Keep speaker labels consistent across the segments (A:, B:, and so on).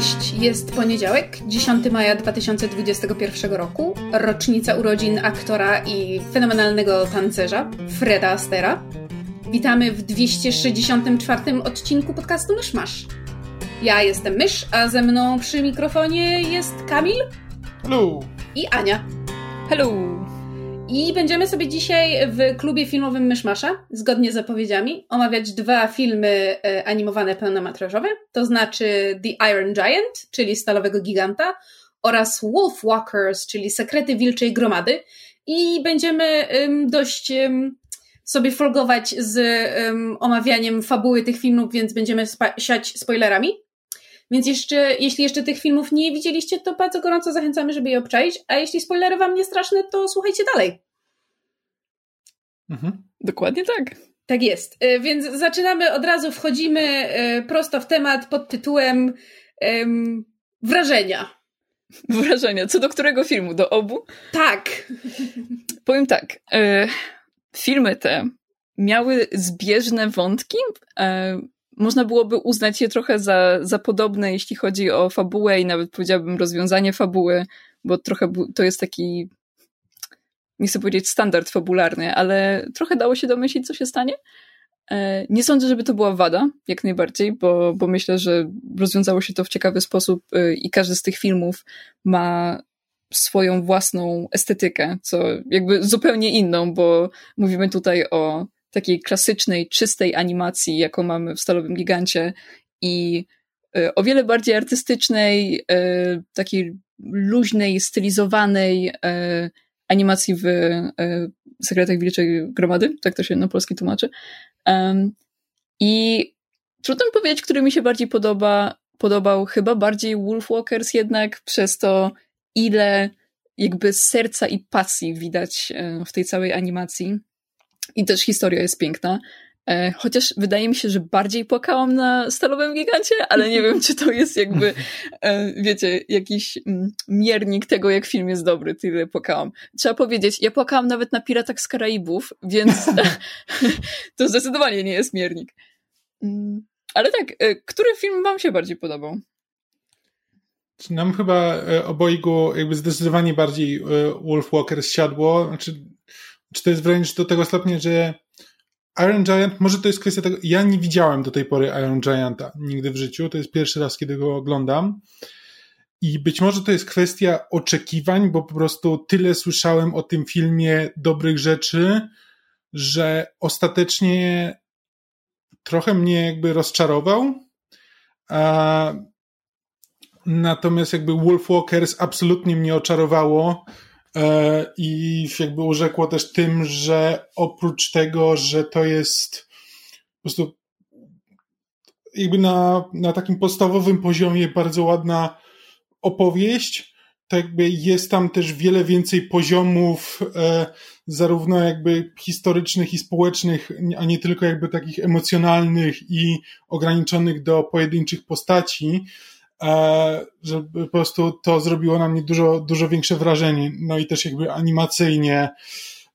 A: Cześć! Jest poniedziałek, 10 maja 2021 roku, rocznica urodzin aktora i fenomenalnego tancerza Freda Astera. Witamy w 264 odcinku podcastu Myszmasz. Ja jestem Mysz, a ze mną przy mikrofonie jest Kamil.
B: Hello!
A: I Ania.
C: Hello!
A: I będziemy sobie dzisiaj w klubie filmowym Myszmasza, zgodnie z zapowiedziami, omawiać dwa filmy e, animowane pełnometrażowe, to znaczy The Iron Giant, czyli Stalowego Giganta, oraz Wolf Walkers, czyli Sekrety Wilczej Gromady. I będziemy dość sobie folgować z omawianiem fabuły tych filmów, więc będziemy siać spoilerami. Więc jeszcze, jeśli jeszcze tych filmów nie widzieliście, to bardzo gorąco zachęcamy, żeby je obczaić, a jeśli spoilery wam nie straszne, to słuchajcie dalej.
C: Mhm. Dokładnie tak.
A: Tak jest. E, więc zaczynamy od razu, wchodzimy e, prosto w temat pod tytułem um, wrażenia.
C: Wrażenia. Co do którego filmu? Do obu?
A: Tak.
C: Powiem tak. E, filmy te miały zbieżne wątki. Można byłoby uznać je trochę za, za podobne, jeśli chodzi o fabułę i nawet powiedziałabym rozwiązanie fabuły, bo trochę to jest taki, nie chcę powiedzieć standard fabularny, ale trochę dało się domyślić, co się stanie. E, nie sądzę, żeby to była wada, jak najbardziej, bo, bo myślę, że rozwiązało się to w ciekawy sposób e, i każdy z tych filmów ma swoją własną estetykę, co jakby zupełnie inną, bo mówimy tutaj o takiej klasycznej, czystej animacji, jaką mamy w Stalowym Gigancie i e, o wiele bardziej artystycznej, takiej luźnej, stylizowanej animacji w Sekretach Wilczej Gromady, tak to się na polski tłumaczy. I trudno mi powiedzieć, który mi się bardziej podoba. Podobał chyba bardziej Wolfwalkers jednak przez to, ile jakby serca i pasji widać w tej całej animacji. I też historia jest piękna. E, chociaż wydaje mi się, że bardziej płakałam na Stalowym Gigancie, ale nie wiem, czy to jest jakby, e, wiecie, jakiś mm, miernik tego, jak film jest dobry, tyle płakałam. Trzeba powiedzieć, ja płakałam nawet na Piratach z Karaibów, więc to zdecydowanie nie jest miernik. Mm, ale tak, e, który film wam się bardziej podobał?
B: Nam chyba obojgu jakby zdecydowanie bardziej Wolf Walker siadło. Znaczy, czy to jest wręcz do tego stopnia, że Iron Giant, może to jest kwestia tego, ja nie widziałem do tej pory Iron Gianta nigdy w życiu, to jest pierwszy raz, kiedy go oglądam. I być może to jest kwestia oczekiwań, bo po prostu tyle słyszałem o tym filmie dobrych rzeczy, że ostatecznie trochę mnie jakby rozczarował. Natomiast jakby Wolfwalkers absolutnie mnie oczarowało i jakby urzekło też tym, że oprócz tego, że to jest po prostu jakby na, na takim podstawowym poziomie bardzo ładna opowieść, to jakby jest tam też wiele więcej poziomów, e, zarówno jakby historycznych i społecznych, a nie tylko jakby takich emocjonalnych i ograniczonych do pojedynczych postaci, E, że po prostu to zrobiło na mnie dużo, dużo większe wrażenie. No i też jakby animacyjnie,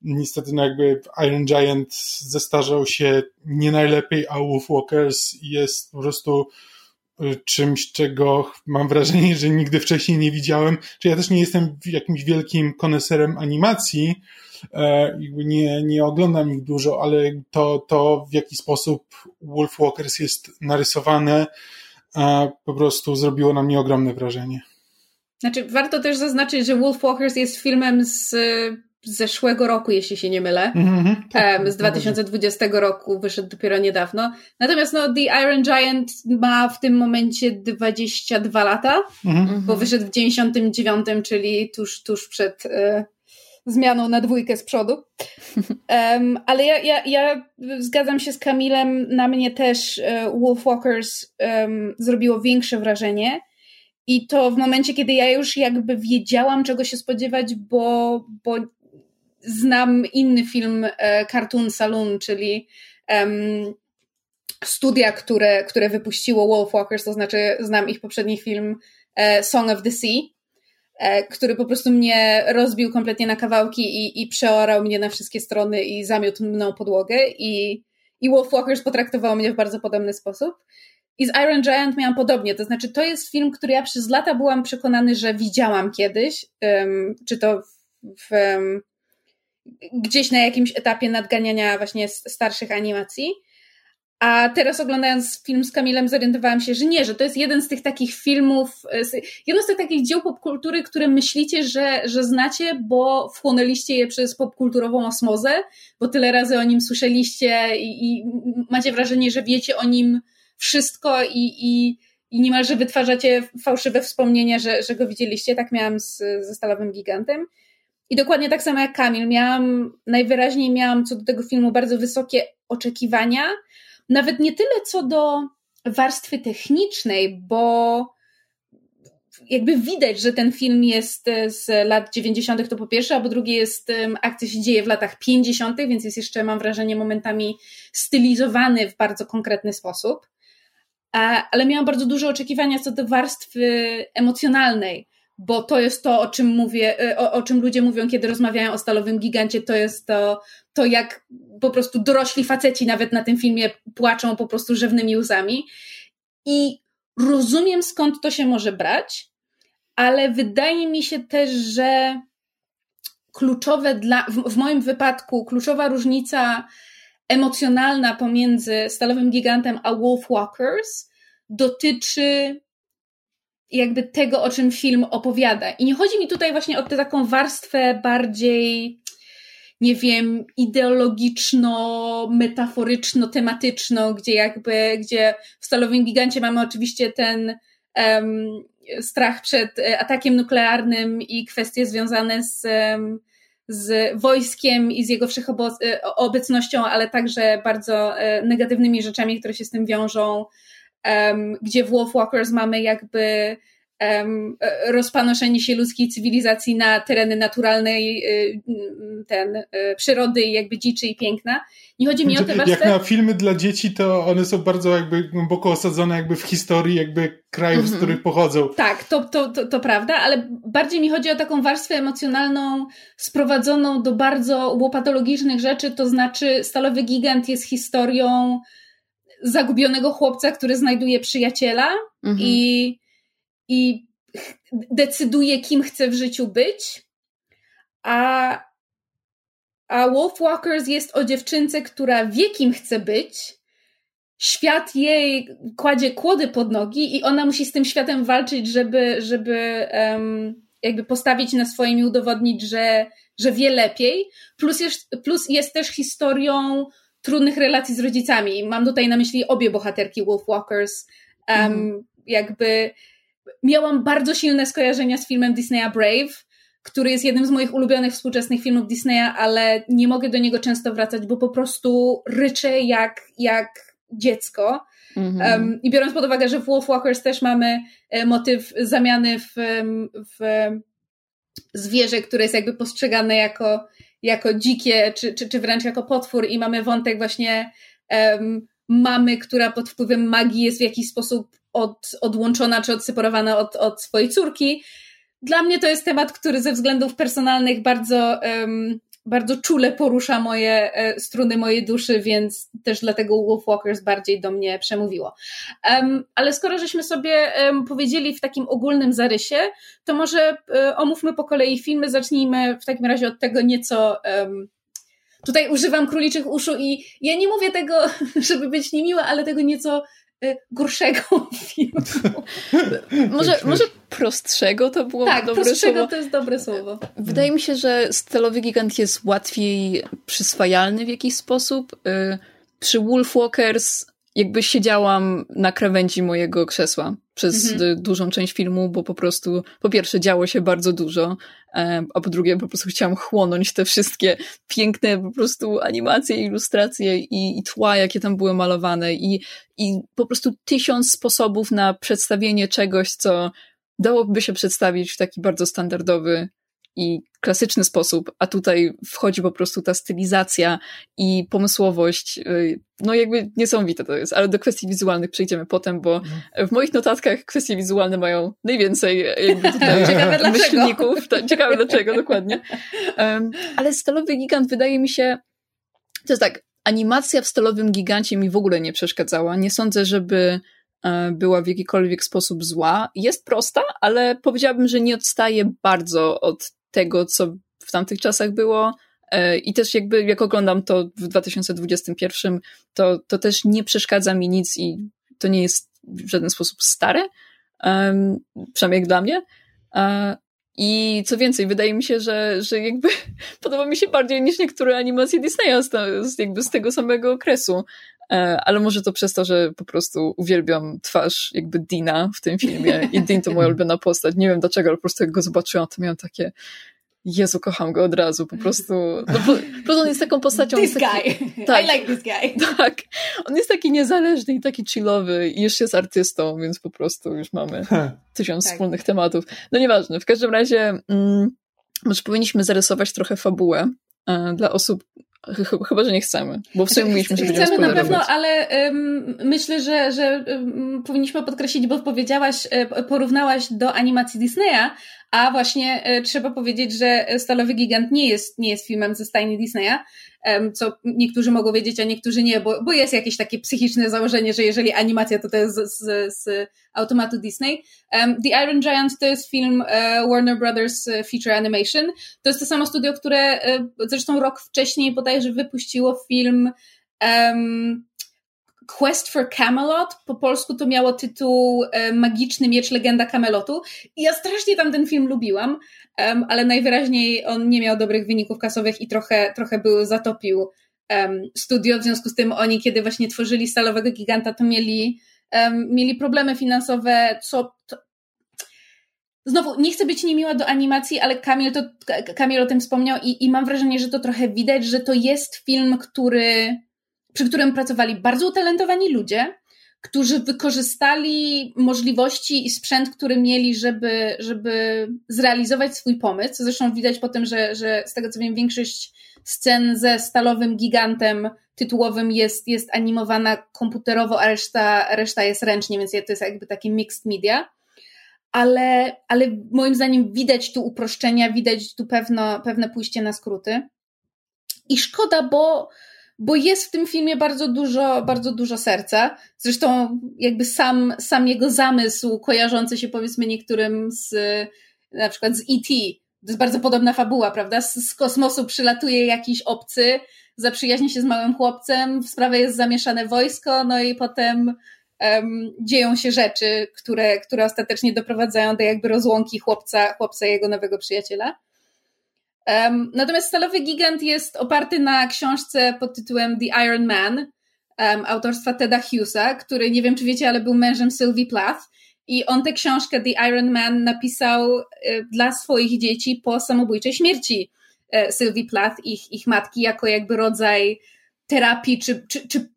B: niestety no jakby Iron Giant zestarzał się nie najlepiej, a Wolfwalkers jest po prostu y, czymś, czego mam wrażenie, że nigdy wcześniej nie widziałem. Czy ja też nie jestem jakimś wielkim koneserem animacji, e, nie, nie oglądam ich dużo, ale to, to w jaki sposób Wolfwalkers jest narysowane, a po prostu zrobiło na mnie ogromne wrażenie.
A: Znaczy, warto też zaznaczyć, że Wolfwalkers jest filmem z zeszłego roku, jeśli się nie mylę. Mm-hmm, tak, z 2020 roku wyszedł dopiero niedawno. Natomiast no, The Iron Giant ma w tym momencie 22 lata, mm-hmm. bo wyszedł w 99, czyli tuż, tuż przed y, zmianą na dwójkę z przodu. Um, ale ja, ja, ja zgadzam się z Kamilem, na mnie też uh, Wolfwalkers um, zrobiło większe wrażenie I to w momencie, kiedy ja już jakby wiedziałam, czego się spodziewać, bo, bo znam inny film e, Cartoon Saloon, czyli um, studia, które, które wypuściło Wolfwalkers, to znaczy znam ich poprzedni film e, Song of the Sea, e, który po prostu mnie rozbił kompletnie na kawałki i, i przeorał mnie na wszystkie strony i zamiótł mną podłogę i, i Wolfwalkers potraktował mnie w bardzo podobny sposób. I z Iron Giant miałam podobnie, to znaczy to jest film, który ja przez lata byłam przekonany, że widziałam kiedyś, um, czy to w um, gdzieś na jakimś etapie nadganiania właśnie starszych animacji. A teraz oglądając film z Kamilem zorientowałam się, że nie, że to jest jeden z tych takich filmów, jedno z tych takich dzieł popkultury, które myślicie, że, że znacie, bo wchłonęliście je przez popkulturową osmozę, bo tyle razy o nim słyszeliście i, i macie wrażenie, że wiecie o nim wszystko i, i, i niemalże wytwarzacie fałszywe wspomnienia, że, że go widzieliście. Tak miałam z, ze Stalowym Gigantem. I dokładnie tak samo jak Kamil. Miałam, najwyraźniej miałam co do tego filmu bardzo wysokie oczekiwania. Nawet nie tyle co do warstwy technicznej, bo jakby widać, że ten film jest z lat 90. to po pierwsze, a po drugie jest, akcja się dzieje w latach 50., więc jest jeszcze, mam wrażenie, momentami stylizowany w bardzo konkretny sposób. Ale miałam bardzo duże oczekiwania co do warstwy emocjonalnej bo to jest to, o czym mówię, y, o, o, czym ludzie mówią, kiedy rozmawiają o stalowym gigancie, to jest to, to jak po prostu dorośli faceci nawet na tym filmie płaczą po prostu rzewnymi łzami. I rozumiem skąd to się może brać, ale wydaje mi się też, że kluczowe dla, w, w moim wypadku, kluczowa różnica emocjonalna pomiędzy Stalowym Gigantem a Wolfwalkers dotyczy jakby tego, o czym film opowiada. I nie chodzi mi tutaj właśnie o tę taką warstwę bardziej, nie wiem, ideologiczno, metaforyczno, tematyczną, gdzie jakby, gdzie w Stalowym Gigancie mamy oczywiście ten um, strach przed e, atakiem nuklearnym i kwestie związane z, um, z wojskiem i z jego wszechobecnością, ale także bardzo e, negatywnymi rzeczami, które się z tym wiążą, gdzie w Wolfwalkers mamy jakby um, rozpanoszenie się ludzkiej cywilizacji na tereny naturalnej y, ten, y, przyrody i jakby dziczy i piękna. Nie chodzi mi o te
B: Jak na filmy dla dzieci, to one są bardzo jakby głęboko osadzone jakby w historii jakby krajów, mm -hmm. z których pochodzą.
A: Tak, to, to, to, to prawda, ale bardziej mi chodzi o taką warstwę emocjonalną sprowadzoną do bardzo łopatologicznych rzeczy, to znaczy Stalowy Gigant jest historią zagubionego chłopca, który znajduje przyjaciela mhm. i, i decyduje, kim chce w życiu być. A, a Wolfwalkers jest o dziewczynce, która wie, kim chce być. Świat jej kładzie kłody pod nogi i ona musi z tym światem walczyć, żeby, żeby um, jakby postawić na swoim i udowodnić, że, że wie lepiej. Plus jest, plus jest też historią trudnych relacji z rodzicami. Mam tutaj na myśli obie bohaterki Wolfwalkers. Um, mm. Jakby miałam bardzo silne skojarzenia z filmem Disneya Brave, który jest jednym z moich ulubionych współczesnych filmów Disneya, ale nie mogę do niego często wracać, bo po prostu ryczę jak, jak dziecko. Mm -hmm. um, I biorąc pod uwagę, że w Wolfwalkers też mamy e, motyw zamiany w, w zwierzę, które jest jakby postrzegane jako jako dzikie, czy, czy, czy wręcz jako potwór i mamy wątek właśnie um, mamy, która pod wpływem magii jest w jakiś sposób od, odłączona czy odseparowana od, od swojej córki. Dla mnie to jest temat, który ze względów personalnych bardzo um, bardzo czule porusza moje e, struny mojej duszy, więc też dlatego Wolfwalkers bardziej do mnie przemówiło. Um, ale skoro żeśmy sobie um, powiedzieli w takim ogólnym zarysie, to może um, omówmy po kolei filmy. Zacznijmy w takim razie od tego nieco Tutaj używam króliczych uszu i ja nie mówię tego, żeby być niemiła, ale tego nieco gorszego filmu.
C: może, może prostszego to było
A: tak,
C: dobre
A: prostszego
C: słowo.
A: to jest dobre słowo.
C: Wydaje mi się, że stelowy gigant jest łatwiej przyswajalny w jakiś sposób. Y, przy Wolfwalkers jakby siedziałam na krawędzi mojego krzesła przez mhm. dużą część filmu, bo po prostu, po pierwsze działo się bardzo dużo, e, a po drugie po prostu chciałam chłonąć te wszystkie piękne po prostu animacje, ilustracje i, i tła, jakie tam były malowane i, i po prostu tysiąc sposobów na przedstawienie czegoś, co dałoby się przedstawić w taki bardzo standardowy i klasyczny sposób, a tutaj wchodzi po prostu ta stylizacja i pomysłowość. Y, no jakby niesamowite to jest, ale do kwestii wizualnych przejdziemy potem, bo w moich notatkach kwestie wizualne mają najwięcej jakby tutaj
A: Ciekawe
C: myślników. Ciekawe dlaczego, dokładnie. Um, ale Stalowy Gigant wydaje mi się, to jest tak, animacja w Stalowym Gigancie mi w ogóle nie przeszkadzała. Nie sądzę, żeby e, była w jakikolwiek sposób zła. Jest prosta, ale powiedziałabym, że nie odstaje bardzo od tego, co w tamtych czasach było. E, I też jakby jak oglądam to w 2021, to, to też nie przeszkadza mi nic i to nie jest w żaden sposób stare, um, przynajmniej jak dla mnie. Uh, I co więcej, wydaje mi się, że, że jakby podoba mi się bardziej niż niektóre animacje Disneya z, jakby z tego samego okresu. E, ale może to przez to, że po prostu uwielbiam twarz jakby Dina w tym filmie i Dean to moja ulubiona postać. Nie wiem dlaczego, ale po prostu jak go zobaczyłam, to miałam takie Jezu, kocham go od razu, po prostu, no, po, po prostu on jest taką postacią...
A: This
C: taki,
A: guy, tak, I like this guy.
C: Tak, on jest taki niezależny i taki chillowy i jeszcze jest artystą, więc po prostu już mamy tysiąc tak. wspólnych tematów. No nieważne, w każdym razie mm, może powinniśmy zarysować trochę fabułę e, dla osób, Chyba, że nie chcemy, bo w sumie mówiliśmy, że
A: Chcemy na pewno, ale um, myślę, że, że um, powinniśmy podkreślić, bo powiedziałaś, e, porównałaś do animacji Disneya, a właśnie e, trzeba powiedzieć, że Stalowy Gigant nie jest, nie jest filmem ze stajni Disneya, co niektórzy mogą wiedzieć, a niektórzy nie, bo, bo jest jakieś takie psychiczne założenie, że jeżeli animacja, to to jest z, z, z automatu Disney. The Iron Giant to jest film e, Warner Brothers e, Feature Animation. To jest to samo studio, które zresztą rok wcześniej bodajże wypuściło film um, Quest for Camelot, po polsku to miało tytuł e, Magiczny Miecz Legenda Camelotu. I ja strasznie tam ten film lubiłam, ale najwyraźniej on nie miał dobrych wyników kasowych i trochę, trochę był zatopił studio, w związku z tym oni, kiedy właśnie tworzyli Stalowego Giganta, to mieli, mieli problemy finansowe, co... To... Znowu, nie chcę być niemiła do animacji, ale Kamil, to, Kamil o tym wspomniał i, i mam wrażenie, że to trochę widać, że to jest film, który przy którym pracowali bardzo utalentowani ludzie, którzy wykorzystali możliwości i sprzęt, który mieli, żeby, żeby zrealizować swój pomysł. Zresztą widać po tym, że, że z tego co wiem, większość scen ze stalowym gigantem tytułowym jest, jest animowana komputerowo, a reszta, reszta jest ręcznie, więc to jest jakby takie mixed media. Ale, ale moim zdaniem widać tu uproszczenia, widać tu pewno, pewne pójście na skróty. I szkoda, bo bo jest w tym filmie bardzo dużo, bardzo dużo serca. Zresztą jakby sam, sam jego zamysł kojarzący się powiedzmy niektórym z na przykład z E.T. To jest bardzo podobna fabuła, prawda? Z, z kosmosu przylatuje jakiś obcy, zaprzyjaźni się z małym chłopcem, w sprawę jest zamieszane wojsko, no i potem um, dzieją się rzeczy, które, które ostatecznie doprowadzają do jakby rozłąki chłopca, chłopca i jego nowego przyjaciela. Natomiast Stalowy Gigant jest oparty na książce pod tytułem The Iron Man autorstwa Teda Hughesa, który nie wiem czy wiecie, ale był mężem Sylvie Plath. I on tę książkę The Iron Man napisał y, dla swoich dzieci po samobójczej śmierci y, Sylvie Plath, ich, ich matki, jako jakby rodzaj terapii czy, czy, czy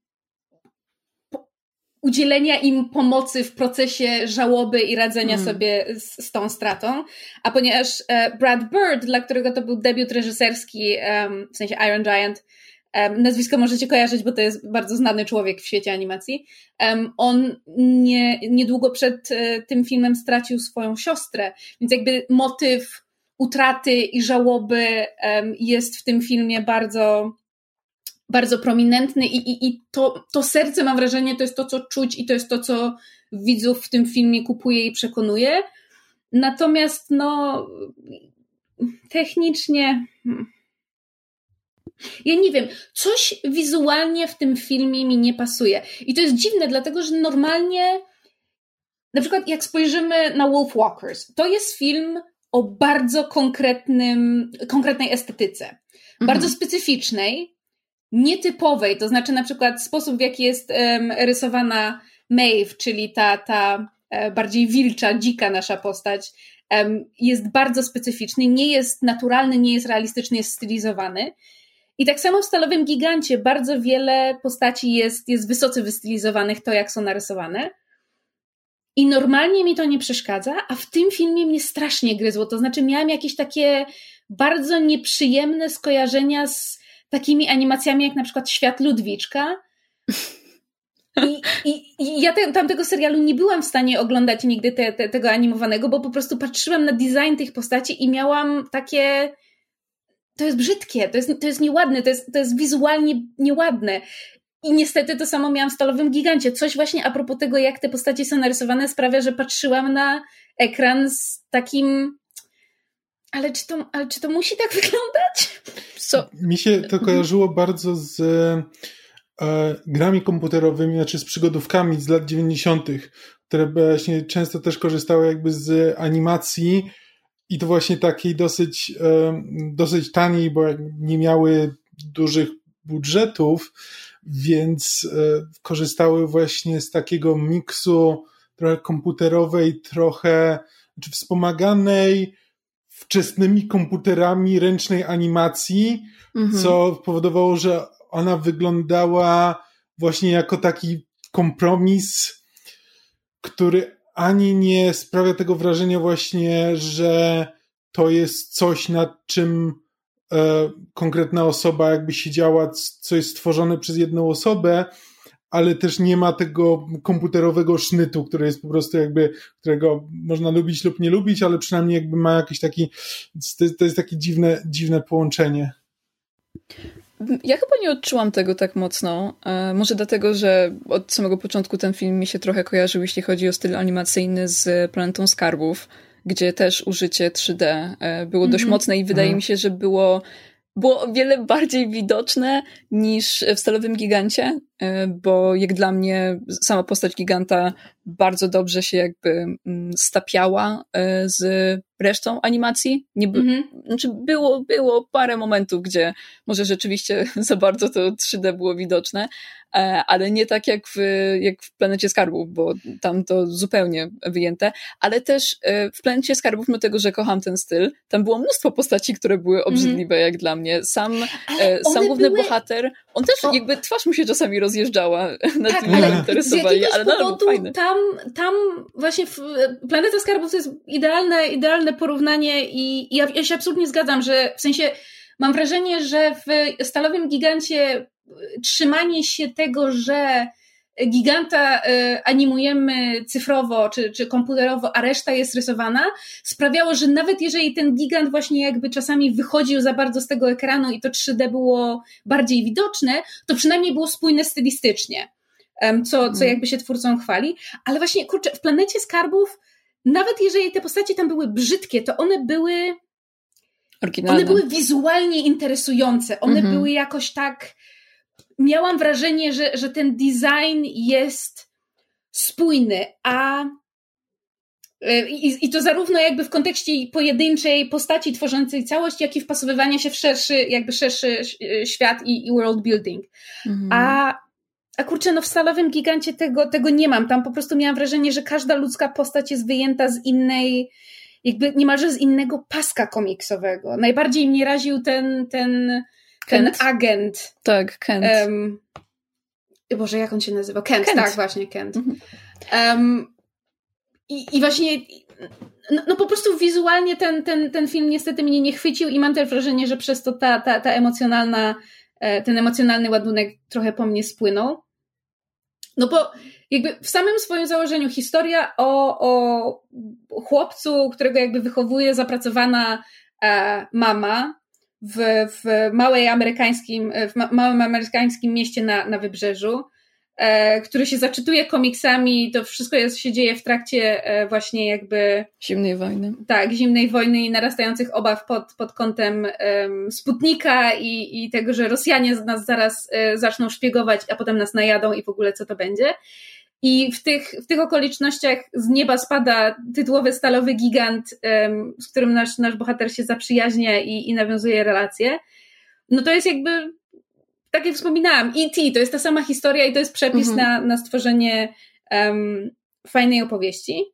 A: udzielenia im pomocy w procesie żałoby i radzenia mm. sobie z, z, tą stratą. A ponieważ e, Brad Bird, dla którego to był debiut reżyserski, um, w sensie Iron Giant, um, nazwisko możecie kojarzyć, bo to jest bardzo znany człowiek w świecie animacji, um, on nie, niedługo przed e, tym filmem stracił swoją siostrę, więc jakby motyw utraty i żałoby jest w tym filmie bardzo bardzo prominentny i, i, i to, to serce, mam wrażenie, to jest to, co czuć i to jest to, co widzów w tym filmie kupuje i przekonuje. Natomiast, no, technicznie. Hmm. Ja nie wiem, coś wizualnie w tym filmie mi nie pasuje. I to jest dziwne, dlatego że normalnie, na przykład jak spojrzymy na Wolf Walkers, to jest film o bardzo konkretnym, konkretnej estetyce, mhm. bardzo specyficznej, nietypowej, to znaczy na przykład sposób, w jaki jest um, rysowana Maeve, czyli ta, ta e, bardziej wilcza, dzika nasza postać, um, jest bardzo specyficzny, nie jest naturalny, nie jest realistyczny, jest stylizowany. I tak samo w Stalowym Gigancie bardzo wiele postaci jest, jest wysoce wystylizowanych, to jak są narysowane. I normalnie mi to nie przeszkadza, a w tym filmie mnie strasznie gryzło. To znaczy, miałam jakieś takie bardzo nieprzyjemne skojarzenia z takimi animacjami, jak na przykład Świat Ludwiczka. I, i, i ja te, tamtego serialu nie byłam w stanie oglądać nigdy te, te, tego animowanego, bo po prostu patrzyłam na design tych postaci i miałam takie. To jest brzydkie, to jest, to jest nieładne, to jest, to jest wizualnie nieładne. I niestety to samo miałam w Stalowym Gigancie. Coś właśnie a propos tego, jak te postacie są narysowane, sprawia, że patrzyłam na ekran z takim. Ale czy to, ale czy to musi tak wyglądać?
B: Co? Mi się to kojarzyło bardzo z e, grami komputerowymi, znaczy z przygodówkami z lat 90., które właśnie często też korzystały jakby z animacji i to właśnie takiej dosyć, e, dosyć taniej, bo nie miały dużych budżetów, więc e, korzystały właśnie z takiego miksu trochę komputerowej, trochę czy wspomaganej wczesnymi komputerami ręcznej animacji, mhm. co powodowało, że ona wyglądała właśnie jako taki kompromis, który ani nie sprawia tego wrażenia właśnie, że to jest coś, nad czym e, konkretna osoba jakby siedziała, co jest stworzone przez jedną osobę, ale też nie ma tego komputerowego sznytu, który jest po prostu jakby, którego można lubić lub nie lubić, ale przynajmniej jakby ma jakiś taki, to jest takie dziwne, dziwne połączenie.
C: Ja chyba nie odczułam tego tak mocno. E, może dlatego, że od samego początku ten film mi się trochę kojarzył, jeśli chodzi o styl animacyjny z Planetą Skarbów, gdzie też użycie 3D e, było mm -hmm. dość mhm. mocne i wydaje mm. mi się, że było było o wiele bardziej widoczne niż w Stalowym Gigancie, e, bo jak dla mnie sama postać giganta bardzo dobrze się jakby mm, stapiała z resztą animacji. Nie by, mm -hmm. znaczy było, było parę momentów, gdzie może rzeczywiście za bardzo to 3D było widoczne, e, ale nie tak jak w, jak w Planecie Skarbów, bo tam to zupełnie wyjęte, ale też e, w Planecie Skarbów, mimo tego, że kocham ten styl, tam było mnóstwo postaci, które były mhm. obrzydliwe mm -hmm. jak dla mnie. Sam, e, sam główny były... bohater, on też o... jakby twarz mu się czasami rozjeżdżała na tak, tym ale interesowali, ale
A: powodu fajny. Tam, tam właśnie w Planeta Skarbów to jest idealne, idealne porównanie i, i ja, ja się absolutnie zgadzam, że w sensie mam wrażenie, że w Stalowym Gigancie trzymanie się tego, że giganta y, animujemy cyfrowo czy, czy komputerowo, a reszta jest rysowana, sprawiało, że nawet jeżeli ten gigant właśnie jakby czasami wychodził za bardzo z tego ekranu i to 3D było bardziej widoczne, to przynajmniej było spójne stylistycznie, co, co mhm. jakby się twórcą chwali. Ale właśnie, kurczę, w Planecie Skarbów nawet jeżeli te postacie tam były brzydkie, to one były. Oryginalne. One były wizualnie interesujące. One mhm. były jakoś tak. Miałam wrażenie, że, że ten design jest spójny, a. E, I, I to zarówno jakby w kontekście pojedynczej postaci tworzącej całość, jak i wpasowywania się w szerszy, jakby szerszy świat i, i world building. Mhm. A a kurczę, no w Stalowym Gigancie tego, tego nie mam. Tam po prostu miałam wrażenie, że każda ludzka postać jest wyjęta z innej, jakby niemalże z innego paska komiksowego. Najbardziej mnie raził ten, ten, ten agent.
C: Tak, Kent. Um,
A: Boże, jak on się nazywa? Kent, Kent. tak, właśnie, Kent. Mhm. Um, i, I właśnie no, no, po prostu wizualnie ten, ten, ten film niestety mnie nie chwycił i mam też wrażenie, że przez to ta, ta, ta emocjonalna, e, ten emocjonalny ładunek trochę po mnie spłynął. No bo jakby w samym swoim założeniu historia o, o chłopcu, którego jakby wychowuje zapracowana e, mama w, w, małej amerykańskim, w ma, małym amerykańskim mieście na, na wybrzeżu, e, który się zaczytuje komiksami, to wszystko jest, się dzieje w trakcie e, właśnie jakby...
C: Zimnej wojny.
A: Tak, zimnej wojny i narastających obaw pod, pod kątem um, Sputnika i, i tego, że Rosjanie nas zaraz e, zaczną szpiegować, a potem nas najadą i w ogóle co to będzie. I w tych, w tych okolicznościach z nieba spada tytułowy stalowy gigant, z którym nasz, nasz bohater się zaprzyjaźnia i, i nawiązuje relacje. No to jest jakby tak jak wspominałam, E.T. to jest ta sama historia i to jest przepis mhm. na, na stworzenie um, fajnej opowieści.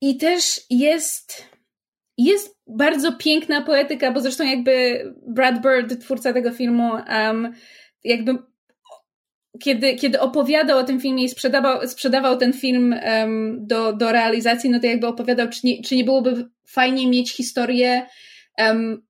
A: I też jest, jest bardzo piękna poetyka, bo zresztą jakby Brad Bird, twórca tego filmu, um, jakby kiedy, kiedy opowiadał o tym filmie i sprzedawał, sprzedawał ten film um, do, do realizacji, no to jakby opowiadał, czy nie, czy nie byłoby fajnie mieć historię um,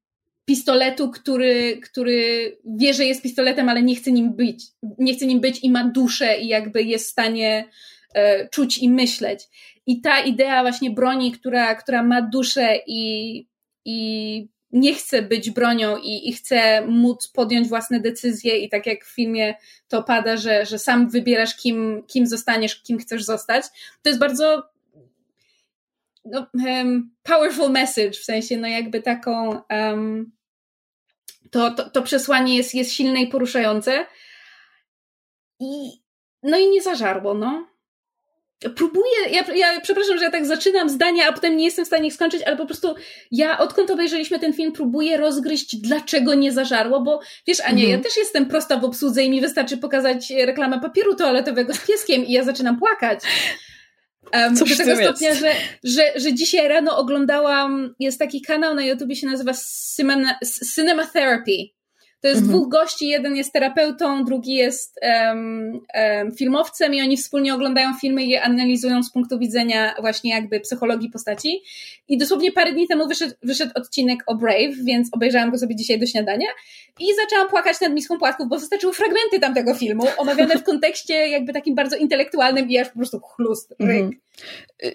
A: pistoletu, który, który wie, że jest pistoletem, ale nie chce nim być, nie chce nim być i ma duszę i jakby jest w stanie e, czuć i myśleć. I ta idea właśnie broni, która, która ma duszę i, i nie chce być bronią i, i chce móc podjąć własne decyzje i tak jak w filmie to pada, że, że sam wybierasz kim, kim zostaniesz, kim chcesz zostać, to jest bardzo no, um, powerful message, w sensie no jakby taką um, to, to, to przesłanie jest, jest silne i poruszające. I no i nie zażarło, no próbuję, ja, ja przepraszam, że ja tak zaczynam zdania, a potem nie jestem w stanie ich skończyć, ale po prostu ja odkąd obejrzeliśmy ten film próbuję rozgryźć, dlaczego nie zażarło, bo wiesz Ania, mhm. ja też jestem prosta w obsłudze i mi wystarczy pokazać reklamę papieru toaletowego z pieskiem i ja zaczynam płakać. Um, do tego stopnia, że, że, że dzisiaj rano oglądałam, jest taki kanał na YouTube, się nazywa Cinema, Cinema Therapy. To jest mhm. dwóch gości, jeden jest terapeutą, drugi jest um, um, filmowcem i oni wspólnie oglądają filmy i je analizują z punktu widzenia właśnie jakby psychologii postaci. I dosłownie parę dni temu wyszedł, wyszedł odcinek o Brave, więc obejrzałam go sobie dzisiaj do śniadania i zaczęłam płakać nad miską płatków, bo wystarczyły fragmenty tamtego filmu, omawiane w kontekście jakby takim bardzo intelektualnym i aż po prostu chlust, ryk. Mhm.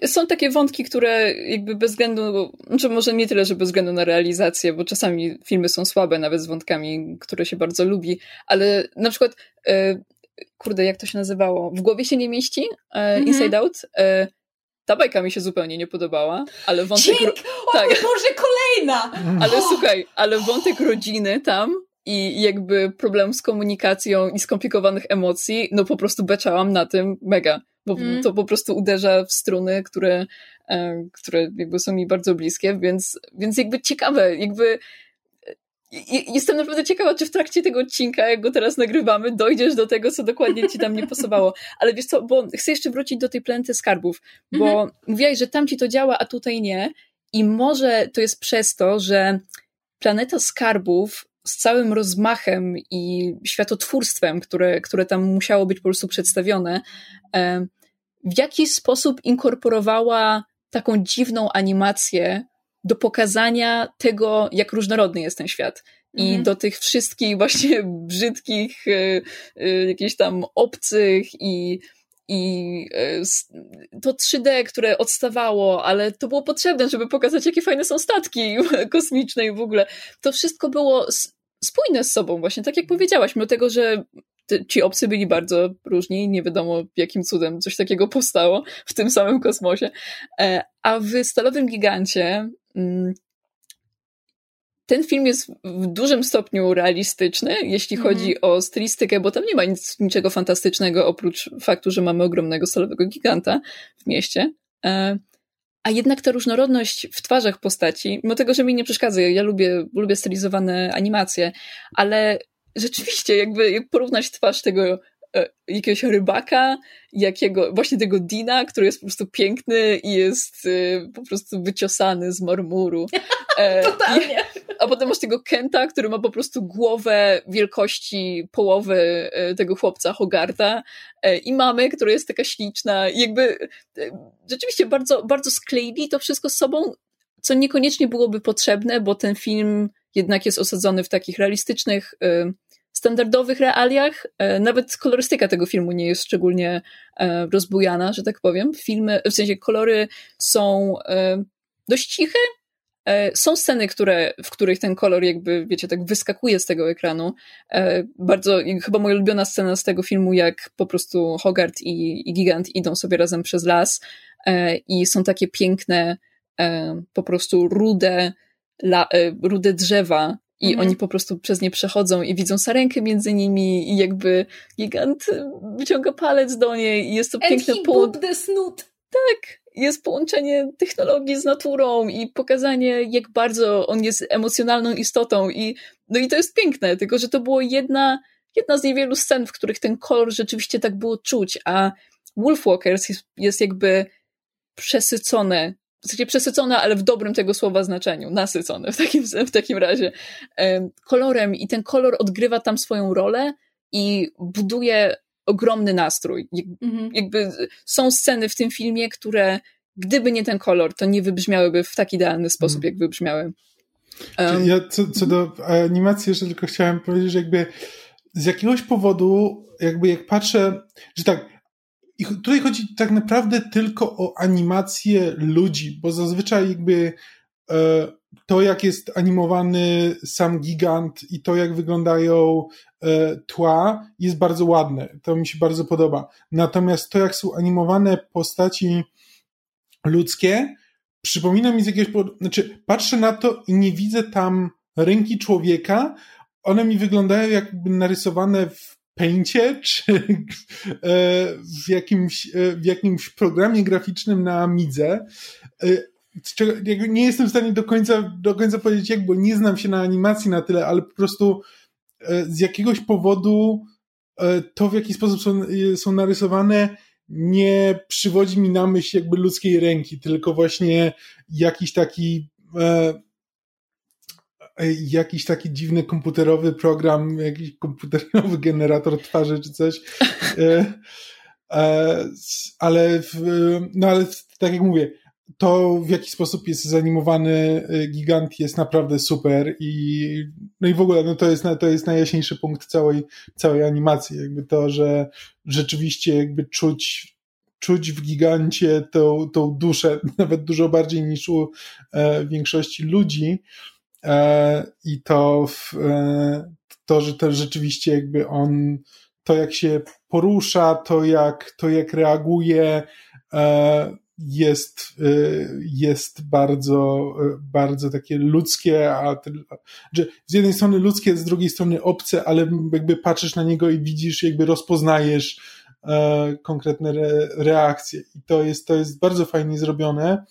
C: Są takie wątki, które jakby bez względu, znaczy może nie tyle, że bez względu na realizację, bo czasami filmy są słabe nawet z wątkami, które się bardzo lubi, ale na przykład e, kurde, jak to się nazywało? W głowie się nie mieści? E, mhm. Inside Out? Ta bajka mi się zupełnie nie podobała, ale wątek...
A: Dzięk! O tak. Boże, kolejna!
C: Ale oh. słuchaj, ale wątek rodziny tam i jakby problem z komunikacją i skomplikowanych emocji, no po prostu beczałam na tym mega, bo mm. to po prostu uderza w struny, które, e, które jakby są mi bardzo bliskie, więc, więc jakby ciekawe, jakby Jestem naprawdę ciekawa, czy w trakcie tego odcinka, jak go teraz nagrywamy, dojdziesz do tego, co dokładnie ci tam nie pasowało. Ale wiesz co, bo chcę jeszcze wrócić do tej planety skarbów, bo mhm. mówiłaś, że tam ci to działa, a tutaj nie. I może to jest przez to, że planeta skarbów z całym rozmachem i światotwórstwem, które, które tam musiało być po prostu przedstawione, w jakiś sposób inkorporowała taką dziwną animację do pokazania tego, jak różnorodny jest ten świat. I mhm. do tych wszystkich właśnie brzydkich, y, y, jakichś tam obcych i, i y, to 3D, które odstawało, ale to było potrzebne, żeby pokazać, jakie fajne są statki kosmiczne i w ogóle. To wszystko było spójne z sobą, właśnie tak jak powiedziałaś, mimo tego, że ci obcy byli bardzo różni, nie wiadomo jakim cudem coś takiego powstało w tym samym kosmosie. E, a w Stalowym Gigancie mm, ten film jest w dużym stopniu realistyczny, jeśli mm. chodzi o stylistykę, bo tam nie ma nic, niczego fantastycznego oprócz faktu, że mamy ogromnego stalowego giganta w mieście. E, a jednak ta różnorodność w twarzach postaci, mimo tego, że mi nie przeszkadza, ja lubię, lubię stylizowane animacje, ale rzeczywiście, jakby jak porównać twarz tego e, jakiegoś rybaka, jakiego, właśnie tego Dina, który jest po prostu piękny i jest e, po prostu wyciosany z marmuru.
A: E, Totalnie. I,
C: a potem masz tego Kenta, który ma po prostu głowę wielkości połowy tego chłopca Hogarta i mamy, która jest taka śliczna i jakby rzeczywiście bardzo, bardzo skleili to wszystko z sobą, co niekoniecznie byłoby potrzebne, bo ten film jednak jest osadzony w takich realistycznych, y, standardowych realiach. E, nawet kolorystyka tego filmu nie jest szczególnie e, rozbujana, że tak powiem. Filmy, w sensie kolory są e, dość ciche. Są sceny, które, w których ten kolor jakby, wiecie, tak wyskakuje z tego ekranu. Bardzo, chyba moja ulubiona scena z tego filmu, jak po prostu Hogarth i, i Gigant idą sobie razem przez las i są takie piękne, po prostu rude, la, e, rude drzewa i mhm. oni po prostu przez nie przechodzą i widzą sarenkę między nimi i jakby gigant wyciąga palec do niej i jest to
A: And
C: piękne
A: połączenie.
C: Tak, jest połączenie technologii z naturą i pokazanie, jak bardzo on jest emocjonalną istotą i no i to jest piękne, tylko że to było jedna, jedna z niewielu scen, w których ten kolor rzeczywiście tak było czuć, a Wolfwalkers jest, jest jakby przesycone w sensie przesycone, ale w dobrym tego słowa znaczeniu, nasycone w takim, w takim razie, kolorem i ten kolor odgrywa tam swoją rolę i buduje ogromny nastrój. Mhm. Jakby są sceny w tym filmie, które gdyby nie ten kolor, to nie wybrzmiałyby w tak idealny sposób, mhm. jak wybrzmiały.
B: Um, ja co, co do animacji jeszcze tylko chciałem powiedzieć, że jakby z jakiegoś powodu, jakby jak patrzę, że tak, i tutaj chodzi tak naprawdę tylko o animację ludzi, bo zazwyczaj jakby e, to, jak jest animowany sam gigant i to, jak wyglądają e, tła, jest bardzo ładne. To mi się bardzo podoba. Natomiast to, jak są animowane postaci ludzkie, przypomina mi z jakiegoś powodu, znaczy patrzę na to i nie widzę tam ręki człowieka, one mi wyglądają jakby narysowane w Paincie, czy e, w jakimś, e, w jakimś programie graficznym na Midze. Nie jestem w stanie do końca, do końca powiedzieć jak, bo nie znam się na animacji na tyle, ale po prostu e, z jakiegoś powodu to, w jaki sposób są, są narysowane, nie przywodzi mi na myśl jakby ludzkiej ręki, tylko właśnie jakiś taki jakiś taki dziwny komputerowy program, jakiś komputerowy generator twarzy czy coś. E, e, ale, w, no ale tak jak mówię, to w jaki sposób jest zanimowany e, gigant jest naprawdę super i no i w ogóle no to jest, to jest najjaśniejszy punkt całej, całej animacji, jakby to, że rzeczywiście jakby czuć czuć w gigancie tą, tą duszę, nawet dużo bardziej niż u e, większości ludzi. E, i to, w, e, to, że to rzeczywiście jakby on, to jak się porusza, to jak, to jak reaguje, e, jest, jest bardzo, bardzo takie ludzkie, a że z jednej strony ludzkie, z drugiej strony obce, ale jakby patrzysz na niego i widzisz, jakby rozpoznajesz konkretne reakcje. I to jest, to jest bardzo fajnie zrobione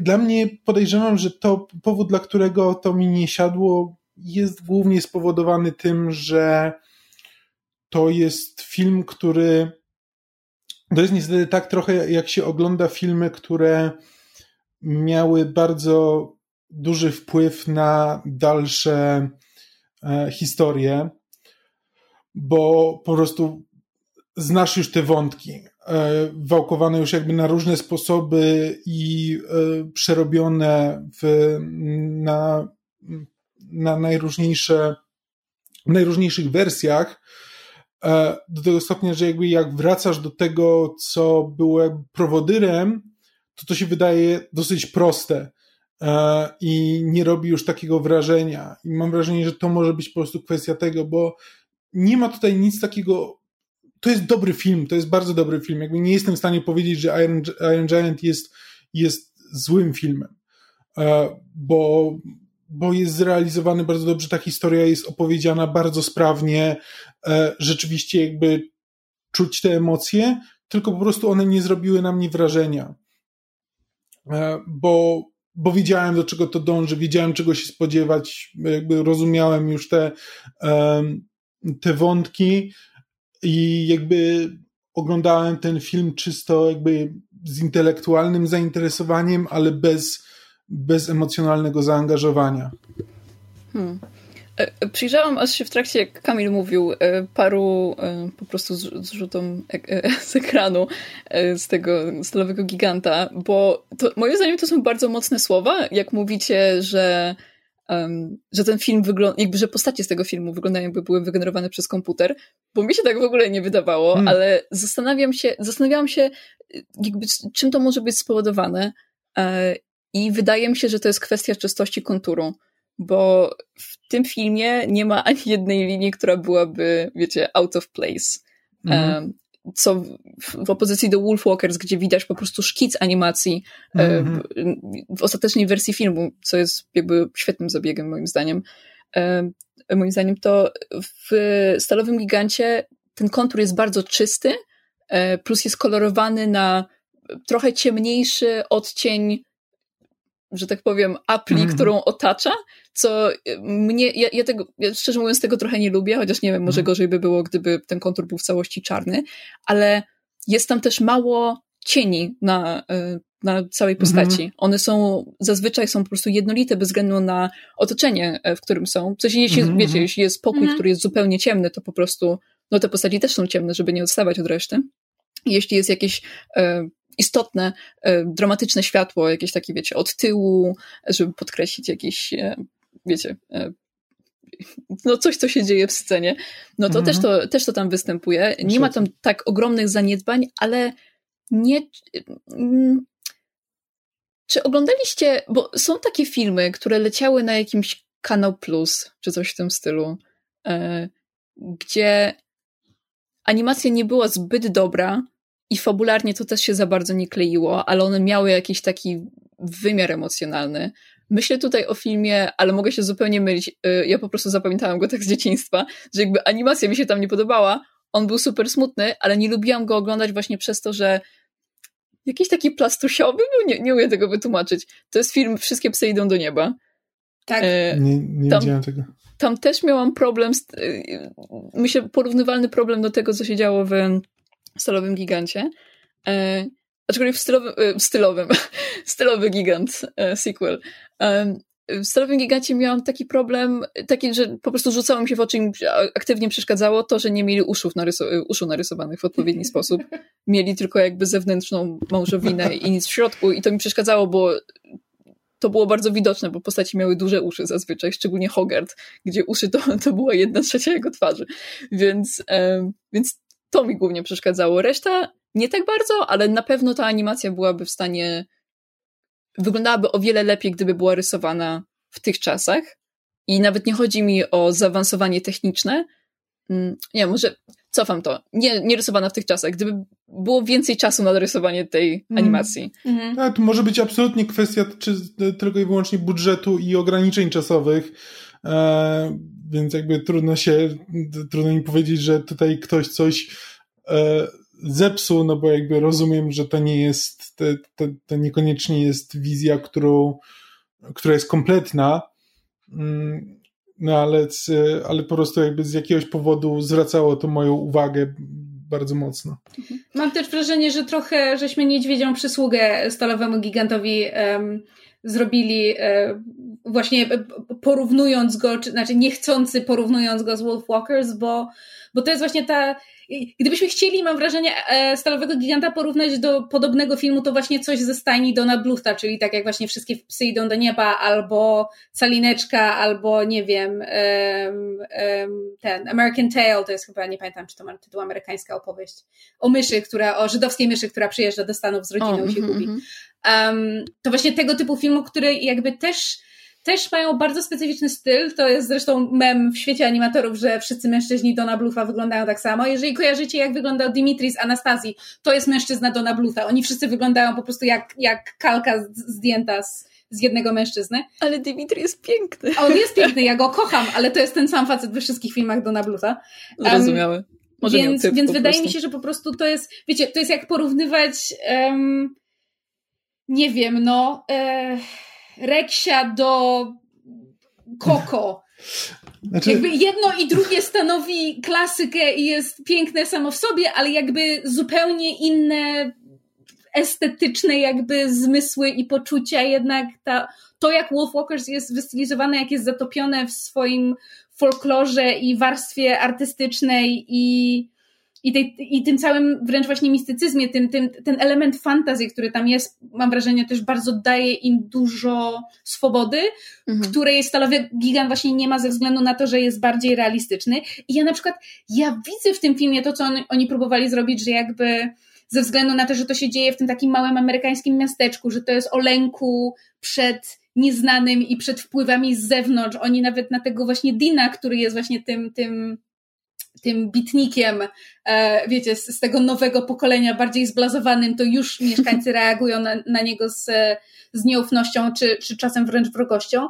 B: dla mnie podejrzewam, że to powód, dla którego to mi nie siadło, jest głównie spowodowany tym, że to jest film, który. To jest niestety tak trochę, jak się ogląda filmy, które miały bardzo duży wpływ na dalsze e, historie, bo po prostu znasz już te wątki. E, wałkowane już jakby na różne sposoby i e, przerobione w, na, na najróżniejsze, najróżniejszych wersjach, e, do tego stopnia, że jakby jak wracasz do tego, co było jakby prowodyrem, to to się wydaje dosyć proste i nie robi już takiego wrażenia. I mam wrażenie, że to może być po prostu kwestia tego, bo nie ma tutaj nic takiego to jest dobry film, to jest bardzo dobry film. Jakby nie jestem w stanie powiedzieć, że Iron, Iron Giant jest, jest złym filmem, e, bo, bo jest zrealizowany bardzo dobrze, ta historia jest opowiedziana bardzo sprawnie, e, rzeczywiście jakby czuć te emocje, tylko po prostu one nie zrobiły na mnie wrażenia. E, bo, bo wiedziałem, do czego to dąży, wiedziałem, czego się spodziewać, jakby rozumiałem już te, te wątki i jakby oglądałem ten film czysto jakby z intelektualnym zainteresowaniem, ale bez, bez emocjonalnego zaangażowania.
C: Hmm. E, e, przyjrzałam, się w trakcie, jak Kamil mówił, e, paru po prostu zrzutom z ekranu z tego stalowego giganta, bo to, moim zdaniem to są bardzo mocne słowa, jak mówicie, że um, że ten film wygląda, jakby, że postacie z tego filmu wyglądają jakby były wygenerowane przez komputer, bo mi się tak w ogóle nie wydawało, hmm. ale zastanawiam się, zastanawiałam się, jakby, czym to może być spowodowane e, i wydaje mi się, że to jest kwestia czystości konturu, bo w tym filmie nie ma ani jednej linii, która byłaby, wiecie, out of place. Mm co w, w, opozycji do Wolfwalkers, gdzie widać po prostu szkic animacji mm -hmm. w ostatecznej wersji filmu, co jest jakby świetnym zabiegiem moim zdaniem. E, moim zdaniem to w Stalowym Gigancie ten kontur jest bardzo czysty, e, plus jest kolorowany na trochę ciemniejszy odcień że tak powiem, apli, mm. którą otacza, co mnie, ja, ja, tego, ja szczerze mówiąc tego trochę nie lubię, chociaż nie wiem, może mm. gorzej by było, gdyby ten kontur był w całości czarny, ale jest tam też mało cieni na, y, na całej postaci. Mm. One są, zazwyczaj są po prostu jednolite bez względu na otoczenie, e, w którym są. W sensie, jeśli, mm. wiecie, jeśli jest pokój, mm. który jest zupełnie ciemny, to po prostu no te postaci też są ciemne, żeby nie odstawać od reszty. Jeśli jest jakieś e, istotne, e, dramatyczne światło, jakieś takie, wiecie, od tyłu, żeby podkreślić jakieś, e, wiecie, e, no coś, co się dzieje w scenie, no to, mhm. też, to też to tam występuje. Nie ma tam tak ogromnych zaniedbań, ale nie. Mm, czy oglądaliście, bo są takie filmy, które leciały na jakimś Kanał Plus, czy coś w tym stylu, gdzie animacja nie była zbyt dobra i fabularnie to też się za bardzo nie kleiło, ale one miały jakiś taki wymiar emocjonalny. Myślę tutaj o filmie, ale mogę się zupełnie mylić. E, ja po prostu zapamiętałam go tak z dzieciństwa, że jakby animacja mi się tam nie podobała. On był super smutny, ale nie lubiłam go oglądać właśnie przez to, że jakiś taki plastusiowy był, nie, nie umiem tego wytłumaczyć. To jest film Wszystkie psy idą do nieba.
A: Tak.
B: E, nie nie tam, widziałem tego.
C: Tam też miałam problem, z, e, myślę, porównywalny problem do tego, co się działo w Stalowym Gigancie. E, aczkolwiek w stylowym, e, stylowym, stylowy gigant e, sequel. E, w Stalowym Gigancie miałam taki problem, taki, że po prostu rzucało mi się w oczy i aktywnie przeszkadzało to, że nie mieli uszów naryso- uszu narysowanych w odpowiedni sposób. Mieli tylko jakby zewnętrzną małżowinę i nic w środku i to mi przeszkadzało, bo to było bardzo widoczne, bo postaci miały duże uszy zazwyczaj, szczególnie Hogard, gdzie uszy to, to była jedna trzecia jego twarzy. Więc, e, więc to mi głównie przeszkadzało. Reszta nie tak bardzo, ale na pewno ta animacja byłaby w stanie wyglądałaby o wiele lepiej, gdyby była rysowana w tych czasach. I nawet nie chodzi mi o zaawansowanie techniczne. Mm, nie, może cofam to. Nie, nie rysowana w tych czasach. Gdyby było więcej czasu na rysowanie tej mm. animacji.
B: Mm. A, to może być absolutnie kwestia czy, tylko i wyłącznie budżetu i ograniczeń czasowych. E, więc jakby trudno się, trudno mi powiedzieć, że tutaj ktoś coś e, zepsuł, no bo jakby rozumiem, że to nie jest, to, to, to niekoniecznie jest wizja, którą, która jest kompletna, mm, no ale, ale po prostu jakby z jakiegoś powodu zwracało to moją uwagę bardzo mocno.
A: Mam też wrażenie, że trochę żeśmy niedźwiedzią przysługę stalowemu gigantowi um, zrobili um, właśnie porównując go, czy znaczy niechcący porównując go z Wolfwalkers, bo, bo to jest właśnie ta Gdybyśmy chcieli, mam wrażenie, e, Stalowego Giganta porównać do podobnego filmu, to właśnie coś ze stajni Dona Bluta, czyli tak jak właśnie wszystkie psy idą do nieba, albo Salineczka, albo nie wiem, um, um, ten American Tale, to jest chyba, nie pamiętam, czy to ma tytuł amerykańska opowieść, o myszy, która, o żydowskiej myszy, która przyjeżdża do Stanów z rodziną i się mm, gubi. Um, to właśnie tego typu filmu, który jakby też też mają bardzo specyficzny styl. To jest zresztą mem w świecie animatorów, że wszyscy mężczyźni Dona Blufa wyglądają tak samo. Jeżeli kojarzycie, jak wyglądał Dimitri z Anastazji, to jest mężczyzna Dona Blufa. Oni wszyscy wyglądają po prostu jak, jak kalka zdjęta z, z jednego mężczyzny.
C: Ale Dimitri jest piękny.
A: A on jest piękny, ja go kocham, ale to jest ten sam facet we wszystkich filmach Dona Blufa.
C: Um, Zrozumiałe. Może
A: więc więc wydaje mi się, że po prostu to jest, wiecie, to jest jak porównywać, um, nie wiem, no. E, Reksia do Koko. Znaczy... Jakby jedno i drugie stanowi klasykę i jest piękne samo w sobie, ale jakby zupełnie inne estetyczne jakby zmysły i poczucia, jednak ta, to jak Wolfwalkers jest wystylizowane, jak jest zatopione w swoim folklorze i warstwie artystycznej i i, tej, i tym całym wręcz właśnie mistycyzmie, tym, tym, ten element fantazji, który tam jest, mam wrażenie, też bardzo daje im dużo swobody, mhm. której stalowy gigant właśnie nie ma ze względu na to, że jest bardziej realistyczny. I ja na przykład, ja widzę w tym filmie to, co on, oni próbowali zrobić, że jakby ze względu na to, że to się dzieje w tym takim małym amerykańskim miasteczku, że to jest o lęku przed nieznanym i przed wpływami z zewnątrz. Oni nawet na tego właśnie Dina, który jest właśnie tym, tym tym bitnikiem, e, wiecie, z, z, tego nowego pokolenia, bardziej zblazowanym, to już mieszkańcy reagują na, na niego z, z nieufnością, czy, czy czasem wręcz wrogością.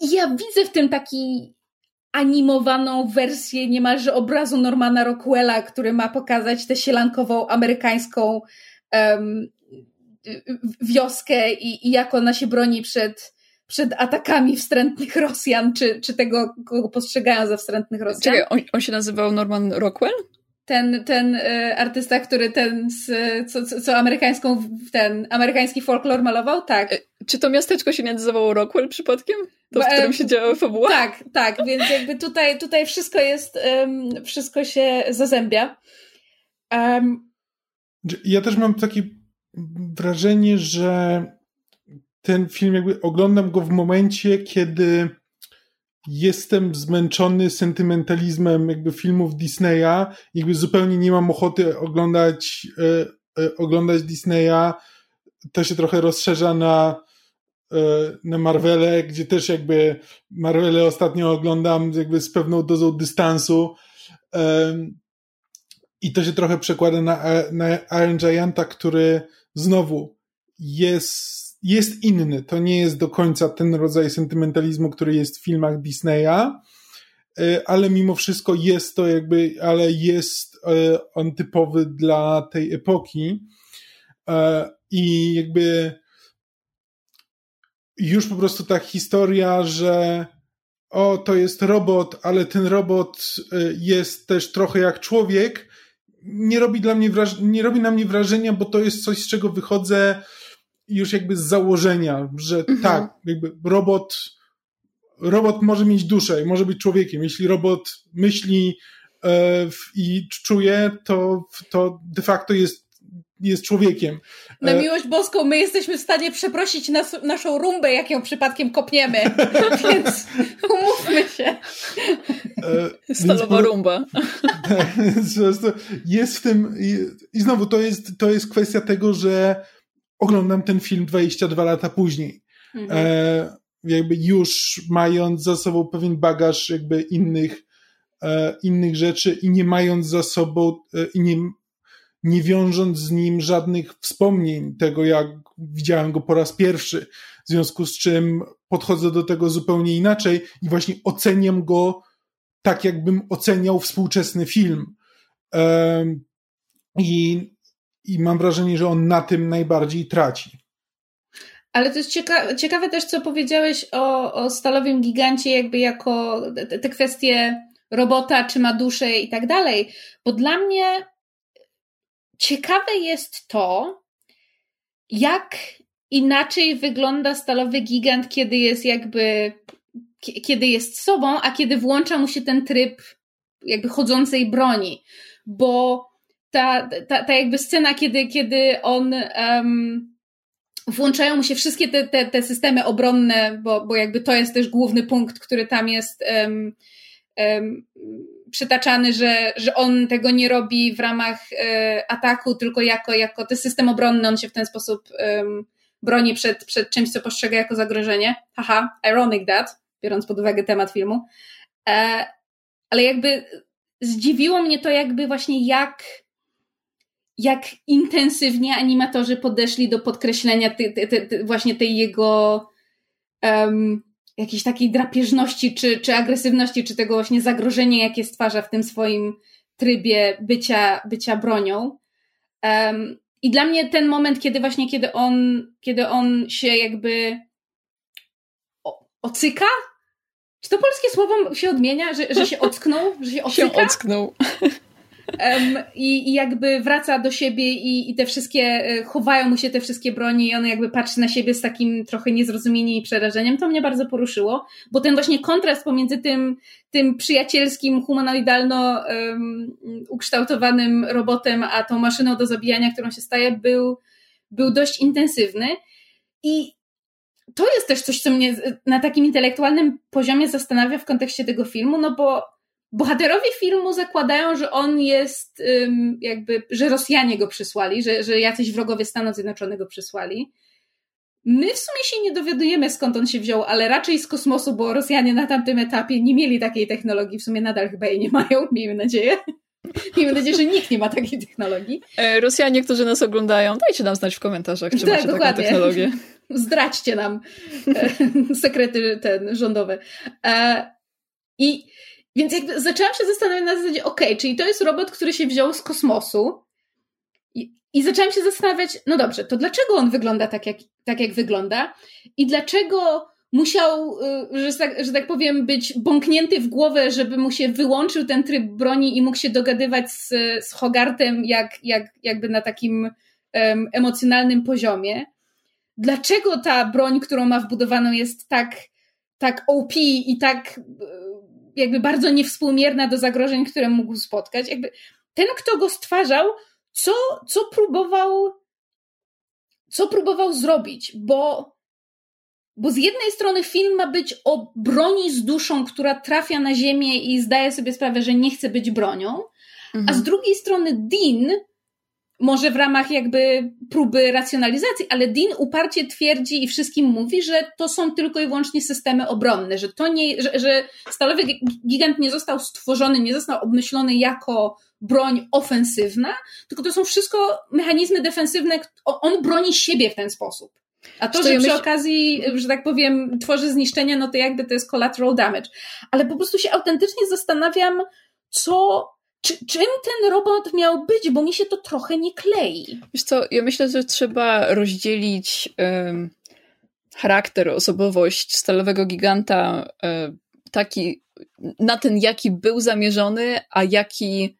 A: I ja widzę w tym taki animowaną wersję niemalże obrazu Normana Rockwella, który ma pokazać tę sielankową amerykańską um, wioskę i, i jak ona się broni przed przed atakami wstrętnych Rosjan, czy, czy tego, kogo postrzegają za wstrętnych Rosjan.
C: Czekaj, on, on się nazywał Norman Rockwell?
A: ten, ten y, artysta, który ten, z, co, co, co amerykańską, ten amerykański folklor malował? Tak. E,
C: czy to miasteczko się nazywało Rockwell przypadkiem? To, w którym się działa fabuła?
A: Tak, tak, więc jakby tutaj, tutaj wszystko jest, um, wszystko się zazębia. Um,
B: ja też mam takie wrażenie, że ten film jakby oglądam go w momencie, kiedy jestem zmęczony sentymentalizmem jakby filmów Disneya, jakby zupełnie nie mam ochoty oglądać, e, e, oglądać Disneya. To się trochę rozszerza na, e, na Marvele, gdzie też jakby Marvele ostatnio oglądam jakby z pewną dozą dystansu. E, I to się trochę przekłada na, na Iron Gianta, który znowu jest jest inny. To nie jest do końca ten rodzaj sentymentalizmu, który jest w filmach Disneya, e, ale mimo wszystko jest to jakby, ale jest e, on typowy dla tej epoki. E, I jakby już po prostu ta historia, że o, to jest robot, ale ten robot jest też trochę jak człowiek, nie robi dla mnie wraż- nie robi na mnie wrażenia, bo to jest coś, z czego wychodzę już jakby z założenia, że mhm. tak, jakby robot, robot może mieć duszę i może być człowiekiem. Jeśli robot myśli e, i czuje, to, to de facto jest jest człowiekiem.
A: Na e, miłość boską, my jesteśmy w stanie przeprosić nas, naszą rumbę, jak ją przypadkiem kopniemy, więc umówmy się.
C: E, Stalowa rumba.
B: Jest w tym i znowu to jest, to jest kwestia tego, że oglądam ten film 22 lata później. Mhm. E, jakby już mając za sobą pewien bagaż jakby innych, e, innych rzeczy i nie mając za sobą e, i nie, nie wiążąc z nim żadnych wspomnień tego, jak widziałem go po raz pierwszy. W związku z czym podchodzę do tego zupełnie inaczej i właśnie oceniam go tak, jakbym oceniał współczesny film. E, I i mam wrażenie, że on na tym najbardziej traci.
A: Ale to jest cieka ciekawe też, co powiedziałeś o, o stalowym gigancie, jakby jako te, te kwestie robota, czy ma duszę i tak dalej. Bo dla mnie ciekawe jest to, jak inaczej wygląda stalowy gigant, kiedy jest jakby, kiedy jest sobą, a kiedy włącza mu się ten tryb jakby chodzącej broni. Bo ta, ta, ta jakby scena, kiedy, kiedy on um, włączają mu się wszystkie te, te, te systemy obronne, bo, bo jakby to jest też główny punkt, który tam jest um, um, przytaczany, że, że on tego nie robi w ramach e, ataku, tylko jako, jako ten system obronny, on się w ten sposób um, broni przed, przed czymś, co postrzega jako zagrożenie. Haha, ironic that, biorąc pod uwagę temat filmu. E, ale jakby zdziwiło mnie to jakby właśnie jak jak intensywnie animatorzy podeszli do podkreślenia właśnie tej jego um, jakiejś takiej drapieżności, czy, czy agresywności, czy tego właśnie zagrożenia, jakie stwarza w tym swoim trybie bycia, bycia bronią. Um, I dla mnie ten moment, kiedy właśnie, kiedy on, kiedy on się jakby ocyka, czy to polskie słowo się odmienia, że, że się ocknął? Że się ocyka?
C: Się ocknął.
A: Um, i, I jakby wraca do siebie i, i te wszystkie, e, chowają mu się te wszystkie broni i on jakby patrzy na siebie z takim trochę niezrozumieniem i przerażeniem. To mnie bardzo poruszyło, bo ten właśnie kontrast pomiędzy tym, tym przyjacielskim, humanoidalno um, ukształtowanym robotem, a tą maszyną do zabijania, którą się staje, był, był dość intensywny. I to jest też coś, co mnie na takim intelektualnym poziomie zastanawia w kontekście tego filmu, no bo bohaterowie filmu zakładają, że on jest jakby, że Rosjanie go przysłali, że, że jacyś wrogowie Stanów Zjednoczonych go przysłali. My w sumie się nie dowiadujemy skąd on się wziął, ale raczej z kosmosu, bo Rosjanie na tamtym etapie nie mieli takiej technologii, w sumie nadal chyba jej nie mają, miejmy nadzieję. Miejmy nadzieję, że nikt nie ma takiej technologii.
C: E, Rosjanie, którzy nas oglądają, dajcie nam znać w komentarzach, czy tak, macie dokładnie. taką technologię.
A: Zdradźcie nam e, sekrety ten rządowe. E, I więc jakby zaczęłam się zastanawiać na zasadzie, okej, okay, czyli to jest robot, który się wziął z kosmosu i, i zaczęłam się zastanawiać, no dobrze, to dlaczego on wygląda tak jak, tak, jak wygląda i dlaczego musiał, y, że tak, że tak powiem, być bąknięty w głowę, żeby mu się wyłączył ten tryb broni i mógł się dogadywać z, z Hogartem jak, jak, jakby na takim um, emocjonalnym poziomie. Dlaczego ta broń, którą ma wbudowaną jest tak, tak OP i tak y, jakby bardzo niewspółmierna do zagrożeń, które mógł spotkać? Jakby ten, kto go stwarzał, co, co próbował co próbował zrobić, bo bo z jednej strony film ma być o broni z duszą, która trafia na ziemię i zdaje sobie sprawę, że nie chce być bronią, mhm. a z drugiej strony Dean, może w ramach jakby próby racjonalizacji, ale Dean uparcie twierdzi i wszystkim mówi, że to są tylko i wyłącznie systemy obronne, że to nie, że, że stalowy gigant nie został stworzony, nie został obmyślony jako broń ofensywna, tylko to są wszystko mechanizmy defensywne, on broni siebie w ten sposób. A to, że przy okazji, że tak powiem, tworzy zniszczenia, no to jakby to jest collateral damage. Ale po prostu się autentycznie zastanawiam, co, czy, czym ten robot miał być, bo mi się to trochę nie klei.
C: Wiesz co, ja myślę, że trzeba rozdzielić charakter, osobowość stalowego giganta um, taki, na ten, jaki był zamierzony, a jaki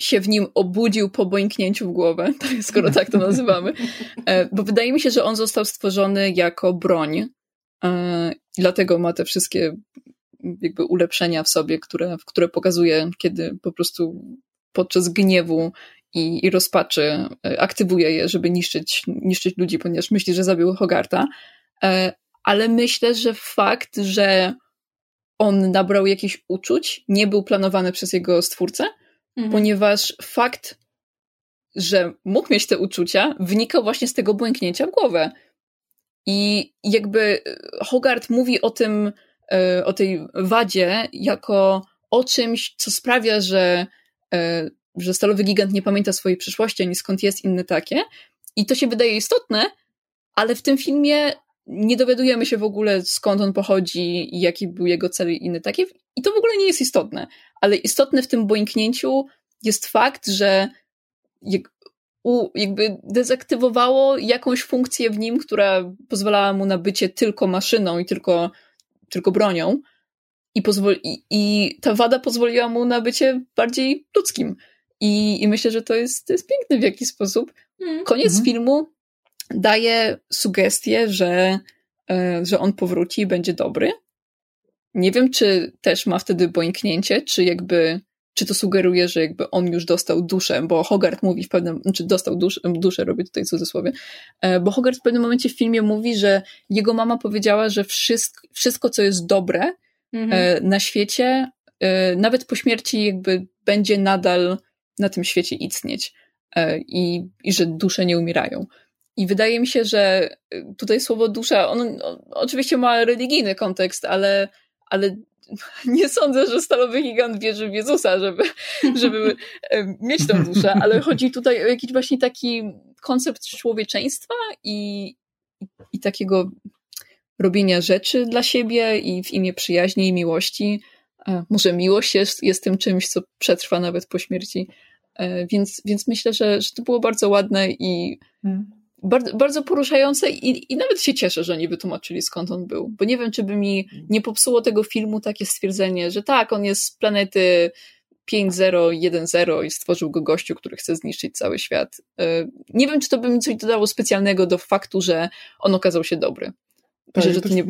C: się w nim obudził po bońknięciu w głowę, skoro tak to nazywamy. E, bo wydaje mi się, że on został stworzony jako broń. E, dlatego ma te wszystkie jakby ulepszenia w sobie, które, które pokazuje, kiedy po prostu podczas gniewu i, i rozpaczy e, aktywuje je, żeby niszczyć, niszczyć ludzi, ponieważ myśli, że zabił Hogarta. Ale myślę, że fakt, że on nabrał jakichś uczuć, nie był planowany przez jego stwórcę, mhm. ponieważ fakt, że mógł mieć te uczucia, wynikał właśnie z tego błęknięcia w głowę. I jakby e, Hogarth mówi o tym, e, o tej wadzie, jako o czymś, co sprawia, że, e, że stalowy gigant nie pamięta swojej przyszłości, ani skąd jest inne takie. I to się wydaje istotne, ale w tym filmie nie dowiadujemy się w ogóle skąd on pochodzi i jaki był jego cel i inny taki. I to w ogóle nie jest istotne. Ale istotne w tym boinknięciu jest fakt, że jakby dezaktywowało jakąś funkcję w nim, która pozwalała mu na bycie tylko maszyną i tylko, tylko bronią. I, pozwoli, i, I ta wada pozwoliła mu na bycie bardziej ludzkim. I, i myślę, że to jest, to jest piękne w jakiś sposób. Mm. Koniec mm. filmu daje sugestię, że, e, że on powróci i będzie dobry. Nie wiem, czy też ma wtedy bońknięcie, czy jakby, czy to sugeruje, że jakby on już dostał duszę, bo Hogarth mówi w pewnym, znaczy dostał duszę, duszę robię tutaj cudzysłowie, e, bo Hogarth w pewnym momencie w filmie mówi, że jego mama powiedziała, że wszystko, wszystko co jest dobre mhm. na świecie, nawet po śmierci jakby będzie nadal na tym świecie istnieć i, i że dusze nie umierają. I wydaje mi się, że tutaj słowo dusza, on, on oczywiście ma religijny kontekst, ale, ale nie sądzę, że stalowy gigant wierzy w Jezusa, żeby, żeby mieć tą duszę, ale chodzi tutaj o jakiś właśnie taki koncept człowieczeństwa i, i takiego robienia rzeczy dla siebie i w imię przyjaźni i miłości. E, może miłość jest, jest tym czymś, co przetrwa nawet po śmierci. E, więc, więc myślę, że, że to było bardzo ładne i hmm bardzo, bardzo poruszające i, i nawet się cieszę, że nie wytłumaczyli skąd on był, bo nie wiem, czy by mi nie popsuło tego filmu takie stwierdzenie, że tak, on jest z planety 5010 i stworzył go gościu, który chce zniszczyć cały świat. E, nie wiem, czy to by mi coś dodało specjalnego do faktu, że on okazał się dobry.
B: Tak, że też, nie...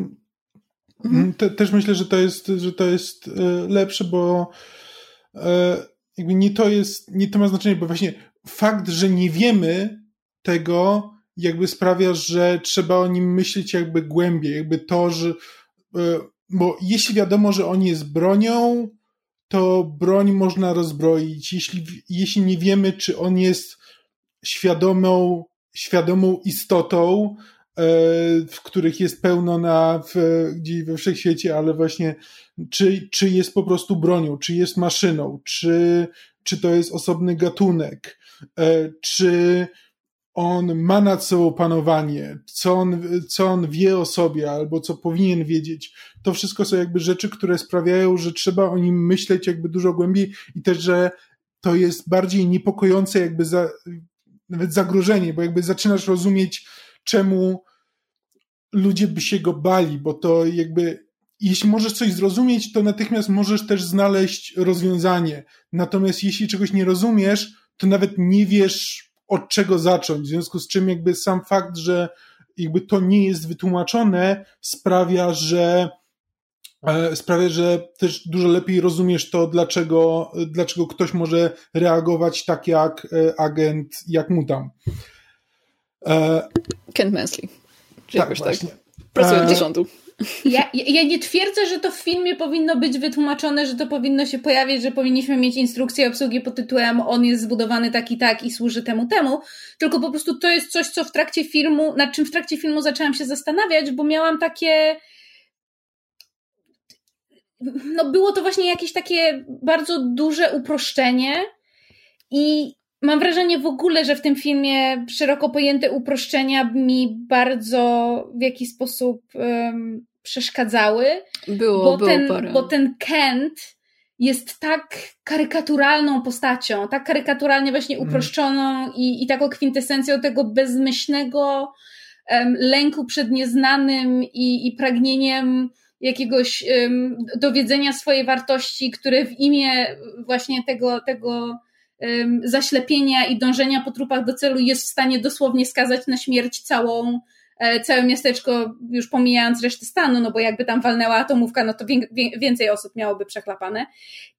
B: Mhm. Te, też myślę, że to jest, że to jest e, lepsze, bo e, jakby nie to jest, nie to ma znaczenie, bo właśnie fakt, że nie wiemy tego, jakby sprawia, że trzeba o nim myśleć jakby głębiej, jakby to, że e, bo jeśli wiadomo, że on jest bronią, to broń można rozbroić. Jeśli, jeśli nie wiemy, czy on jest świadomą, świadomą istotą, e, w których jest pełno na, w, gdzieś we wszechświecie, ale właśnie czy, czy jest po prostu bronią, czy jest maszyną, czy, czy to jest osobny gatunek, e, czy on ma nad sobą panowanie, co on, co on wie o sobie albo co powinien wiedzieć. To wszystko są jakby rzeczy, które sprawiają, że trzeba o nim myśleć jakby dużo głębiej i też, że to jest bardziej niepokojące jakby za, nawet zagrożenie, bo jakby zaczynasz rozumieć czemu ludzie by się go bali, bo to jakby jeśli możesz coś zrozumieć, to natychmiast możesz też znaleźć rozwiązanie. Natomiast jeśli czegoś nie rozumiesz, to nawet nie wiesz od czego zacząć. W związku z czym jakby sam fakt, że jakby to nie jest wytłumaczone, sprawia, że e, sprawia, że też dużo lepiej rozumiesz to, dlaczego, dlaczego ktoś może reagować tak jak e, agent, jak mu tam.
C: E, Kent Mansley.
B: Tak, tak, właśnie. tak.
C: Pracując do rządu.
A: Ja, ja nie twierdzę, że to w filmie powinno być wytłumaczone, że to powinno się pojawić, że powinniśmy mieć instrukcję obsługi pod tytułem on jest zbudowany tak i tak i służy temu temu, tylko po prostu to jest coś, co w trakcie filmu, nad czym w trakcie filmu zaczęłam się zastanawiać, bo miałam takie no było to właśnie jakieś takie bardzo duże uproszczenie i mam wrażenie w ogóle, że w tym filmie szeroko pojęte uproszczenia mi bardzo w jakiś sposób um, przeszkadzały.
C: Było,
A: bo
C: było
A: ten,
C: parę.
A: Bo ten Kent jest tak karykaturalną postacią, tak karykaturalnie właśnie mhm. uproszczoną mm. i, i taką kwintesencją tego bezmyślnego um, lęku przed nieznanym i, i pragnieniem jakiegoś um, dowiedzenia swojej wartości, które w imię właśnie tego, tego zaślepienia i dążenia po trupach do celu jest w stanie dosłownie skazać na śmierć całą, e, całe miasteczko, już pomijając resztę stanu, no bo jakby tam walnęła atomówka, no to więcej osób miałoby przeklapane.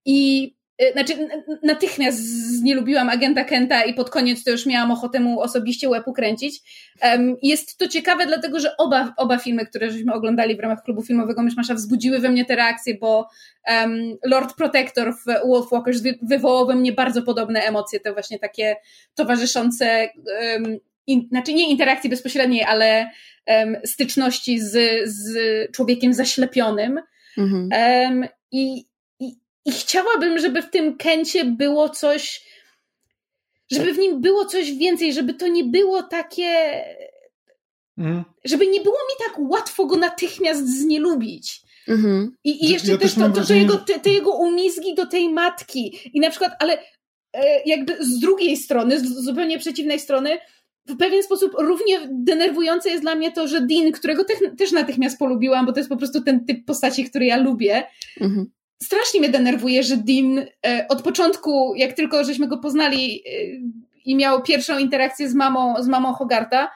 A: I znaczy, natychmiast nie lubiłam agenta Kenta i pod koniec to już miałam ochotę mu osobiście łeb ukręcić. Um, jest to ciekawe, dlatego że oba, oba filmy, które żeśmy oglądali w ramach klubu filmowego Myszmasza, wzbudziły we mnie te reakcje, bo um, Lord Protector w Wolfwalkers wywołał we mnie bardzo podobne emocje, te właśnie takie towarzyszące, um, in, znaczy nie interakcji bezpośredniej, ale styczności z, z człowiekiem zaślepionym. Mhm. I i chciałabym, żeby w tym Kencie było coś, żeby w nim było coś więcej, żeby to nie było takie. Mhm. Żeby nie było mi tak łatwo go natychmiast znielubić. Mhm. I, I, jeszcze ja też, też to, to, to, jego, te, te, jego umizgi do tej matki. I na przykład, ale e, jakby z drugiej strony, z zupełnie przeciwnej strony, w pewien sposób równie denerwujące jest dla mnie to, że Dean, którego te, też natychmiast polubiłam, bo to jest po prostu ten typ postaci, który ja lubię, mhm strasznie mnie denerwuje, że Dean e, od początku, jak tylko żeśmy go poznali e, i miał pierwszą interakcję z mamą, z mamą Hogarta,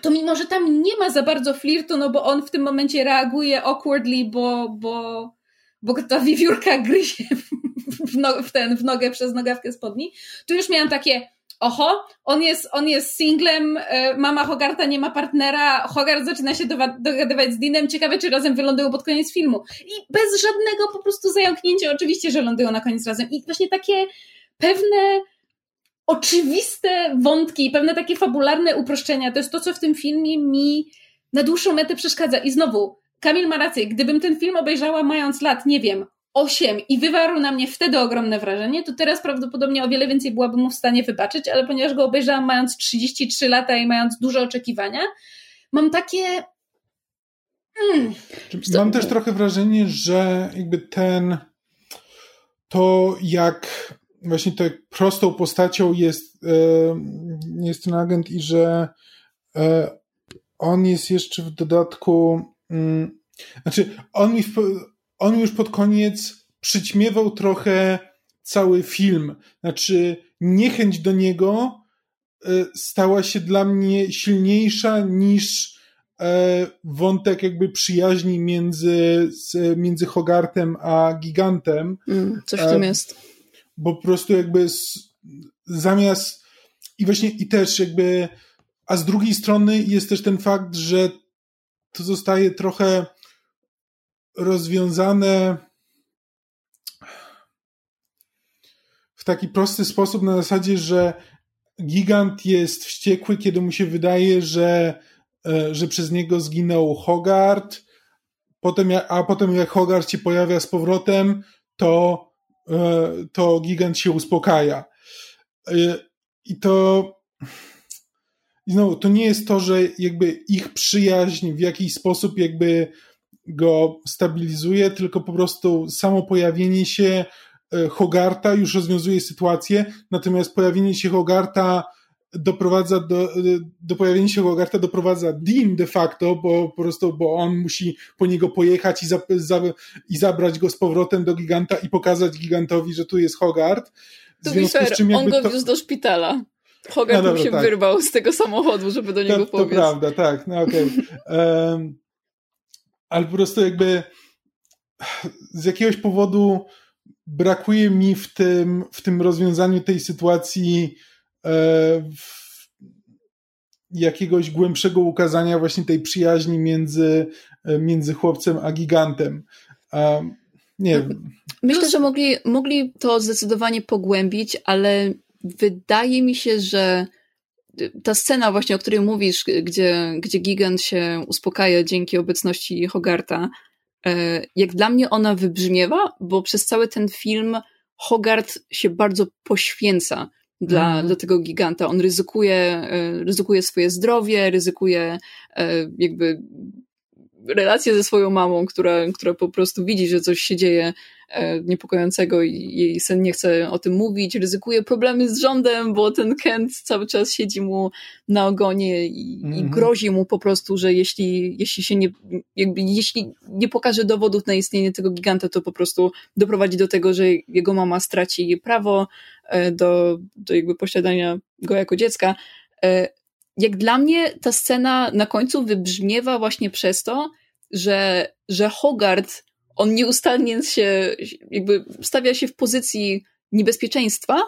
A: to mimo, że tam nie ma za bardzo flirtu, no bo on w tym momencie reaguje awkwardly, bo, bo, bo ta wiewiórka gryzie w, no, w, ten, w nogę przez nogawkę spodni, tu już miałam takie, oho, on jest, on jest singlem, e, mama Hogarta nie ma partnera, Hogart zaczyna się dogadywać z Deanem, ciekawe czy razem wylądują pod koniec filmu. I bez żadnego po prostu zająknięcia, oczywiście, że lądują na koniec razem. I właśnie takie pewne oczywiste wątki, pewne takie fabularne uproszczenia, to jest to, co w tym filmie mi na dłuższą metę przeszkadza. I znowu, Kamil ma rację, gdybym ten film obejrzała mając lat, nie wiem, 8 i wywarł na mnie wtedy ogromne wrażenie, to teraz prawdopodobnie o wiele więcej byłabym mu w stanie wybaczyć, ale ponieważ go obejrzałam mając 33 lata i mając duże oczekiwania, mam takie.
B: Hmm. Mam też trochę wrażenie, że jakby ten. To jak właśnie tak prostą postacią jest, e, jest ten agent i że e, on jest jeszcze w dodatku. Mm, znaczy, on mi w, on już pod koniec przyćmiewał trochę cały film. Znaczy, niechęć do niego e, stała się dla mnie silniejsza niż e, wątek jakby przyjaźni między, między Hogartem a Gigantem.
C: Mm, coś w tym e, jest.
B: Bo po prostu jakby zamiast i właśnie i też jakby a z drugiej strony jest też ten fakt, że to zostaje trochę rozwiązane w taki prosty sposób na zasadzie, że gigant jest wściekły, kiedy mu się wydaje, że, e, że przez niego zginął Hogart, potem, a potem jak Hogart się pojawia z powrotem, to, e, to gigant się uspokaja. E, I to no, to nie jest to, że jakby ich przyjaźń w jakiś sposób jakby go stabilizuje, tylko po prostu samo pojawienie się e, Hogarta już rozwiązuje sytuację, natomiast pojawienie się Hogarta doprowadza do, do pojawienia się Hogarta doprowadza Dean de facto, bo po prostu, bo on musi po niego pojechać i, za, za, i zabrać go z powrotem do giganta i pokazać gigantowi, że tu jest Hogart.
C: To fair, on go to... wiózł do szpitala. Hogart no się tak. wyrwał z tego samochodu, żeby do niego
B: to, to prawda, tak, no okej. Okay. Um, ale po prostu jakby z jakiegoś powodu brakuje mi w tym, w tym rozwiązaniu tej sytuacji e, jakiegoś głębszego ukazania właśnie tej przyjaźni między, e, między chłopcem a gigantem. Nie.
C: Myślę, że mogli, mogli to zdecydowanie pogłębić, ale wydaje mi się, że ta scena właśnie, o której mówisz, gdzie, gdzie Gigant się uspokaja dzięki obecności Hogarta, e, jak dla mnie ona wybrzmiewa, bo przez cały ten film Hogart się bardzo poświęca dla, mm. dla tego giganta. On ryzykuje, e, ryzykuje swoje zdrowie, ryzykuje e, jakby relację ze swoją mamą, która, która po prostu widzi, że coś się dzieje niepokojącego i jej syn nie chce o tym mówić, ryzykuje problemy z rządem, bo ten Kent cały czas siedzi mu na ogonie i, mm -hmm. i mhm. grozi mu po prostu, że jeśli, jeśli się nie, jakby, jeśli nie pokaże dowodów na istnienie tego giganta, to po prostu doprowadzi do tego, że jego mama straci prawo e, do, do jakby posiadania go jako dziecka. E, jak dla mnie ta scena na końcu wybrzmiewa właśnie przez to, że, że Hogard, on nieustannie się, jakby stawia się w pozycji niebezpieczeństwa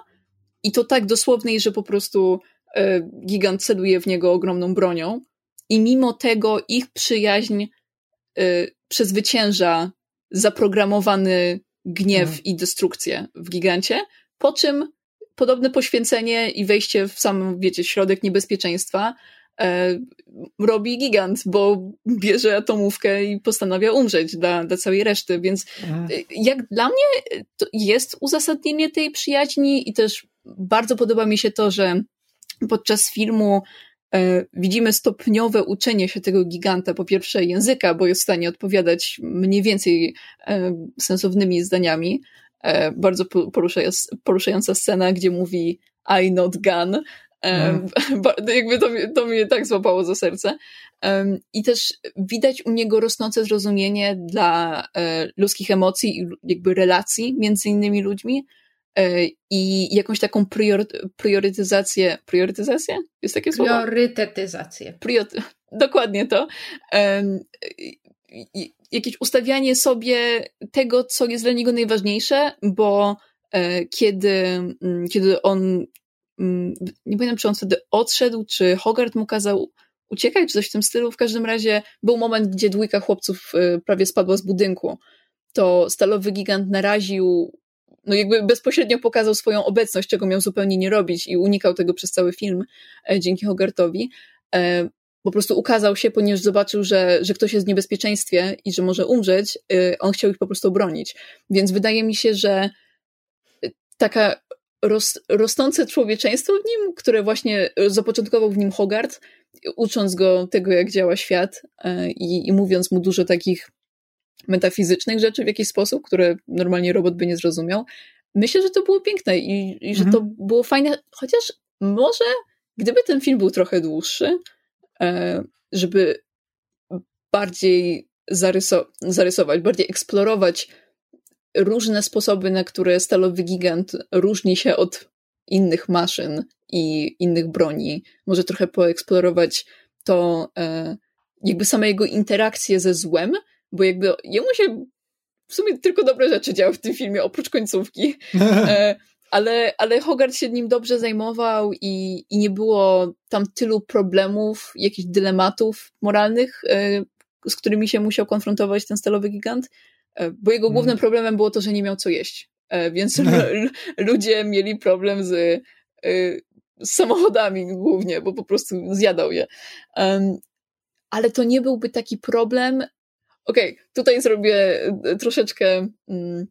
C: i to tak dosłownej, że po prostu e, gigant celuje w niego ogromną bronią i mimo tego ich przyjaźń e, przezwycięża zaprogramowany gniew mhm. i destrukcję w gigancie, po czym podobne poświęcenie i wejście w sam, wiecie, środek niebezpieczeństwa robi gigant, bo bierze atomówkę i postanawia umrzeć dla, dla całej reszty, więc mhm. E, jak dla mnie to jest uzasadnienie tej przyjaźni i też bardzo podoba mi się to, że podczas filmu e, widzimy stopniowe uczenie się tego giganta, po pierwsze języka, bo jest w stanie odpowiadać mniej więcej e, sensownymi zdaniami, E, bardzo poruszająca scena, gdzie mówi I not gun. Mm. Jakby to, to mnie tak złapało za serce. I też widać u niego rosnące zrozumienie dla e, ludzkich emocji i jakby relacji między innymi ludźmi e, i jakąś taką prior, priorytetyzację. Priorytetyzację? Jest takie słowo?
A: Priorytetyzację.
C: Prior, dokładnie to jakieś ustawianie sobie tego, co jest dla niego najważniejsze, bo e, kiedy, mm, kiedy on, nie pamiętam, czy on wtedy odszedł, czy Hogarth mu kazał uciekać, czy coś w tym stylu. W każdym razie był moment, gdzie dwójka chłopców e, prawie spadła z budynku. To stalowy gigant naraził, no jakby bezpośrednio pokazał swoją obecność, czego miał zupełnie nie robić i unikał tego przez cały film e, dzięki Hogartowi po prostu ukazał się, ponieważ zobaczył, że, że ktoś jest w niebezpieczeństwie i że może umrzeć, y, on chciał ich po prostu obronić. Więc wydaje mi się, że taka roz, rosnące człowieczeństwo w nim, które właśnie zapoczątkował w nim Hogarth, ucząc go tego, jak działa świat y, i, i mówiąc mu dużo takich metafizycznych rzeczy w jakiś sposób, które normalnie robot by nie zrozumiał. Myślę, że to było piękne i, i że mhm. to było fajne, chociaż może gdyby ten film był trochę dłuższy, E, żeby bardziej zaryso zarysować, bardziej eksplorować różne sposoby, na które stalowy gigant różni się od innych maszyn i innych broni. Może trochę poeksplorować to, e, jakby same jego interakcje ze złem, bo jakby jemu się w sumie tylko dobre rzeczy działy w tym filmie, oprócz końcówki. E, ale, ale Hogarth się nim dobrze zajmował i, i nie było tam tylu problemów, jakichś dylematów moralnych, e, z którymi się musiał konfrontować ten stalowy gigant, bo jego głównym mm. problemem było to, że nie miał co jeść. E, więc ludzie mieli problem z, z samochodami głównie, bo po prostu zjadał je. Ale to nie byłby taki problem. Okej, okay, tutaj zrobię troszeczkę mm,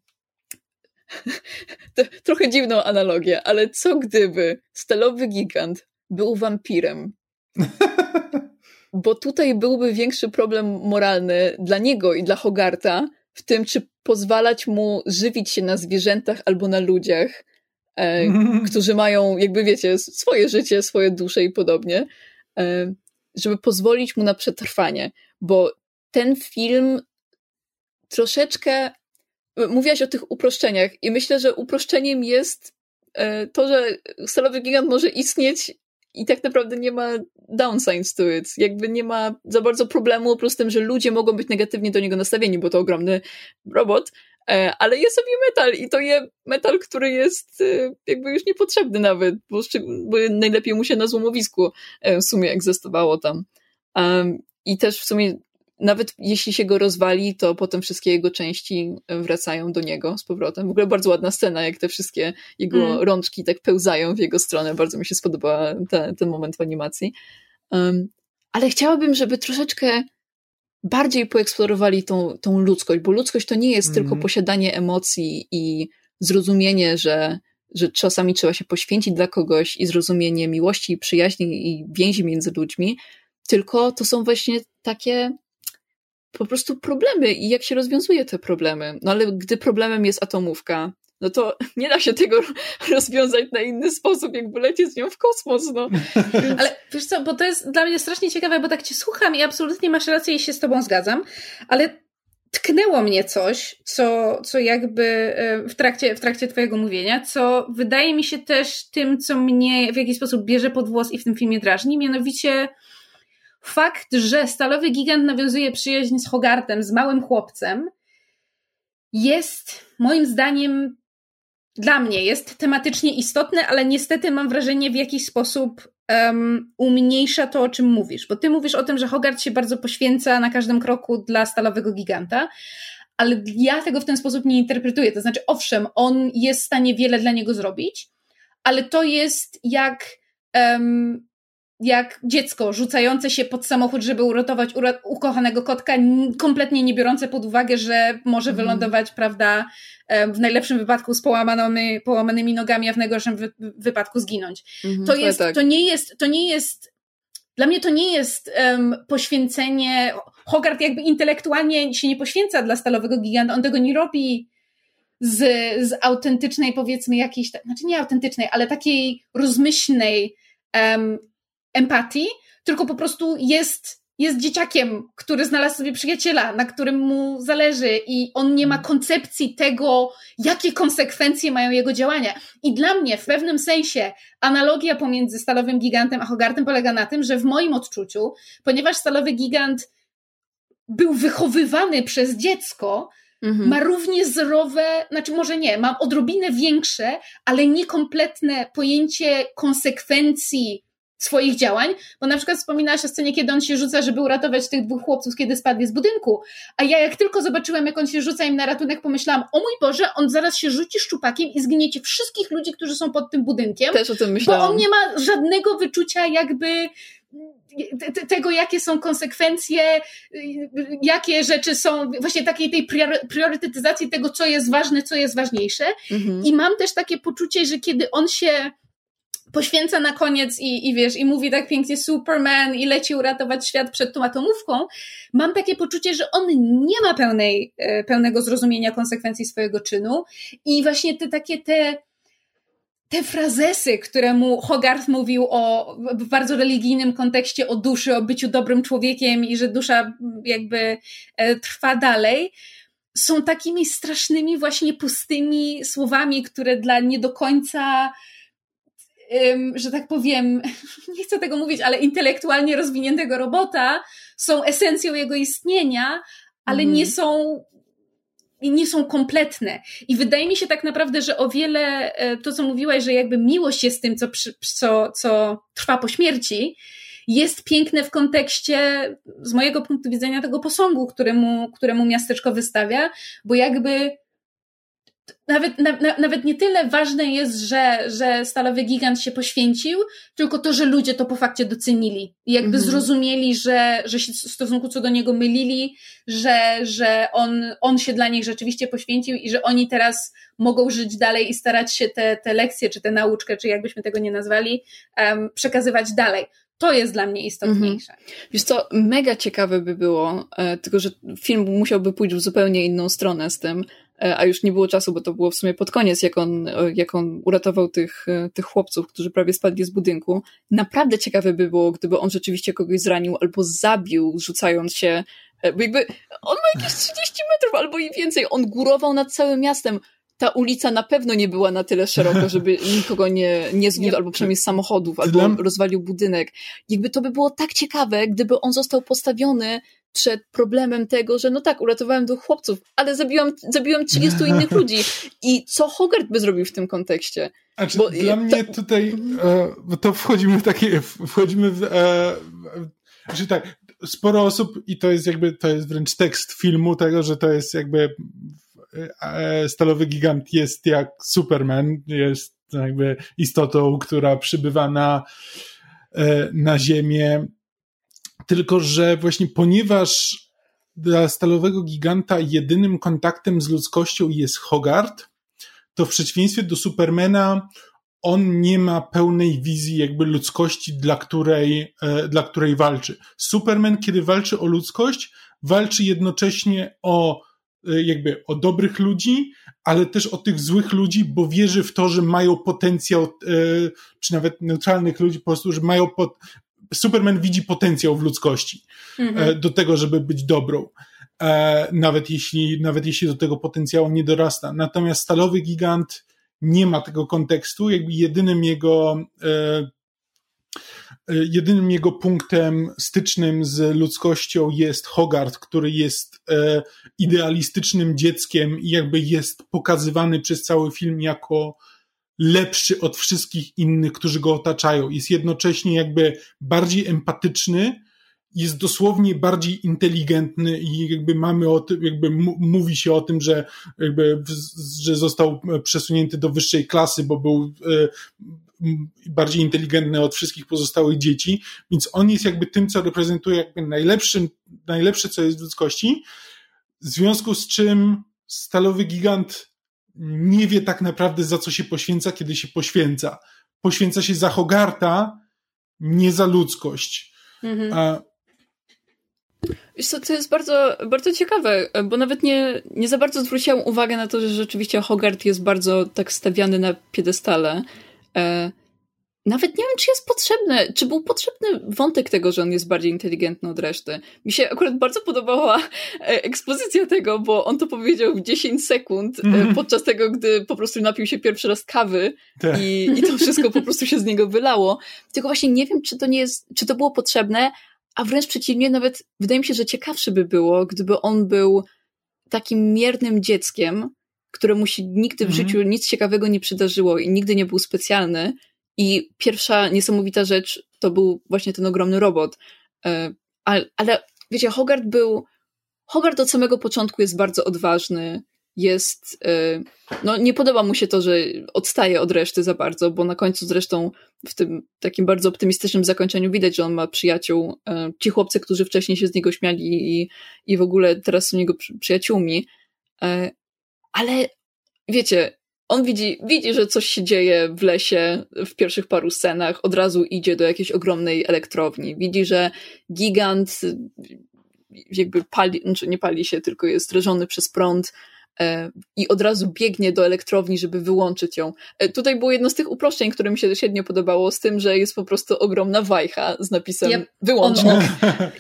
C: trochę dziwną analogię, ale co gdyby stalowy gigant był wampirem? Bo tutaj byłby większy problem moralny dla niego i dla Hogarta w tym, czy pozwalać mu żywić się na zwierzętach albo na ludziach, e, którzy mają, jakby wiecie, swoje życie, swoje dusze i podobnie, e, żeby pozwolić mu na przetrwanie, bo ten film troszeczkę. Mówiłaś o tych uproszczeniach, i myślę, że uproszczeniem jest e, to, że stalowy gigant może istnieć i tak naprawdę nie ma downsides to it. Jakby nie ma za bardzo problemu po z tym, że ludzie mogą być negatywnie do niego nastawieni, bo to ogromny robot, e, ale jest sobie metal i to jest metal, który jest e, jakby już niepotrzebny nawet, bo, bo najlepiej mu się na złomowisku w sumie egzystowało tam. I też w sumie nawet jeśli się go rozwali, to potem wszystkie jego części wracają do niego z powrotem. W ogóle bardzo ładna scena, jak te wszystkie jego mm. rączki tak pełzają w jego stronę. Bardzo mi się spodobał ten moment w animacji. Um, ale chciałabym, żeby troszeczkę bardziej poeksplorowali tą, tą ludzkość, bo ludzkość to nie jest mm. tylko posiadanie emocji i zrozumienie, że, że czasami trzeba się poświęcić dla kogoś i zrozumienie miłości, przyjaźni i więzi między ludźmi, tylko to są właśnie takie po prostu problemy i jak się rozwiązuje te problemy. No ale gdy problemem jest atomówka, no to nie da się tego rozwiązać na inny sposób, jak lecieć z nią w kosmos, no.
A: Ale wiesz co, bo to jest dla mnie strasznie ciekawe, bo tak cię słucham i absolutnie masz rację i się z tobą zgadzam, ale tknęło mnie coś, co, co jakby e, w trakcie, w trakcie twojego mówienia, co wydaje mi się też tym, co mnie w jakiś sposób bierze pod włos i w tym filmie drażni, mianowicie fakt, że stalowy gigant nawiązuje przyjaźń z Hogartem, z małym chłopcem, jest moim zdaniem dla mnie jest tematycznie istotny, ale niestety mam wrażenie w jakiś sposób um, umniejsza to, o czym mówisz. Bo ty mówisz o tym, że Hogart się bardzo poświęca na każdym kroku dla stalowego giganta, ale ja tego w ten sposób nie interpretuję. To znaczy, owszem, on jest w stanie wiele dla niego zrobić, ale to jest jak um, jak dziecko rzucające się pod samochód, żeby uratować ukochanego kotka, kompletnie nie biorące pod uwagę, że może mm. wylądować, prawda, w najlepszym wypadku z połamanymi, połamanymi nogami, a w najgorszym wy wypadku zginąć. Mm, to, jest, tak. to nie jest, to nie jest, dla mnie to nie jest um, poświęcenie, Hogarth jakby intelektualnie się nie poświęca dla stalowego giganta, on tego nie robi z, z autentycznej, powiedzmy, jakiejś, znaczy nie autentycznej, ale takiej rozmyślnej, um, empatii, tylko po prostu jest, jest dzieciakiem, który znalazł sobie przyjaciela, na którym mu zależy i on nie ma mm. koncepcji tego, jakie konsekwencje mają jego działania. I dla mnie w pewnym sensie analogia pomiędzy Stalowym Gigantem a Hogartem polega na tym, że w moim odczuciu, ponieważ Stalowy Gigant był wychowywany przez dziecko, Mhm. ma równie zdrowe, znaczy może nie, ma odrobinę większe, ale niekompletne pojęcie konsekwencji swoich działań, bo na przykład wspominałaś o scenie, kiedy on się rzuca, żeby uratować tych dwóch chłopców, kiedy spadnie z budynku, a ja jak tylko zobaczyłam, jak on się rzuca im na ratunek, pomyślałam, o mój Boże, on zaraz się rzuci szczupakiem i zgniecie wszystkich ludzi, którzy są pod tym budynkiem,
C: Też o tym myślałam.
A: bo on nie ma żadnego wyczucia jakby tego, jakie są konsekwencje, jakie rzeczy są, właśnie takiej tej priorytetyzacji tego, co jest ważne, co jest ważniejsze. Mhm. I mam też takie poczucie, że kiedy on się poświęca na koniec i, i wiesz, i mówi tak pięknie Superman i leci uratować świat przed tą atomówką, mam takie poczucie, że on nie ma pełnej, e, pełnego zrozumienia konsekwencji swojego czynu. I właśnie te takie te te frazesy, które mu Hogarth mówił o, w bardzo religijnym kontekście o duszy, o byciu dobrym człowiekiem i że dusza jakby e, trwa dalej, są takimi strasznymi, właśnie pustymi słowami, które dla nie do końca że tak powiem, nie chcę tego mówić, ale intelektualnie rozwiniętego robota są esencją jego istnienia, ale mm. nie są nie są kompletne. I wydaje mi się tak naprawdę, że o wiele e, to, co mówiłaś, że jakby miłość jest tym, co, co, co trwa po śmierci, jest piękne w kontekście, z mojego punktu widzenia, tego posągu, któremu, któremu miasteczko wystawia, bo jakby nawet, na, nawet nie tyle ważne jest, że, że stalowy gigant się poświęcił, tylko to, że ludzie to po fakcie docenili. I jakby -hmm. zrozumieli, że, że się w stosunku co do niego mylili, że, że on, on się dla nich rzeczywiście poświęcił i że oni teraz mogą żyć dalej i starać się te, te lekcje, czy tę nauczkę, czy jakbyśmy tego nie nazwali, um, przekazywać dalej. To jest dla mnie istotniejsze. Mhm.
C: Wiesz co, mega ciekawe by było, e, tylko że film musiałby pójść w zupełnie inną stronę z tym, a już nie było czasu, bo to było w sumie pod koniec, jak on, jak on uratował tych, tych chłopców, którzy prawie spadli z budynku. Naprawdę ciekawe by było, gdyby on rzeczywiście kogoś zranił albo zabił, rzucając się bo jakby on ma jakieś 30 metrów albo i więcej. On górował nad całym miastem ta ulica na pewno nie była na tyle szeroka, żeby nikogo nie, nie zniósł, albo przynajmniej samochodów, albo rozwalił budynek. Jakby to by było tak ciekawe, gdyby on został postawiony przed problemem tego, że no tak, uratowałem dwóch chłopców, ale zabiłam, zabiłem 30 innych ludzi. I co Hogarth by zrobił w tym kontekście?
B: Znaczy, bo, dla to... mnie tutaj e, to wchodzimy w takie, wchodzimy w, e, że tak, sporo osób i to jest jakby, to jest wręcz tekst filmu tego, że to jest jakby E, stalowy gigant jest jak Superman, jest jakby istotą, która przybywa na, e, na Ziemię. Tylko, że właśnie ponieważ dla stalowego giganta jedynym kontaktem z ludzkością jest Hogarth, to w przeciwieństwie do Supermana on nie ma pełnej wizji jakby ludzkości, dla której, e, dla której walczy. Superman, kiedy walczy o ludzkość, walczy jednocześnie o Y, jakby o dobrych ludzi, ale też o tych złych ludzi, bo wierzy w to, że mają potencjał, y, czy nawet neutralnych ludzi po prostu, że mają pot... Superman widzi potencjał w ludzkości mhm. E, do tego, żeby być dobrą. E, nawet jeśli, nawet jeśli do tego potencjału nie dorasta. Natomiast stalowy gigant nie ma tego kontekstu, jakby jedynym jego e, jedynym jego punktem stycznym z ludzkością jest Hogarth, który jest idealistycznym dzieckiem i jakby jest pokazywany przez cały film jako lepszy od wszystkich innych, którzy go otaczają. Jest jednocześnie jakby bardziej empatyczny, jest dosłownie bardziej inteligentny i jakby mamy o tym, jakby mówi się o tym, że jakby, że został przesunięty do wyższej klasy, bo był e, bardziej inteligentny od wszystkich pozostałych dzieci, więc on jest jakby tym, co reprezentuje jakby najlepszym, najlepsze, co jest w ludzkości, w związku z czym stalowy gigant nie wie tak naprawdę, za co się poświęca, kiedy się poświęca. Poświęca się za Hogarta, nie za ludzkość. Mhm. A...
C: Wiesz co, to jest bardzo, bardzo ciekawe, bo nawet nie, nie za bardzo zwróciłam uwagę na to, że rzeczywiście Hogart jest bardzo tak stawiany na piedestale. E, nawet nie wiem, czy jest potrzebny, czy był potrzebny wątek tego, że on jest bardziej inteligentny od reszty. Mi się akurat bardzo podobała e, ekspozycja tego, bo on to powiedział w 10 sekund mm. podczas tego, gdy po prostu napił się pierwszy raz kawy tak. i, i to wszystko po prostu się z niego wylało. Tylko właśnie nie wiem, czy to nie jest, czy to było potrzebne, a wręcz przeciwnie, nawet wydaje mi się, że ciekawsze by było, gdyby on był takim miernym dzieckiem, któremu się nigdy w mm. życiu nic ciekawego nie przydarzyło i nigdy nie był specjalny, i pierwsza niesamowita rzecz to był właśnie ten ogromny robot. E, ale, ale wiecie, Hogarth był. Hogarth od samego początku jest bardzo odważny. Jest. E, no, nie podoba mu się to, że odstaje od reszty za bardzo, bo na końcu zresztą w tym takim bardzo optymistycznym zakończeniu widać, że on ma przyjaciół. E, ci chłopcy, którzy wcześniej się z niego śmiali i, i w ogóle teraz są jego przyjaciółmi. Ale wiecie, on widzi, widzi, że coś się dzieje w lesie w pierwszych paru scenach, od razu idzie do jakiejś ogromnej elektrowni. Widzi, że gigant jakby pali, znaczy nie pali się, tylko jest rażony przez prąd i od razu biegnie do elektrowni, żeby wyłączyć ją. E, tutaj było jedno z tych uproszczeń, które mi się średnio podobało, z tym, że jest po prostu ogromna wajcha z napisem yep. wyłącznik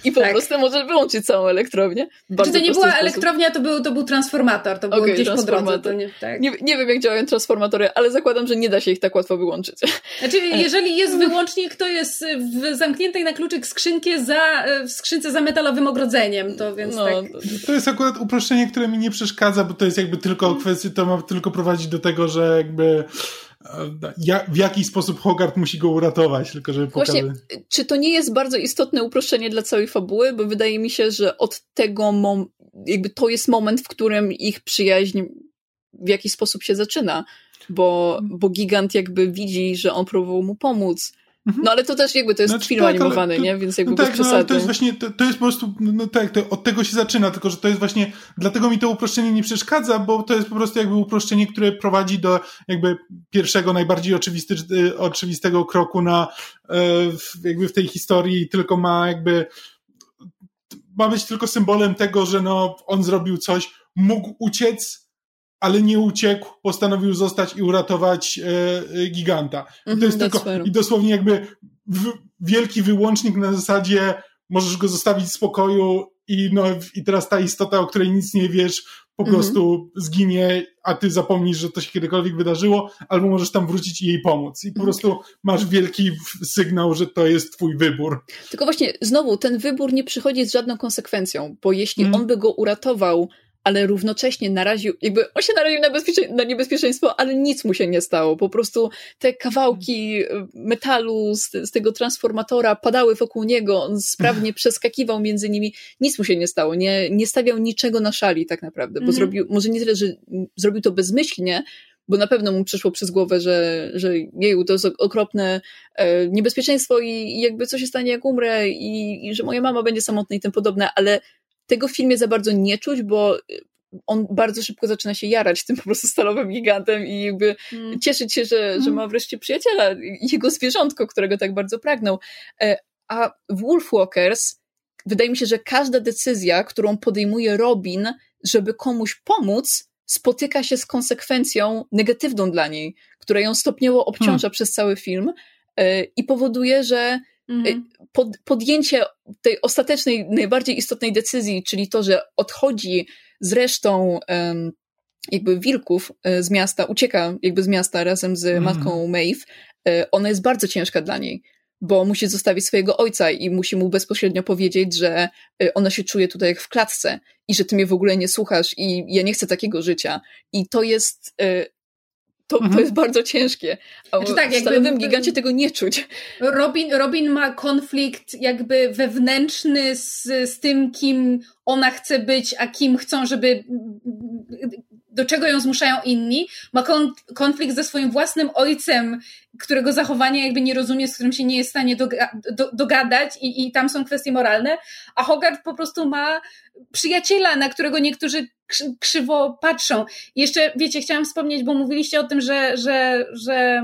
C: i po tak. prostu może wyłączyć całą elektrownię.
A: Bardzo Czy to nie była sposób. elektrownia, to był, to był transformator, to okay, gdzieś po drodze. Nie,
C: tak. nie, nie, wiem, jak działają transformatory, ale zakładam, że nie da się ich tak łatwo wyłączyć.
A: Znaczy, e. jeżeli jest wyłącznik, to jest w zamkniętej na kluczyk skrzynkie za, w skrzynce za metalowym ogrodzeniem, to więc no, tak.
B: To jest akurat uproszczenie, które mi nie przeszkadza, bo to jest jakby tylko mm. kwestia, to ma tylko prowadzić do tego, że jakby e, ja, w jaki sposób Hogarth musi go uratować, tylko żeby pokazać. Właśnie,
C: czy to nie jest bardzo istotne uproszczenie dla całej fabuły? Bo wydaje mi się, że od tego mom jakby to jest moment, w którym ich przyjaźń w jakiś sposób się zaczyna. Bo, bo gigant jakby widzi, że on próbował mu pomóc Mhm. No ale to też jakby to jest znaczy, film tak, animowany, to, nie? Więc jakby no tak, bez przesady. No,
B: to jest właśnie, to, to jest po prostu, no, no tak, to od tego się zaczyna, tylko że to jest właśnie, dlatego mi to uproszczenie nie przeszkadza, bo to jest po prostu jakby uproszczenie, które prowadzi do jakby pierwszego, najbardziej oczywisty, y, oczywistego kroku na, e, jakby w tej historii, tylko ma jakby, ma być tylko symbolem tego, że no, on zrobił coś, mógł uciec, ale nie uciekł, postanowił zostać i uratować e, giganta. I to
C: Mhm,
B: jest tylko,
C: fair.
B: i dosłownie jakby w, wielki wyłącznik na zasadzie możesz go zostawić w spokoju i, no, i teraz ta istota, o której nic nie wiesz, po
C: Mhm.
B: prostu zginie, a ty zapomnisz, że to się kiedykolwiek wydarzyło, albo możesz tam wrócić i jej pomóc. I po
C: Mhm.
B: prostu masz wielki sygnał, że to jest twój wybór.
C: Tylko właśnie, znowu, ten wybór nie przychodzi z żadną konsekwencją, bo jeśli
B: Mm.
C: on by go uratował, ale równocześnie naraził, jakby on się naraził na, bezpiecze- na niebezpieczeństwo, ale nic mu się nie stało. Po prostu te kawałki e, metalu z, z tego transformatora padały wokół niego, on sprawnie przeskakiwał między nimi, nic mu się nie stało, nie, nie stawiał niczego na szali tak naprawdę, bo
A: Mhm.
C: zrobił, może nie tyle, że zrobił to bezmyślnie, bo na pewno mu przyszło przez głowę, że, że jeju, to jest okropne e, niebezpieczeństwo i, i jakby co się stanie, jak umrę i, i że moja mama będzie samotna i tym podobne, ale tego w filmie za bardzo nie czuć, bo on bardzo szybko zaczyna się jarać tym po prostu stalowym gigantem i jakby
A: Mm.
C: cieszyć się, że, że ma wreszcie przyjaciela, jego zwierzątko, którego tak bardzo pragnął. E, A w Wolfwalkers wydaje mi się, że każda decyzja, którą podejmuje Robin, żeby komuś pomóc, spotyka się z konsekwencją negatywną dla niej, która ją stopniowo obciąża przez cały film e, i powoduje, że
A: Mhm.
C: pod, podjęcie tej ostatecznej, najbardziej istotnej decyzji, czyli to, że odchodzi z resztą em, jakby wilków e, z miasta, ucieka jakby z miasta razem z
B: Mhm.
C: matką Maeve, e, ona jest bardzo ciężka dla niej, bo musi zostawić swojego ojca i musi mu bezpośrednio powiedzieć, że e, ona się czuje tutaj jak w klatce i że ty mnie w ogóle nie słuchasz i ja nie chcę takiego życia. I to jest to, to
B: Mhm.
C: jest bardzo ciężkie. A
A: Znaczy tak,
C: w
A: jakby-
C: stalowym gigancie tego nie czuć.
A: Robin, Robin ma konflikt jakby wewnętrzny z, z tym, kim ona chce być, a kim chcą, żeby do czego ją zmuszają inni. Ma kon, konflikt ze swoim własnym ojcem, którego zachowania jakby nie rozumie, z którym się nie jest w stanie doga, do, dogadać i, i tam są kwestie moralne, a Hogarth po prostu ma przyjaciela, na którego niektórzy krzywo patrzą. Jeszcze, wiecie, chciałam wspomnieć, bo mówiliście o tym, że, że, że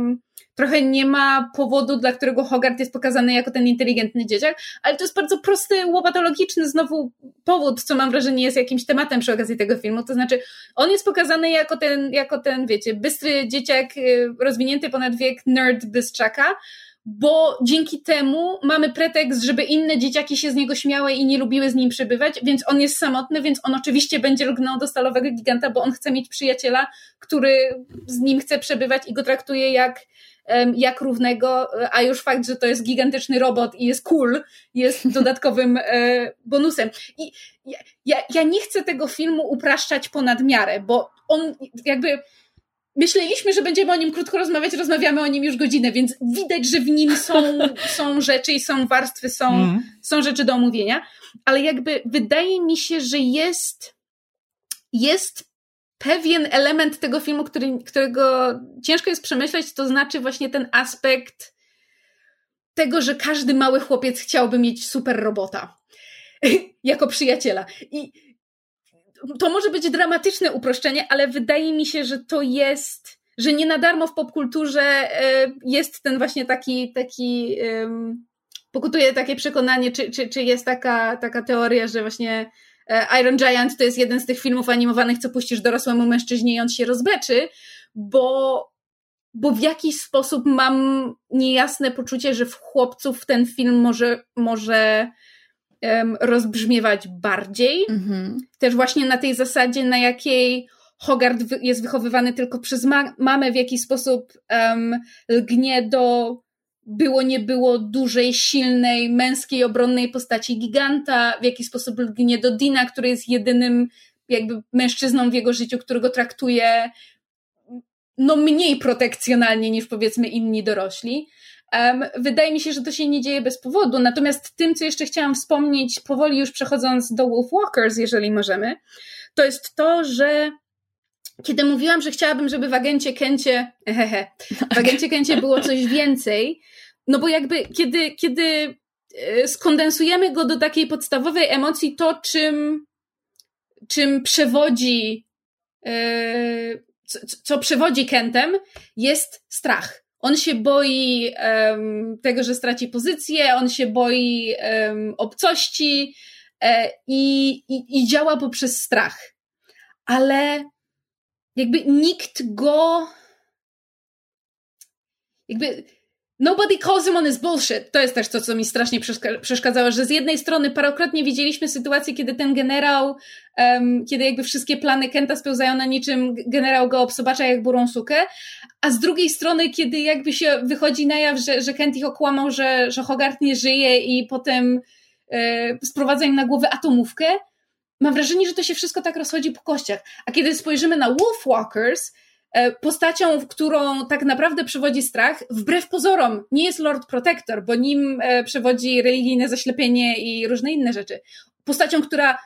A: trochę nie ma powodu, dla którego Hogarth jest pokazany jako ten inteligentny dzieciak, ale to jest bardzo prosty, łopatologiczny znowu powód, co mam wrażenie jest jakimś tematem przy okazji tego filmu, to znaczy on jest pokazany jako ten, jako ten, wiecie, bystry dzieciak, y, rozwinięty ponad wiek nerd bystrzaka, bo dzięki temu mamy pretekst, żeby inne dzieciaki się z niego śmiały i nie lubiły z nim przebywać, więc on jest samotny, więc on oczywiście będzie lgnął do stalowego giganta, bo on chce mieć przyjaciela, który z nim chce przebywać i go traktuje jak jak równego, a już fakt, że to jest gigantyczny robot i jest cool, jest dodatkowym e, bonusem. I ja, ja, ja nie chcę tego filmu upraszczać ponad miarę, bo on jakby myśleliśmy, że będziemy o nim krótko rozmawiać, rozmawiamy o nim już godzinę, więc widać, że w nim są, są rzeczy i są warstwy, są,
B: Mhm.
A: są rzeczy do omówienia, ale jakby wydaje mi się, że jest, jest pewien element tego filmu, który, którego ciężko jest przemyśleć, to znaczy właśnie ten aspekt tego, że każdy mały chłopiec chciałby mieć super robota jako przyjaciela. I to może być dramatyczne uproszczenie, ale wydaje mi się, że to jest, że nie na darmo w popkulturze e, jest ten właśnie taki, taki pokutuje takie przekonanie, czy, czy, czy jest taka, taka teoria, że właśnie e, Iron Giant to jest jeden z tych filmów animowanych, co puścisz dorosłemu mężczyźnie i on się rozbeczy, bo, bo w jakiś sposób mam niejasne poczucie, że w chłopców ten film może, może um, rozbrzmiewać bardziej.
C: Mhm.
A: Też właśnie na tej zasadzie, na jakiej Hogarth wy- jest wychowywany tylko przez ma- mamę, w jaki sposób um, lgnie do było, nie było dużej, silnej, męskiej, obronnej postaci giganta, w jaki sposób lgnie do Dina, który jest jedynym jakby mężczyzną w jego życiu, którego traktuje no mniej protekcjonalnie niż powiedzmy inni dorośli. Wydaje mi się, że to się nie dzieje bez powodu. Natomiast tym, co jeszcze chciałam wspomnieć, powoli już przechodząc do Wolfwalkers, jeżeli możemy, to jest to, że kiedy mówiłam, że chciałabym, żeby w agencie Kencie, hehe, w agencie było coś więcej, no bo jakby kiedy, kiedy e, skondensujemy go do takiej podstawowej emocji, to czym, czym przewodzi, e, co, co przewodzi Kentem, jest strach. On się boi um, tego, że straci pozycję, on się boi um, obcości e, i, i, i działa poprzez strach. Ale jakby nikt go jakby Nobody calls him on his bullshit. To jest też to, co mi strasznie przeszkadzało, że z jednej strony parokrotnie widzieliśmy sytuację, kiedy ten generał, um, kiedy jakby wszystkie plany Kenta spełzają na niczym, generał go obsobacza jak burą sukę, a z drugiej strony, kiedy jakby się wychodzi na jaw, że, że Kent ich okłamał, że, że Hogarth nie żyje i potem e, sprowadza im na głowę atomówkę, mam wrażenie, że to się wszystko tak rozchodzi po kościach. A kiedy spojrzymy na Wolfwalkers, E, postacią, w którą tak naprawdę przewodzi strach, wbrew pozorom, nie jest Lord Protector, bo nim e, przewodzi religijne zaślepienie i różne inne rzeczy. Postacią, która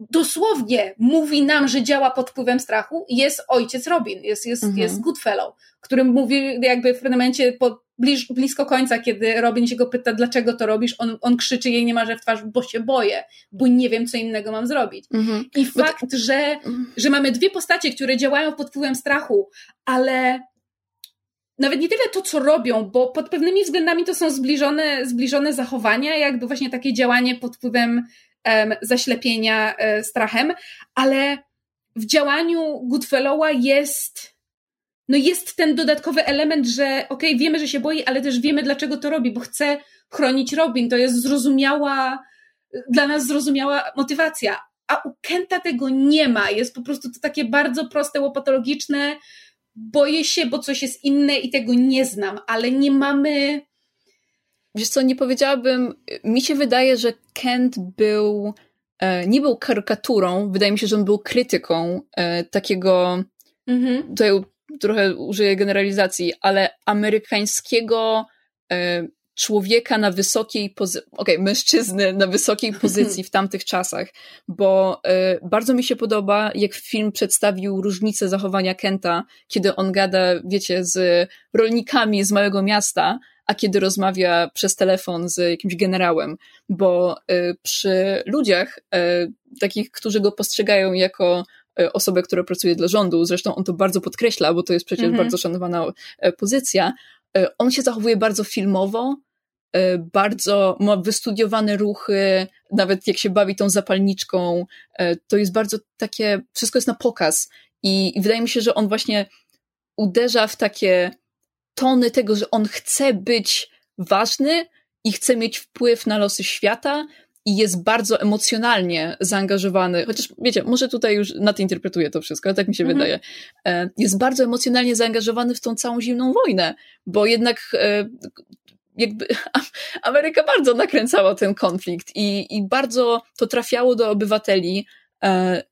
A: dosłownie mówi nam, że działa pod wpływem strachu, jest ojciec Robin, jest, jest, mhm. jest Goodfellow, którym mówi jakby w pewnym momencie po, bliż, blisko końca, kiedy Robin się go pyta, dlaczego to robisz, on, on krzyczy jej niemalże w twarz, bo się boję, bo nie wiem, co innego mam zrobić. Mhm. I fakt, że, mhm. że mamy dwie postacie, które działają pod wpływem strachu, ale nawet nie tyle to, co robią, bo pod pewnymi względami to są zbliżone, zbliżone zachowania, jakby właśnie takie działanie pod wpływem zaślepienia um, strachem, ale w działaniu Goodfellowa jest no jest ten dodatkowy element, że okej, okay, wiemy, że się boi, ale też wiemy, dlaczego to robi, bo chce chronić Robin. To jest zrozumiała, dla nas zrozumiała motywacja. A u Kenta tego nie ma. Jest po prostu to takie bardzo proste, łopatologiczne. Boję się, bo coś jest inne i tego nie znam, ale nie mamy.
C: Wiesz co, nie powiedziałabym. Mi się wydaje, że Kent był. E, nie był karykaturą, wydaje mi się, że on był krytyką e, takiego. Mhm. Tutaj trochę użyję generalizacji, ale amerykańskiego e, człowieka na wysokiej pozycji, okej, okay, mężczyzny na wysokiej pozycji w tamtych czasach, bo bardzo mi się podoba, jak film przedstawił różnicę zachowania Kenta, kiedy on gada, wiecie, z rolnikami z małego miasta, a kiedy rozmawia przez telefon z jakimś generałem, bo e, przy ludziach, takich, którzy go postrzegają jako E, osobę, która pracuje dla rządu, zresztą on to bardzo podkreśla, bo to jest przecież mhm. bardzo szanowana pozycja, on się zachowuje bardzo filmowo, bardzo ma wystudiowane ruchy, nawet jak się bawi tą zapalniczką, to jest bardzo takie, wszystko jest na pokaz i, i wydaje mi się, że on właśnie uderza w takie tony tego, że on chce być ważny i chce mieć wpływ na losy świata, i jest bardzo emocjonalnie zaangażowany, chociaż wiecie, może tutaj już nadinterpretuję to wszystko, ale tak mi się mhm. wydaje. E, jest bardzo emocjonalnie zaangażowany w tą całą zimną wojnę, bo jednak e, jakby Ameryka bardzo nakręcała ten konflikt i, i bardzo to trafiało do obywateli. E,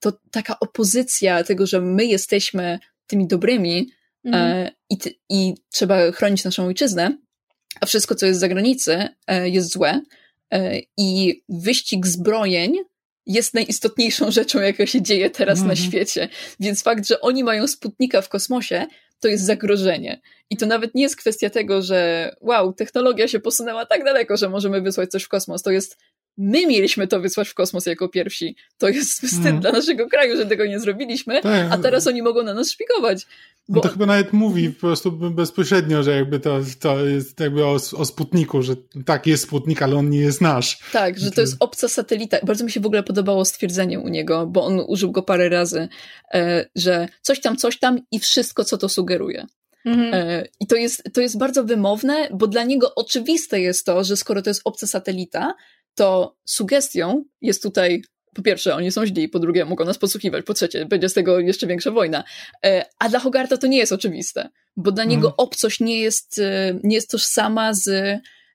C: to taka opozycja tego, że my jesteśmy tymi dobrymi mhm. i, i trzeba chronić naszą ojczyznę, a wszystko, co jest za granicy, jest złe E, I wyścig zbrojeń jest najistotniejszą rzeczą, jaka się dzieje teraz mhm. na świecie. Więc fakt, że oni mają sputnika w kosmosie, to jest zagrożenie. I to nawet nie jest kwestia tego, że wow, technologia się posunęła tak daleko, że możemy wysłać coś w kosmos. To jest my mieliśmy to wysłać w kosmos jako pierwsi. To jest wstyd mm. dla naszego kraju, że tego nie zrobiliśmy, tak. a teraz oni mogą na nas szpiegować.
B: Bo... to chyba nawet mówi po prostu bezpośrednio, że jakby to, to jest jakby o, o Sputniku, że tak, jest Sputnik, ale on nie jest nasz.
C: Tak, że to jest obca satelita. Bardzo mi się w ogóle podobało stwierdzenie u niego, bo on użył go parę razy, e, że coś tam, coś tam i wszystko, co to sugeruje. Mhm. E, I to jest, to jest bardzo wymowne, bo dla niego oczywiste jest to, że skoro to jest obca satelita, to sugestią jest tutaj po pierwsze, oni są źli, po drugie, mogą nas podsłuchiwać, po trzecie, będzie z tego jeszcze większa wojna. E, a dla Hogarta to nie jest oczywiste, bo dla niego mhm. obcość nie jest, e, nie jest tożsama z,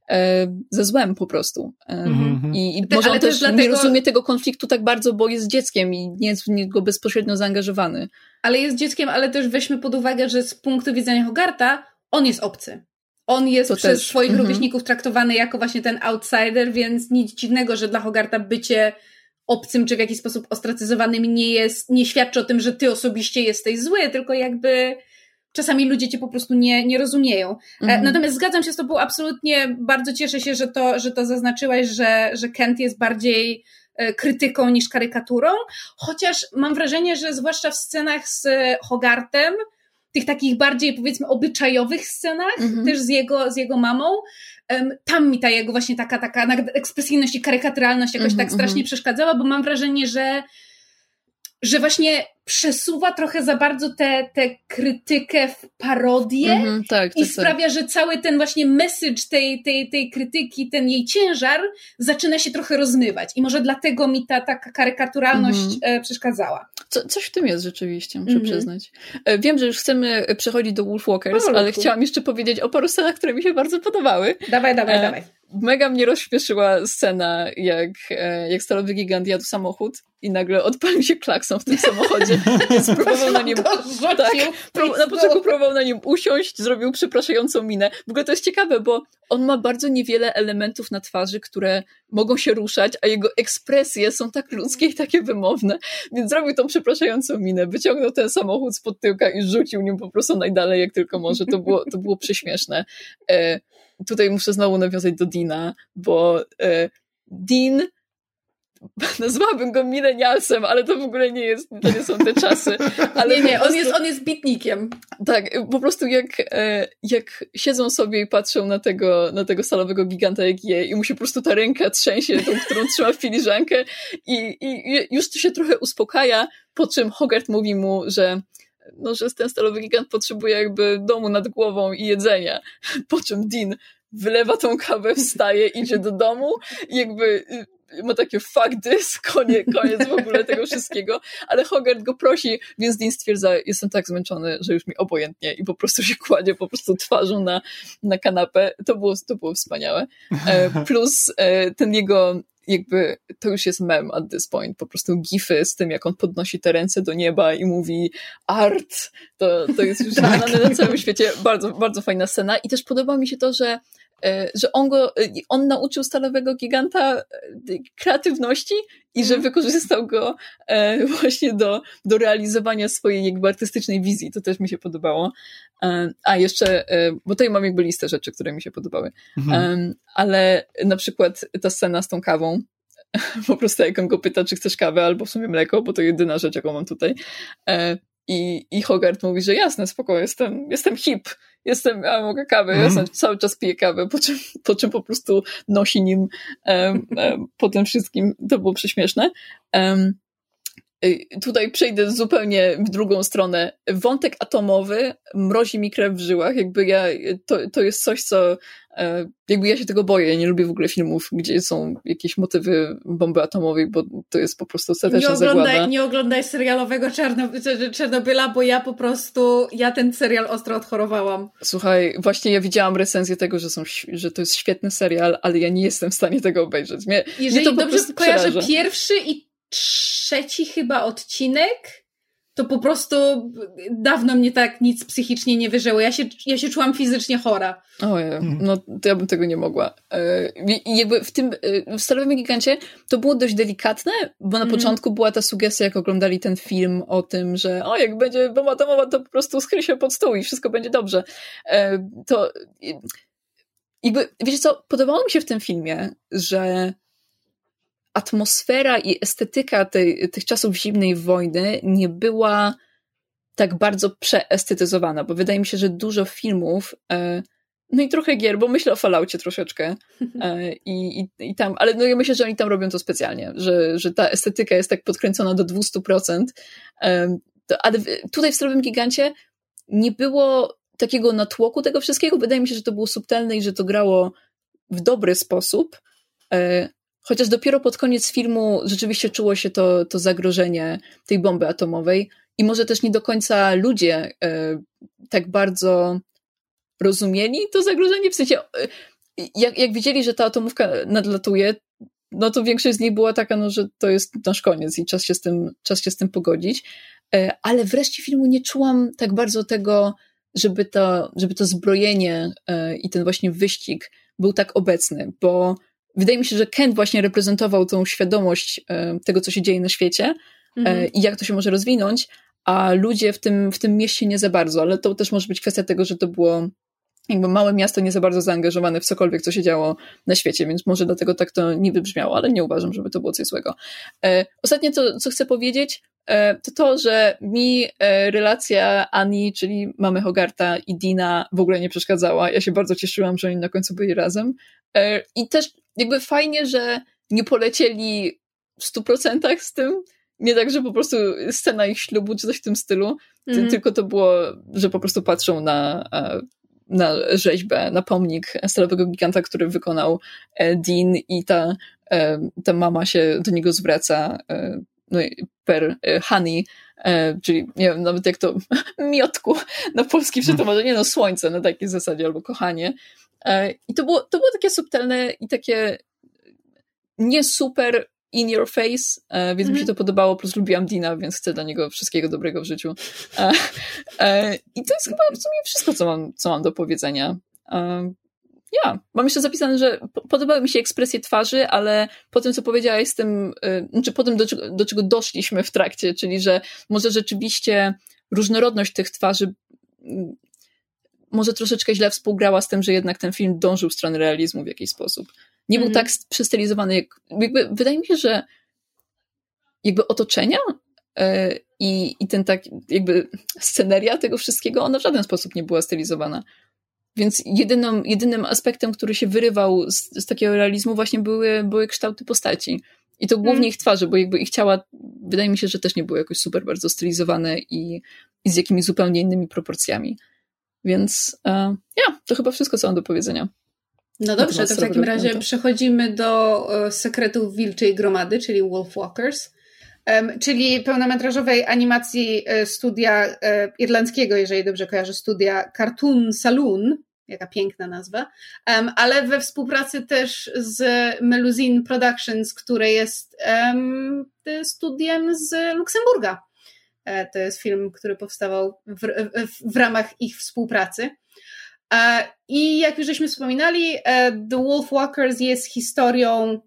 C: e, ze złem po prostu. Mm-hmm. I, i może on też dlatego... nie rozumie tego konfliktu tak bardzo, bo jest dzieckiem i nie jest w niego bezpośrednio zaangażowany.
A: Ale jest dzieckiem, ale też weźmy pod uwagę, że z punktu widzenia Hogarta on jest obcy. On jest to przez też. swoich mm-hmm. rówieśników traktowany jako właśnie ten outsider, więc nic dziwnego, że dla Hogarta bycie obcym czy w jakiś sposób ostracyzowanym nie jest, nie świadczy o tym, że ty osobiście jesteś zły, tylko jakby czasami ludzie cię po prostu nie, nie rozumieją. E, mhm. Natomiast zgadzam się z tobą absolutnie, bardzo cieszę się, że to, że to zaznaczyłaś, że, że Kent jest bardziej e, krytyką niż karykaturą, chociaż mam wrażenie, że zwłaszcza w scenach z Hogartem, tych takich bardziej powiedzmy obyczajowych scenach, mhm. też z jego, z jego mamą, tam mi ta jego właśnie taka, taka ekspresyjność i karykaturalność jakoś mm -hmm, tak strasznie mm -hmm. przeszkadzała, bo mam wrażenie, że że właśnie przesuwa trochę za bardzo tę te, te krytykę w parodię mm -hmm, tak, i tak, sprawia, tak. że cały ten właśnie message tej, tej, tej krytyki, ten jej ciężar zaczyna się trochę rozmywać. I może dlatego mi ta taka karykaturalność mm -hmm. przeszkadzała.
C: Co, coś w tym jest rzeczywiście, muszę mm -hmm. przyznać. E, wiem, że już chcemy przechodzić do Wolfwalkers, ale chciałam jeszcze powiedzieć o paru scenach, które mi się bardzo podobały.
A: Dawaj, dawaj, e, dawaj
C: mega mnie rozśmieszyła scena, jak, e, jak stalowy gigant jadł samochód i nagle odpalił się klakson w tym samochodzie, więc próbował na nim tak, na początku próbował na nim usiąść, zrobił przepraszającą minę. W ogóle to jest ciekawe, bo on ma bardzo niewiele elementów na twarzy, które mogą się ruszać, a jego ekspresje są tak ludzkie i takie wymowne, więc zrobił tą przepraszającą minę, wyciągnął ten samochód z pod tyłka i rzucił nim po prostu najdalej jak tylko może. To było, to było prześmieszne. Tutaj muszę znowu nawiązać do Dina, bo e, Dean nazwałabym go milenialsem, ale to w ogóle nie jest, to nie są te czasy. Ale
A: nie, nie, prostu, on jest, on jest bitnikiem.
C: Tak, po prostu jak, e, jak siedzą sobie i patrzą na tego, na tego salowego giganta jak je i mu się po prostu ta ręka trzęsie, tą, którą trzyma w filiżankę i, i już to się trochę uspokaja, po czym Hogarth mówi mu, że no, że ten stalowy gigant potrzebuje jakby domu nad głową i jedzenia. Po czym Dean wylewa tą kawę, wstaje, idzie do domu i jakby y, ma takie fuck this, koniec, koniec w ogóle tego wszystkiego, ale Hogarth go prosi, więc Dean stwierdza, jestem tak zmęczony, że już mi obojętnie i po prostu się kładzie po prostu twarzą na, na kanapę. To było, to było wspaniałe. E, plus e, ten jego jakby to już jest mem at this point, po prostu gify z tym, jak on podnosi te ręce do nieba i mówi art, to, to jest już znane na całym świecie. Bardzo, bardzo fajna scena. I też podoba mi się to, że że on go, e, on nauczył stalowego giganta e, kreatywności i że mhm. wykorzystał go właśnie do, do realizowania swojej jakby artystycznej wizji. To też mi się podobało. A jeszcze, bo tutaj mam jakby listę rzeczy, które mi się podobały. Mhm. Ale na przykład ta scena z tą kawą, po prostu jak on go pyta, czy chcesz kawę albo w sumie mleko, bo to jedyna rzecz, jaką mam tutaj. I, i Hogarth mówi, że jasne, spoko, jestem, jestem hip, jestem, ja mogę kawę, mm. ja cały czas piję kawę, po czym, po czym po prostu nosi nim um, um, po tym wszystkim. To było prześmieszne. Um, tutaj przejdę zupełnie w drugą stronę. Wątek atomowy mrozi mi krew w żyłach. Jakby ja, to, to jest coś, co e, jakby ja się tego boję. Ja nie lubię w ogóle filmów, gdzie są jakieś motywy bomby atomowej, bo to jest po prostu ostateczna
A: nie oglądaj, zagłada. Nie oglądaj serialowego Czernobyla, bo ja po prostu, ja ten serial ostro odchorowałam.
C: Słuchaj, właśnie ja widziałam recenzję tego, że, są, że to jest świetny serial, ale ja nie jestem w stanie tego obejrzeć. Mnie,
A: Jeżeli
C: mnie to
A: dobrze kojarzę, przeraża. pierwszy i trzeci chyba odcinek, to po prostu dawno mnie tak nic psychicznie nie wyżyło. Ja się, ja się czułam fizycznie chora.
C: Ojej, mhm. no to ja bym tego nie mogła. E, I jakby w tym, e, w Stalowym Gigancie to było dość delikatne, bo na mm. początku była ta sugestia, jak oglądali ten film o tym, że o, jak będzie bomba atomowa, to po prostu skryj się pod stół i wszystko będzie dobrze. E, to jakby, wiecie co, podobało mi się w tym filmie, że atmosfera i estetyka tej, tych czasów zimnej wojny nie była tak bardzo przeestetyzowana, bo wydaje mi się, że dużo filmów, e, no i trochę gier, bo myślę o Falloutie troszeczkę e, i, i, i, tam, ale no ja myślę, że oni tam robią to specjalnie, że, że ta estetyka jest tak podkręcona do 200%, e, ale tutaj w Strowym Gigancie nie było takiego natłoku tego wszystkiego, wydaje mi się, że to było subtelne i że to grało w dobry sposób, Chociaż dopiero pod koniec filmu rzeczywiście czuło się to, to zagrożenie tej bomby atomowej i może też nie do końca ludzie e, tak bardzo rozumieli to zagrożenie, w sensie e, jak, jak widzieli, że ta atomówka nadlatuje, no to większość z nich była taka, no, że to jest nasz koniec i czas się z tym, czas się z tym pogodzić. E, ale wreszcie filmu nie czułam tak bardzo tego, żeby to, żeby to zbrojenie e, i ten właśnie wyścig był tak obecny, bo wydaje mi się, że Kent właśnie reprezentował tą świadomość e, tego, co się dzieje na świecie e, mhm. i jak to się może rozwinąć, a ludzie w tym, w tym mieście nie za bardzo, ale to też może być kwestia tego, że to było jakby małe miasto nie za bardzo zaangażowane w cokolwiek, co się działo na świecie, więc może dlatego tak to nie wybrzmiało, ale nie uważam, żeby to było coś złego. E, ostatnie, to, co chcę powiedzieć, e, to to, że mi e, relacja Ani, czyli mamy Hogarta i Dina w ogóle nie przeszkadzała. Ja się bardzo cieszyłam, że oni na końcu byli razem. E, I też jakby fajnie, że nie polecieli w stu procentach z tym, nie tak, że po prostu scena ich ślubu czy coś w tym stylu, mm. tylko to było, że po prostu patrzą na, na rzeźbę, na pomnik stalowego giganta, który wykonał Dean i ta, ta mama się do niego zwraca no, per honey, czyli nie wiem nawet jak to miotku na polski przetłumaczenie, nie no słońce na takiej zasadzie albo kochanie. I to było, to było takie subtelne i takie nie super in your face, e, więc mm -hmm. mi się mhm. to podobało, plus lubiłam Dina, więc chcę dla niego wszystkiego dobrego w życiu. E, e, I to jest chyba w sumie wszystko, co mam, co mam do powiedzenia. Ja, mam jeszcze zapisane, że podobały mi się ekspresje twarzy, ale po tym, co powiedziała, jestem, znaczy po tym, do, do czego doszliśmy w trakcie, czyli że może rzeczywiście różnorodność tych twarzy może troszeczkę źle współgrała z tym, że jednak ten film dążył w stronę realizmu w jakiś sposób nie był mm. tak przystylizowany. Jak, jakby, wydaje mi się, że jakby otoczenia yy, i, i ten tak jakby sceneria tego wszystkiego, ona w żaden sposób nie była stylizowana. Więc jedyną, jedynym aspektem, który się wyrywał z, z takiego realizmu właśnie były, były kształty postaci. I to głównie mm. ich twarzy, bo jakby ich ciała, wydaje mi się, że też nie były jakoś super bardzo stylizowane i, i z jakimiś zupełnie innymi proporcjami. Więc uh, ja, to chyba wszystko, co mam do powiedzenia.
A: No dobrze, to w takim razie przechodzimy do e, sekretów Wilczej Gromady, czyli Wolfwalkers, um, czyli pełnometrażowej animacji e, studia e, irlandzkiego, jeżeli dobrze kojarzę, studia Cartoon Saloon, jaka piękna nazwa, ale we współpracy też z Melusine Productions, które jest studiem z Luksemburga. To jest film, który powstawał w, w, w ramach ich współpracy. E, I jak już żeśmy wspominali, e, The Wolf Walkers jest historią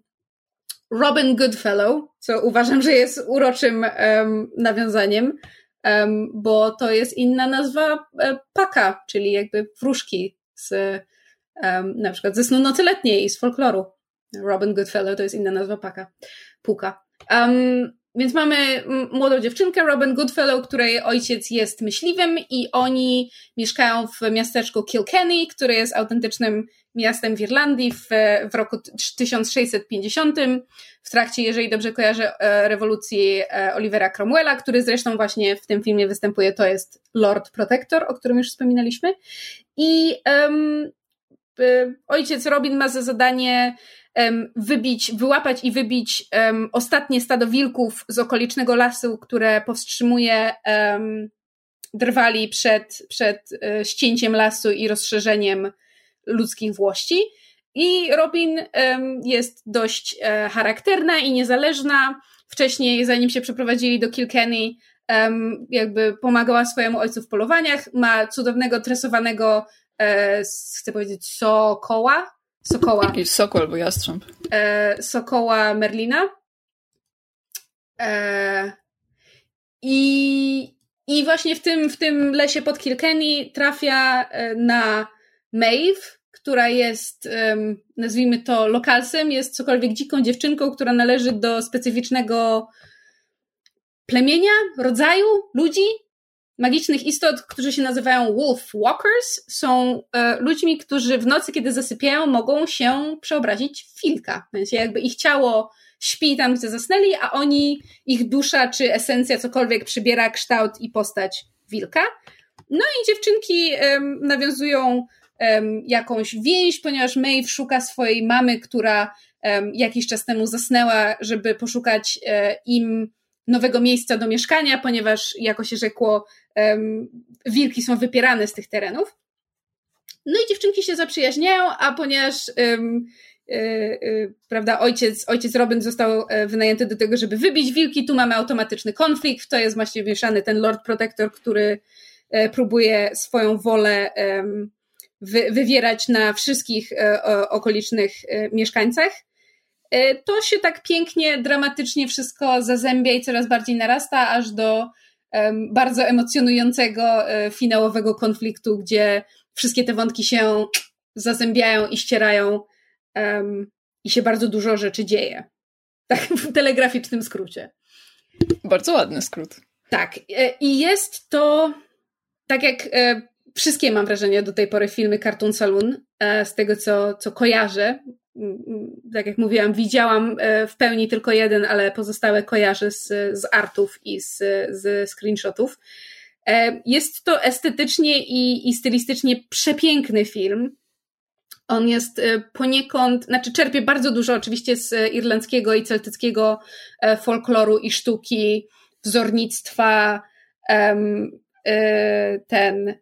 A: Robin Goodfellow, co uważam, że jest uroczym um, nawiązaniem, um, bo to jest inna nazwa paka, czyli jakby wróżki z um, na przykład ze snu nocy letniej i z folkloru. Robin Goodfellow to jest inna nazwa paka, puka. Um, więc mamy młodą dziewczynkę, Robin Goodfellow, której ojciec jest myśliwym i oni mieszkają w miasteczku Kilkenny, które jest autentycznym miastem w Irlandii w, w roku 1650, w trakcie, jeżeli dobrze kojarzę, e, rewolucji e, Olivera Cromwella, który zresztą właśnie w tym filmie występuje, to jest Lord Protector, o którym już wspominaliśmy. I um, ojciec Robin ma za zadanie wybić, wyłapać i wybić ostatnie stado wilków z okolicznego lasu, które powstrzymuje drwali przed, przed e, ścięciem lasu i rozszerzeniem ludzkich włości. I Robin jest dość e, charakterna i niezależna. Wcześniej, zanim się przeprowadzili do Kilkenny, jakby pomagała swojemu ojcu w polowaniach. Ma cudownego, tresowanego, e, chcę powiedzieć, sokoła, Sokoła.
C: Jakiś sokol albo jastrząb.
A: E, sokoła Merlina. E, i, I właśnie w tym, w tym lesie pod Kilkenny trafia e, na Maeve, która jest, nazwijmy to, lokalsem, jest cokolwiek dziką dziewczynką, która należy do specyficznego plemienia, rodzaju ludzi, magicznych istot, którzy się nazywają Wolf Walkers, są e, ludźmi, którzy w nocy, kiedy zasypiają, mogą się przeobrazić w wilka. Więc jakby ich ciało śpi tam, gdzie zasnęli, a oni, ich dusza czy esencja, cokolwiek przybiera kształt i postać wilka. No i dziewczynki nawiązują jakąś więź, ponieważ Maeve szuka swojej mamy, która jakiś czas temu zasnęła, żeby poszukać e, im nowego miejsca do mieszkania, ponieważ, jako się rzekło, wilki są wypierane z tych terenów. No i dziewczynki się zaprzyjaźniają, a ponieważ y, y, prawda, ojciec, ojciec Robin został e, wynajęty do tego, żeby wybić wilki, tu mamy automatyczny konflikt, to jest właśnie mieszany ten Lord Protector, który e, próbuje swoją wolę wy, wywierać na wszystkich okolicznych mieszkańcach. To się tak pięknie, dramatycznie wszystko zazębia i coraz bardziej narasta, aż do bardzo emocjonującego e, finałowego konfliktu, gdzie wszystkie te wątki się zazębiają i ścierają um, i się bardzo dużo rzeczy dzieje. Tak w telegraficznym skrócie.
C: Bardzo ładny skrót.
A: Tak. E, I jest to, tak jak e, wszystkie, mam wrażenie, do tej pory filmy Cartoon Saloon, z tego co, co kojarzę, tak jak mówiłam, widziałam w pełni tylko jeden, ale pozostałe kojarzę z, z artów i z, z screenshotów. Jest to estetycznie i, i stylistycznie przepiękny film. On jest poniekąd, znaczy czerpie bardzo dużo oczywiście z irlandzkiego i celtyckiego folkloru i sztuki, wzornictwa, ten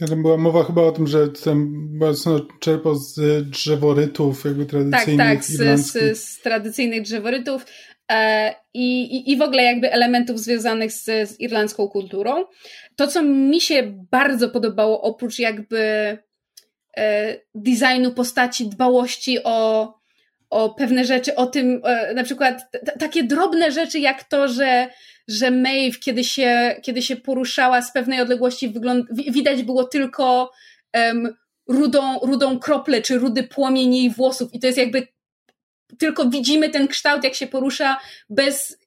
B: ja tam była mowa chyba o tym, że tam mocno czerpał z drzeworytów jakby tradycyjnych.
A: Tak, tak, z, z, z tradycyjnych drzeworytów e, i, i, i w ogóle jakby elementów związanych z, z irlandzką kulturą. To, co mi się bardzo podobało, oprócz jakby e, designu postaci, dbałości o, o pewne rzeczy, o tym, e, na przykład takie drobne rzeczy, jak to, że że Maeve, kiedy się, kiedy się poruszała z pewnej odległości, wygląd- widać było tylko um, rudą, rudą kroplę, czy rudy płomień jej włosów i to jest jakby tylko widzimy ten kształt, jak się porusza bez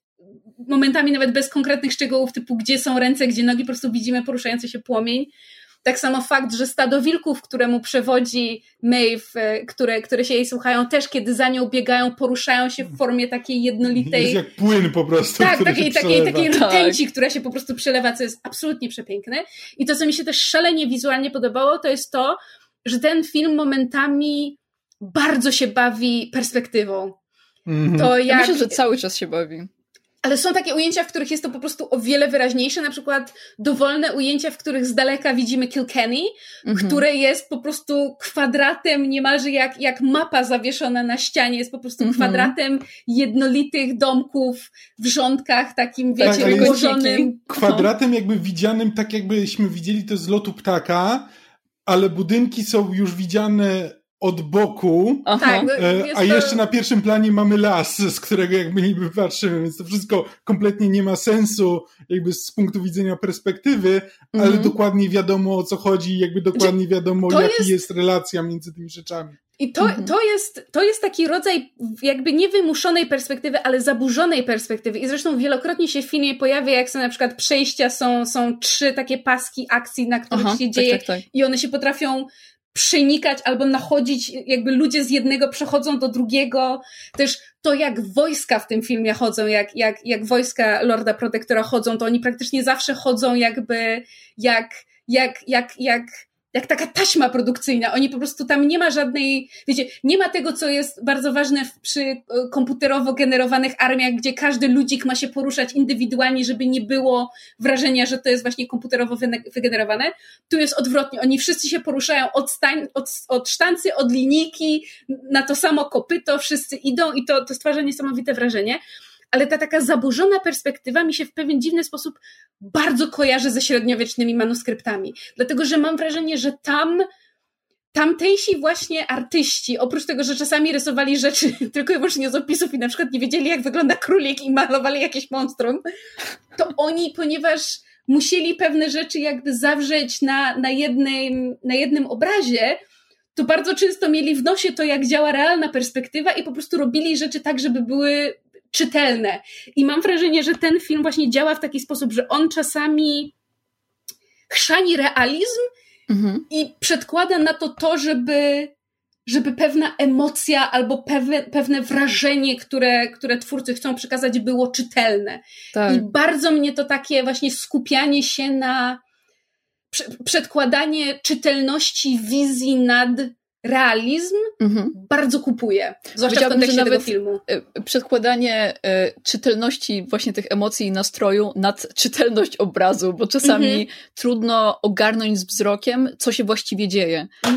A: momentami nawet bez konkretnych szczegółów, typu gdzie są ręce, gdzie nogi, po prostu widzimy poruszający się płomień. Tak samo fakt, że stado wilków, któremu przewodzi Maeve, e, które, które się jej słuchają, też kiedy za nią biegają, poruszają się w formie takiej jednolitej.
B: Jest jak płyn po prostu.
A: Tak, takiej, takiej, takiej rtęci, tak. która się po prostu przelewa, co jest absolutnie przepiękne. I to, co mi się też szalenie wizualnie podobało, to jest to, że ten film momentami bardzo się bawi perspektywą.
C: Mm -hmm. To jak... Ja myślę, że cały czas się bawi.
A: Ale są takie ujęcia, w których jest to po prostu o wiele wyraźniejsze, na przykład dowolne ujęcia, w których z daleka widzimy Kilkenny, mhm. które jest po prostu kwadratem niemalże jak, jak mapa zawieszona na ścianie, jest po prostu mhm. kwadratem jednolitych domków w rządkach, takim wiecie, tak, ułożonym.
B: Kwadratem jakby widzianym tak jakbyśmy widzieli to z lotu ptaka, ale budynki są już widziane od boku, tak, e, a jeszcze na pierwszym planie mamy las, z którego jakby niby patrzymy, więc to wszystko kompletnie nie ma sensu jakby z punktu widzenia perspektywy, ale -hmm. dokładnie wiadomo o co chodzi, jakby dokładnie wiadomo jaka jest... jest relacja między tymi rzeczami.
A: I to, mhm. to, jest, to jest taki rodzaj jakby niewymuszonej perspektywy, ale zaburzonej perspektywy. I zresztą wielokrotnie się w filmie pojawia, jak są na przykład przejścia, są, są trzy takie paski akcji, na których Aha, się tak, dzieje tak, tak. i one się potrafią przenikać albo nachodzić, jakby ludzie z jednego przechodzą do drugiego. Też to, jak wojska w tym filmie chodzą, jak, jak, jak wojska Lorda Protektora chodzą, to oni praktycznie zawsze chodzą jakby jak, jak, jak, jak, jak taka taśma produkcyjna. Oni po prostu tam nie ma żadnej, wiecie, nie ma tego, co jest bardzo ważne przy e, komputerowo generowanych armiach, gdzie każdy ludzik ma się poruszać indywidualnie, żeby nie było wrażenia, że to jest właśnie komputerowo wygenerowane. Tu jest odwrotnie. Oni wszyscy się poruszają od, stań, od, od sztancy, od linijki, na to samo kopyto, wszyscy idą i to, to stwarza niesamowite wrażenie ale ta taka zaburzona perspektywa mi się w pewien dziwny sposób bardzo kojarzy ze średniowiecznymi manuskryptami. Dlatego, że mam wrażenie, że tam tamtejsi właśnie artyści, oprócz tego, że czasami rysowali rzeczy tylko i wyłącznie z opisów i na przykład nie wiedzieli, jak wygląda królik i malowali jakieś monstrum, to oni, ponieważ musieli pewne rzeczy jakby zawrzeć na, na, jednym, na jednym obrazie, to bardzo często mieli w nosie to, jak działa realna perspektywa i po prostu robili rzeczy tak, żeby były czytelne. I mam wrażenie, że ten film właśnie działa w taki sposób, że on czasami chrzani realizm mhm. i przedkłada na to to, żeby, żeby pewna emocja albo pewne, pewne wrażenie, które, które twórcy chcą przekazać, było czytelne. Tak. I bardzo mnie to takie właśnie skupianie się na przedkładanie czytelności wizji nad realizm mhm. bardzo kupuje. Zwłaszcza w kontekście tego filmu.
C: E, przedkładanie y, czytelności właśnie tych emocji i nastroju nad czytelność obrazu, bo czasami mhm. trudno ogarnąć z wzrokiem, co się właściwie dzieje y,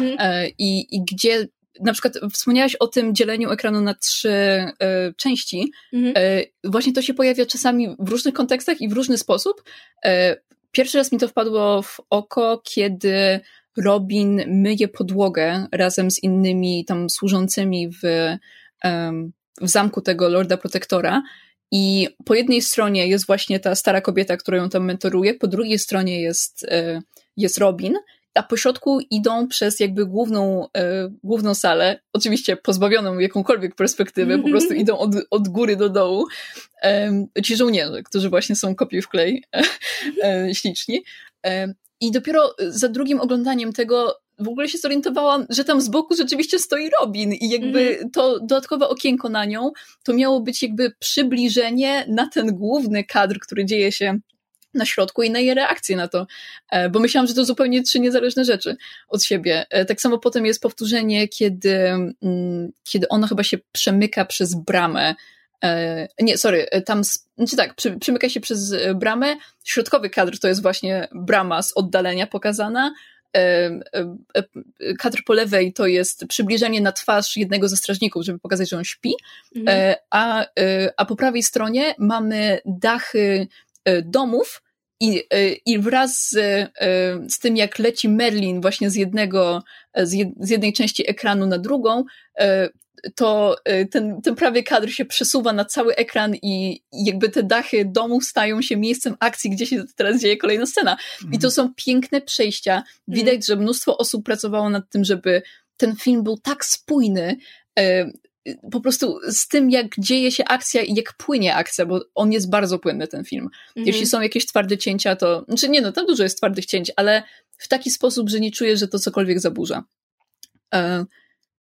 C: i, i gdzie na przykład wspomniałaś o tym dzieleniu ekranu na trzy y, części. Mhm. właśnie to się pojawia czasami w różnych kontekstach i w różny sposób. pierwszy raz mi to wpadło w oko, kiedy Robin myje podłogę razem z innymi tam służącymi w, w zamku tego Lorda Protektora. I po jednej stronie jest właśnie ta stara kobieta, która ją tam mentoruje, po drugiej stronie jest, e, jest Robin, a po środku idą przez jakby główną, e, główną salę, oczywiście pozbawioną jakąkolwiek perspektywy, po prostu idą od, od góry do dołu, ci żołnierze, którzy właśnie są kopiuj w klej, e, śliczni. I dopiero za drugim oglądaniem tego w ogóle się zorientowałam, że tam z boku rzeczywiście stoi Robin i jakby mm. to dodatkowe okienko na nią, to miało być jakby przybliżenie na ten główny kadr, który dzieje się na środku i na jej reakcję na to, e, bo myślałam, że to zupełnie trzy niezależne rzeczy od siebie. E, tak samo potem jest powtórzenie, kiedy, mm, kiedy ona chyba się przemyka przez bramę E, nie, sorry, e, tam, znaczy tak, przy, przymyka się przez e, bramę. Środkowy kadr to jest właśnie brama z oddalenia pokazana. Kadr po lewej to jest przybliżenie na twarz jednego ze strażników, żeby pokazać, że on śpi. Mhm. A, a po prawej stronie mamy dachy domów, i, I wraz z, z tym, jak leci Merlin właśnie z jednego, z, jed, z jednej części ekranu na drugą, to y, ten, ten prawie kadr się przesuwa na cały ekran i jakby te dachy domów stają się miejscem akcji, gdzie się teraz dzieje kolejna scena. I to mhm. są piękne przejścia. Widać, mm. że mnóstwo osób pracowało nad tym, żeby ten film był tak spójny, y, po prostu z tym, jak dzieje się akcja i jak płynie akcja, bo on jest bardzo płynny, ten film. -hmm. Jeśli są jakieś twarde cięcia, to, znaczy nie no, tam dużo jest twardych cięć, ale w taki sposób, że nie czuję, że to cokolwiek zaburza.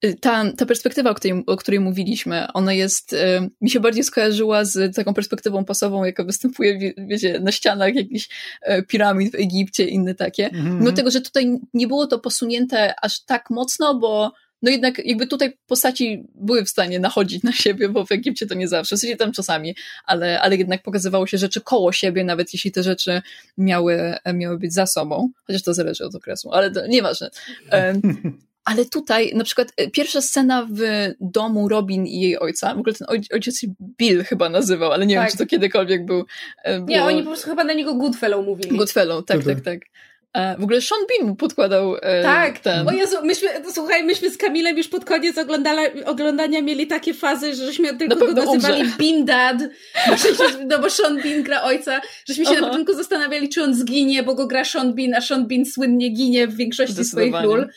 C: Y, ta, ta perspektywa, o której, o której mówiliśmy, ona jest, y, mi się bardziej skojarzyła z taką perspektywą pasową, jaka występuje, wiecie, na ścianach jakichś y, piramid w Egipcie, inne takie. Mm. Mimo tego, że tutaj nie było to posunięte aż tak mocno, bo no jednak jakby tutaj postaci były w stanie nachodzić na siebie, bo w Egipcie to nie zawsze, w sensie tam czasami, ale, ale jednak pokazywało się rzeczy koło siebie, nawet jeśli te rzeczy miały, miały być za sobą, chociaż to zależy od okresu, ale to nieważne. Ale tutaj, na przykład, e, pierwsza scena w domu Robin i jej ojca, w ogóle ten ojciec się Bill chyba nazywał, ale nie tak. wiem, czy to kiedykolwiek był.
A: E, było... Nie, oni po prostu chyba na niego Goodfellow mówili.
C: Goodfellow, tak, tak, tak. E, w ogóle Sean Bean mu podkładał
A: Tak,
C: ten.
A: o Jezu, myśmy, słuchaj, myśmy z Kamilem już pod koniec oglądania mieli takie fazy, że żeśmy tylko go nazywali umrze. Bean Dad, no bo Sean Bean gra ojca, żeśmy się Aha. na początku zastanawiali, czy on zginie, bo go gra Sean Bean, a Sean Bean słynnie ginie w większości swoich ról.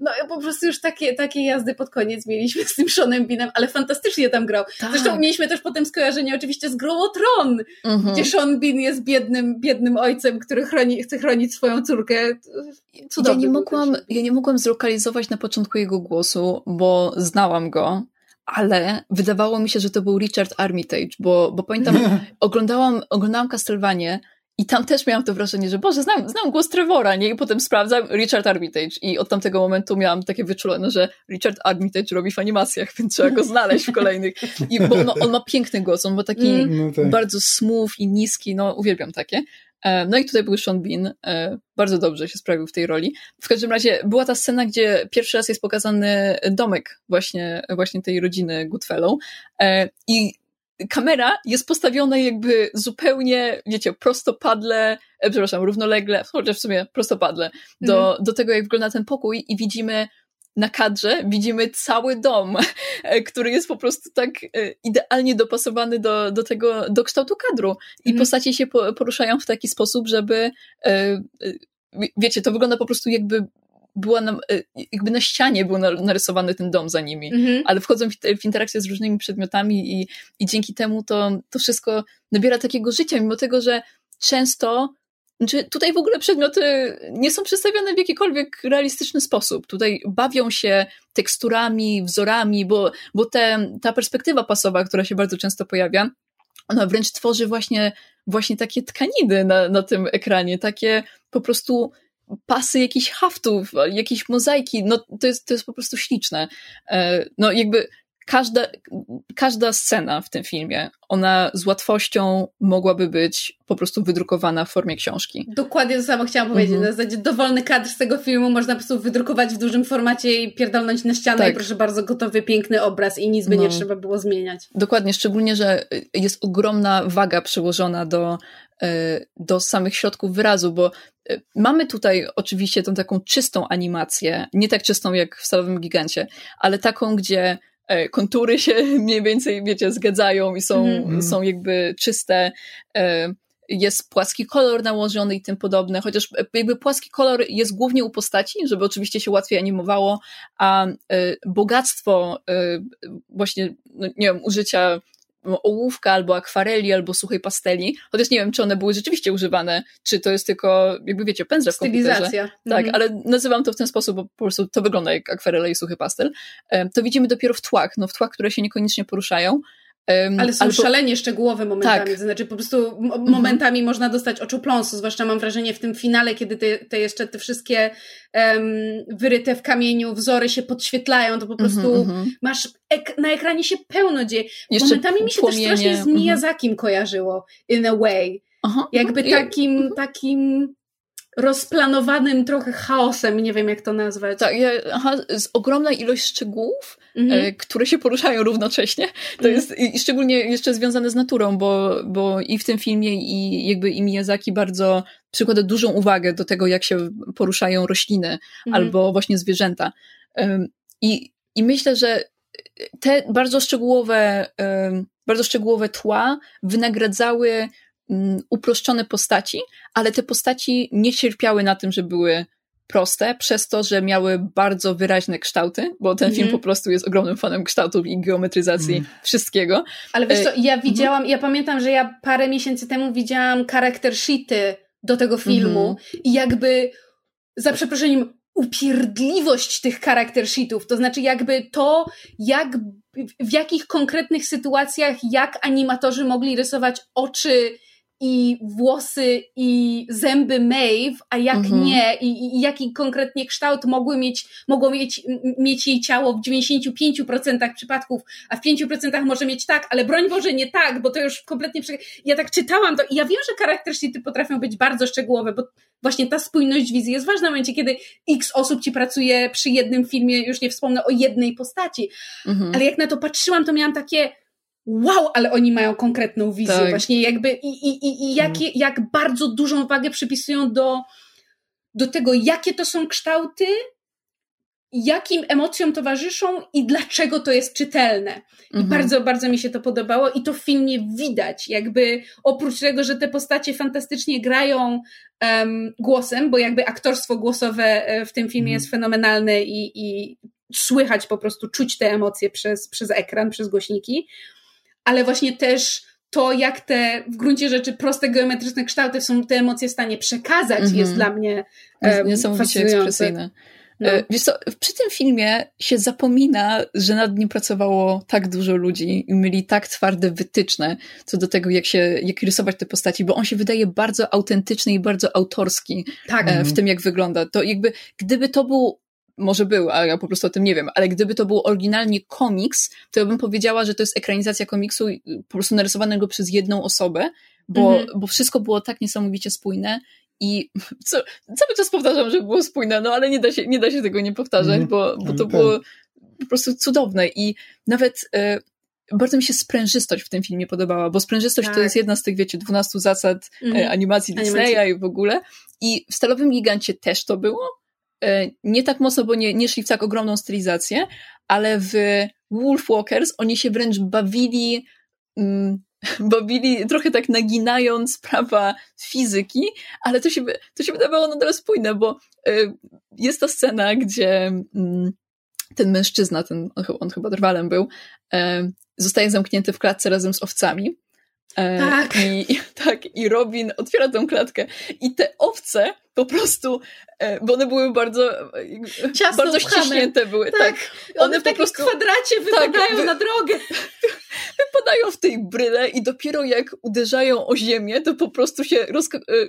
A: No po prostu już takie, takie jazdy pod koniec mieliśmy z tym Seanem Beanem, ale fantastycznie tam grał. Tak. Zresztą mieliśmy też potem skojarzenie oczywiście z grą o Tron, mhm. gdzie Sean Bean jest biednym, biednym ojcem, który chroni, chce chronić swoją córkę.
C: Cudowny ja nie, mogłam, ja nie mogłam zlokalizować na początku jego głosu, bo znałam go, ale wydawało mi się, że to był Richard Armitage, bo, bo pamiętam, oglądałam, oglądałam Castlevanię i tam też miałam to wrażenie, że Boże, znam, znam głos Trevora, nie? I potem sprawdzam Richard Armitage. I od tamtego momentu miałam takie wyczulone, że Richard Armitage robi w animacjach, więc trzeba go znaleźć w kolejnych. I bo on, on ma piękny głos, on ma taki mm, no tak. bardzo smooth i niski, no uwielbiam takie. E, no i tutaj był Sean Bean, e, bardzo dobrze się sprawił w tej roli. W każdym razie była ta scena, gdzie pierwszy raz jest pokazany domek właśnie, właśnie tej rodziny Goodfellow e, i kamera jest postawiona jakby zupełnie, wiecie, prostopadle, e, przepraszam, równolegle, chociaż w sumie prostopadle, do, mm. do tego, jak wygląda ten pokój i widzimy na kadrze, widzimy cały dom, e, który jest po prostu tak e, idealnie dopasowany do, do tego, do kształtu kadru. I mm. postacie się poruszają w taki sposób, żeby wiecie, to wygląda po prostu jakby była na, e, jakby na ścianie był narysowany ten dom za nimi, mhm. ale wchodzą w, w interakcję z różnymi przedmiotami i, i dzięki temu to, to wszystko nabiera takiego życia, mimo tego, że często znaczy tutaj w ogóle przedmioty nie są przedstawione w jakikolwiek realistyczny sposób. Tutaj bawią się teksturami, wzorami, bo, bo te, ta perspektywa pasowa, która się bardzo często pojawia, ona wręcz tworzy właśnie, właśnie takie tkaniny na, na tym ekranie, takie po prostu pasy jakichś haftów, jakieś mozaiki, no to jest, to jest po prostu śliczne. E, no jakby każda, każda scena w tym filmie, ona z łatwością mogłaby być po prostu wydrukowana w formie książki.
A: Dokładnie to samo chciałam powiedzieć. Mhm. Na zasadzie dowolny kadr z tego filmu można po prostu wydrukować w dużym formacie i pierdolnąć na ścianę tak. i proszę bardzo, gotowy, piękny obraz i nic by no. nie trzeba było zmieniać.
C: Dokładnie, szczególnie, że jest ogromna waga przyłożona do, do samych środków wyrazu, bo e, mamy tutaj oczywiście tą taką czystą animację, nie tak czystą jak w Stalowym Gigancie, ale taką, gdzie E, kontury się mniej więcej, wiecie, zgadzają i są, mm. są jakby czyste. E, jest płaski kolor nałożony i tym podobne, chociaż jakby płaski kolor jest głównie u postaci, żeby oczywiście się łatwiej animowało, a e, bogactwo właśnie, no nie wiem, użycia ołówka, albo akwareli, albo suchej pasteli, chociaż nie wiem, czy one były rzeczywiście używane, czy to jest tylko, jakby wiecie, pędzle w komputerze.
A: Stylizacja.
C: Tak,
A: Mhm.
C: ale nazywam to w ten sposób, bo po prostu to wygląda jak akwarele i suchy pastel. Em, To widzimy dopiero w tłach, no w tłach, które się niekoniecznie poruszają. Em,
A: Ale są
C: albo-
A: szalenie szczegółowe momentami,
C: Tak.
A: to znaczy po prostu m- momentami można dostać oczopląsu, zwłaszcza mam wrażenie w tym finale, kiedy te, te jeszcze te wszystkie em, wyryte w kamieniu wzory się podświetlają, to po prostu
C: Mhm, mhm.
A: masz ek- na ekranie się pełno dzieje.
C: Jeszcze
A: Momentami mi się też
C: płomienie,
A: strasznie z
C: mhm.
A: Miyazakim kojarzyło, in a way.
C: Aha,
A: Jakby takim, takim rozplanowanym trochę chaosem, nie wiem jak to nazwać.
C: Tak, ja, aha, z ogromna ilość szczegółów,
A: Mhm.
C: e, które się poruszają równocześnie. To
A: Mhm.
C: jest i, szczególnie jeszcze związane z naturą, bo, bo i w tym filmie, i jakby i Miyazaki bardzo przykłada dużą uwagę do tego, jak się poruszają rośliny
A: Mhm.
C: albo właśnie zwierzęta. Em, I, I myślę, że te bardzo szczegółowe, em, bardzo szczegółowe tła wynagradzały uproszczone postaci, ale te postaci nie cierpiały na tym, że były proste, przez to, że miały bardzo wyraźne kształty, bo ten film
A: Mhm.
C: po prostu jest ogromnym fanem kształtów i geometryzacji
B: Mhm.
C: wszystkiego.
A: Ale wiesz
C: E,
A: co, ja widziałam, ja pamiętam, że ja parę miesięcy temu widziałam charakter sheety do tego filmu
C: Mhm.
A: i jakby za przeproszeniem upierdliwość tych charakter sheetów, to znaczy jakby to, jak, w jakich konkretnych sytuacjach, jak animatorzy mogli rysować oczy i włosy i zęby Maeve, a jak
C: Mhm.
A: nie i, i jaki konkretnie kształt mogły mieć, mogło mieć, mieć jej ciało w 95% przypadków, a w 5% może mieć tak, ale broń Boże nie tak, bo to już kompletnie prze... ja tak czytałam to i ja wiem, że charakter sheety potrafią być bardzo szczegółowe, bo właśnie ta spójność wizji jest ważna w momencie, kiedy x osób ci pracuje przy jednym filmie, już nie wspomnę o jednej postaci,
C: Mhm.
A: ale jak na to patrzyłam, to miałam takie wow, ale oni mają konkretną wizję
C: Tak.
A: właśnie jakby i, i, i, i jakie, jak bardzo dużą wagę przypisują do, do tego, jakie to są kształty, jakim emocjom towarzyszą i dlaczego to jest czytelne. I
C: Mhm.
A: bardzo, bardzo mi się to podobało i to w filmie widać, jakby oprócz tego, że te postacie fantastycznie grają em, głosem, bo jakby aktorstwo głosowe e, w tym filmie
B: Mhm.
A: jest fenomenalne i, i słychać po prostu, czuć te emocje przez, przez ekran, przez głośniki, ale właśnie też to, jak te w gruncie rzeczy proste geometryczne kształty są te emocje w stanie przekazać,
C: Mhm.
A: jest dla mnie
C: Jest
A: em,
C: niesamowicie ekspresyjne.
A: No.
C: E, Wiesz co, przy tym filmie się zapomina, że nad nim pracowało tak dużo ludzi i mieli tak twarde wytyczne co do tego, jak się, jak rysować te postaci, bo on się wydaje bardzo autentyczny i bardzo autorski
A: Tak,
C: e, w tym, jak wygląda. To jakby, gdyby to był, może był, a ja po prostu o tym nie wiem, ale gdyby to był oryginalnie komiks, to ja bym powiedziała, że to jest ekranizacja komiksu y, po prostu narysowanego przez jedną osobę, bo,
A: Mhm.
C: bo wszystko było tak niesamowicie spójne i co, cały czas powtarzam, że było spójne, no ale nie da się, nie da się tego nie powtarzać,
B: Mhm.
C: bo, bo to
B: Tak.
C: było po prostu cudowne i nawet e, bardzo mi się sprężystość w tym filmie podobała, bo sprężystość to
A: Tak.
C: jest jedna z tych, wiecie, 12 zasad
A: Mhm.
C: e, animacji Disneya i w ogóle i w Stalowym Gigancie też to było, nie tak mocno, bo nie, nie szli w tak ogromną stylizację, ale w Wolfwalkers oni się wręcz bawili mm, bawili trochę tak naginając prawa fizyki, ale to się, to się wydawało nadal spójne, bo y, jest ta scena, gdzie mm, ten mężczyzna, ten, on, on chyba drwalem był, e, zostaje zamknięty w klatce razem z owcami. E,
A: Tak.
C: I, tak, I Robin otwiera tą klatkę i te owce po prostu, e, bo one były bardzo, e,
A: Ciasno
C: bardzo ściśnięte były, tak.
A: Tak. One,
C: One
A: w
C: po
A: takim
C: prostu-
A: kwadracie wypadają
C: wy-
A: na drogę.
C: wypadają w tej bryle i dopiero jak uderzają o ziemię, to po prostu się e,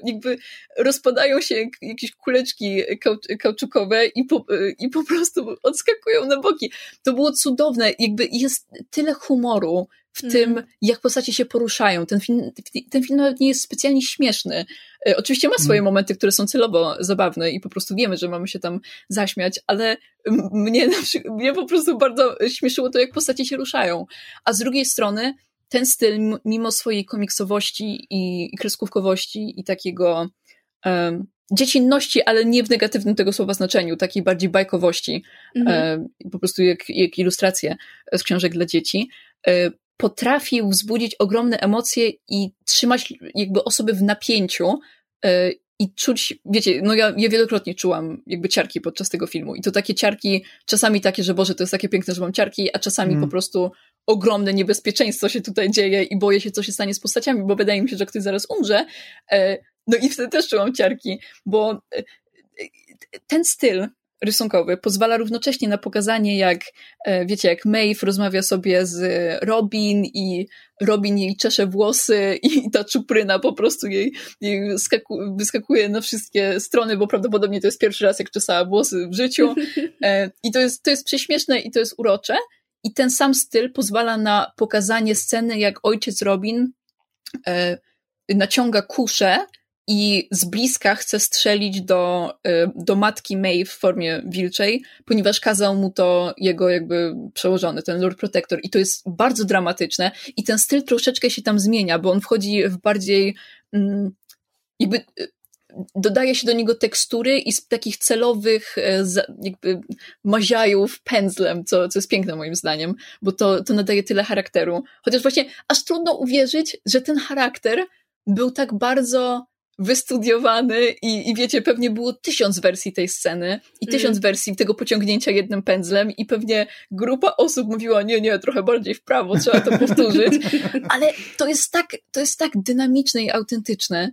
C: jakby rozpadają się jak jakieś kuleczki kau- kauczukowe i po, i po prostu odskakują na boki. To było cudowne. Jakby jest tyle humoru w
A: Mhm.
C: tym, jak postacie się poruszają. Ten film, ten film nawet nie jest specjalnie śmieszny. E, Oczywiście ma swoje
B: Mhm.
C: momenty, które są celowo zabawne i po prostu wiemy, że mamy się tam zaśmiać, ale mnie, na przykład, mnie po prostu bardzo śmieszyło to, jak postacie się ruszają. A z drugiej strony ten styl, mimo swojej komiksowości i, i kreskówkowości i takiego em, dziecinności, ale nie w negatywnym tego słowa znaczeniu, takiej bardziej bajkowości,
A: Mhm.
C: e, po prostu jak, jak ilustracje z książek dla dzieci, e, potrafił wzbudzić ogromne emocje i trzymać jakby osoby w napięciu e, i czuć, wiecie, no ja, ja wielokrotnie czułam jakby ciarki podczas tego filmu i to takie ciarki, czasami takie, że Boże, to jest takie piękne, że mam ciarki, a czasami
B: Mm.
C: po prostu ogromne niebezpieczeństwo się tutaj dzieje i boję się, co się stanie z postaciami, bo wydaje mi się, że ktoś zaraz umrze. E, no i wtedy też czułam ciarki, bo e, ten styl rysunkowy pozwala równocześnie na pokazanie, jak, e, wiecie, jak Maeve rozmawia sobie z Robin i Robin jej czesze włosy i ta czupryna po prostu jej, jej skaku, wyskakuje na wszystkie strony, bo prawdopodobnie to jest pierwszy raz, jak czesała włosy w życiu. E, I to jest, to jest prześmieszne i to jest urocze. I ten sam styl pozwala na pokazanie sceny, jak ojciec Robin e, naciąga kuszę i z bliska chce strzelić do, y, do matki May w formie wilczej, ponieważ kazał mu to jego jakby przełożony, ten Lord Protector i to jest bardzo dramatyczne i ten styl troszeczkę się tam zmienia, bo on wchodzi w bardziej mm, jakby y, dodaje się do niego tekstury i z takich celowych e, jakby maziajów pędzlem, co, co jest piękne moim zdaniem, bo to, to nadaje tyle charakteru. Chociaż właśnie aż trudno uwierzyć, że ten charakter był tak bardzo wystudiowany i, i wiecie, pewnie było tysiąc wersji tej sceny i tysiąc mm. wersji tego pociągnięcia jednym pędzlem i pewnie grupa osób mówiła, nie, nie, trochę bardziej w prawo, trzeba to powtórzyć, ale to jest tak, to jest tak dynamiczne i autentyczne,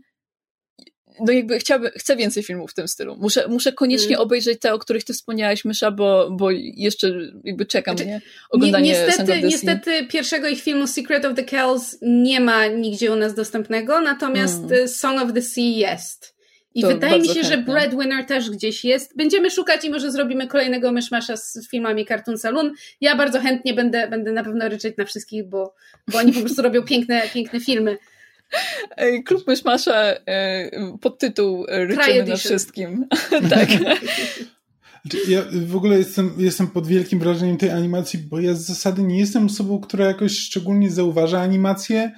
C: no jakby chciałbym, chcę więcej filmów w tym stylu. Muszę, muszę koniecznie mm. obejrzeć te, o których ty wspomniałaś, Mysza, bo, bo jeszcze jakby czekam, znaczy, nie? Oglądanie
A: ni niestety, niestety pierwszego ich filmu Secret of the Kells nie ma nigdzie u nas dostępnego, natomiast mm. Song of the Sea jest. I to wydaje mi się, chętnie. że Breadwinner też gdzieś jest. Będziemy szukać i może zrobimy kolejnego myszmasza z filmami Cartoon Saloon. Ja bardzo chętnie będę, będę na pewno ryczeć na wszystkich, bo, bo oni po prostu robią piękne, piękne filmy.
C: Klub Myszmasza, e, podtytuł Ryczymy na wszystkim. tak.
B: Znaczy, ja w ogóle jestem, jestem pod wielkim wrażeniem tej animacji, bo ja z zasady nie jestem osobą, która jakoś szczególnie zauważa animację.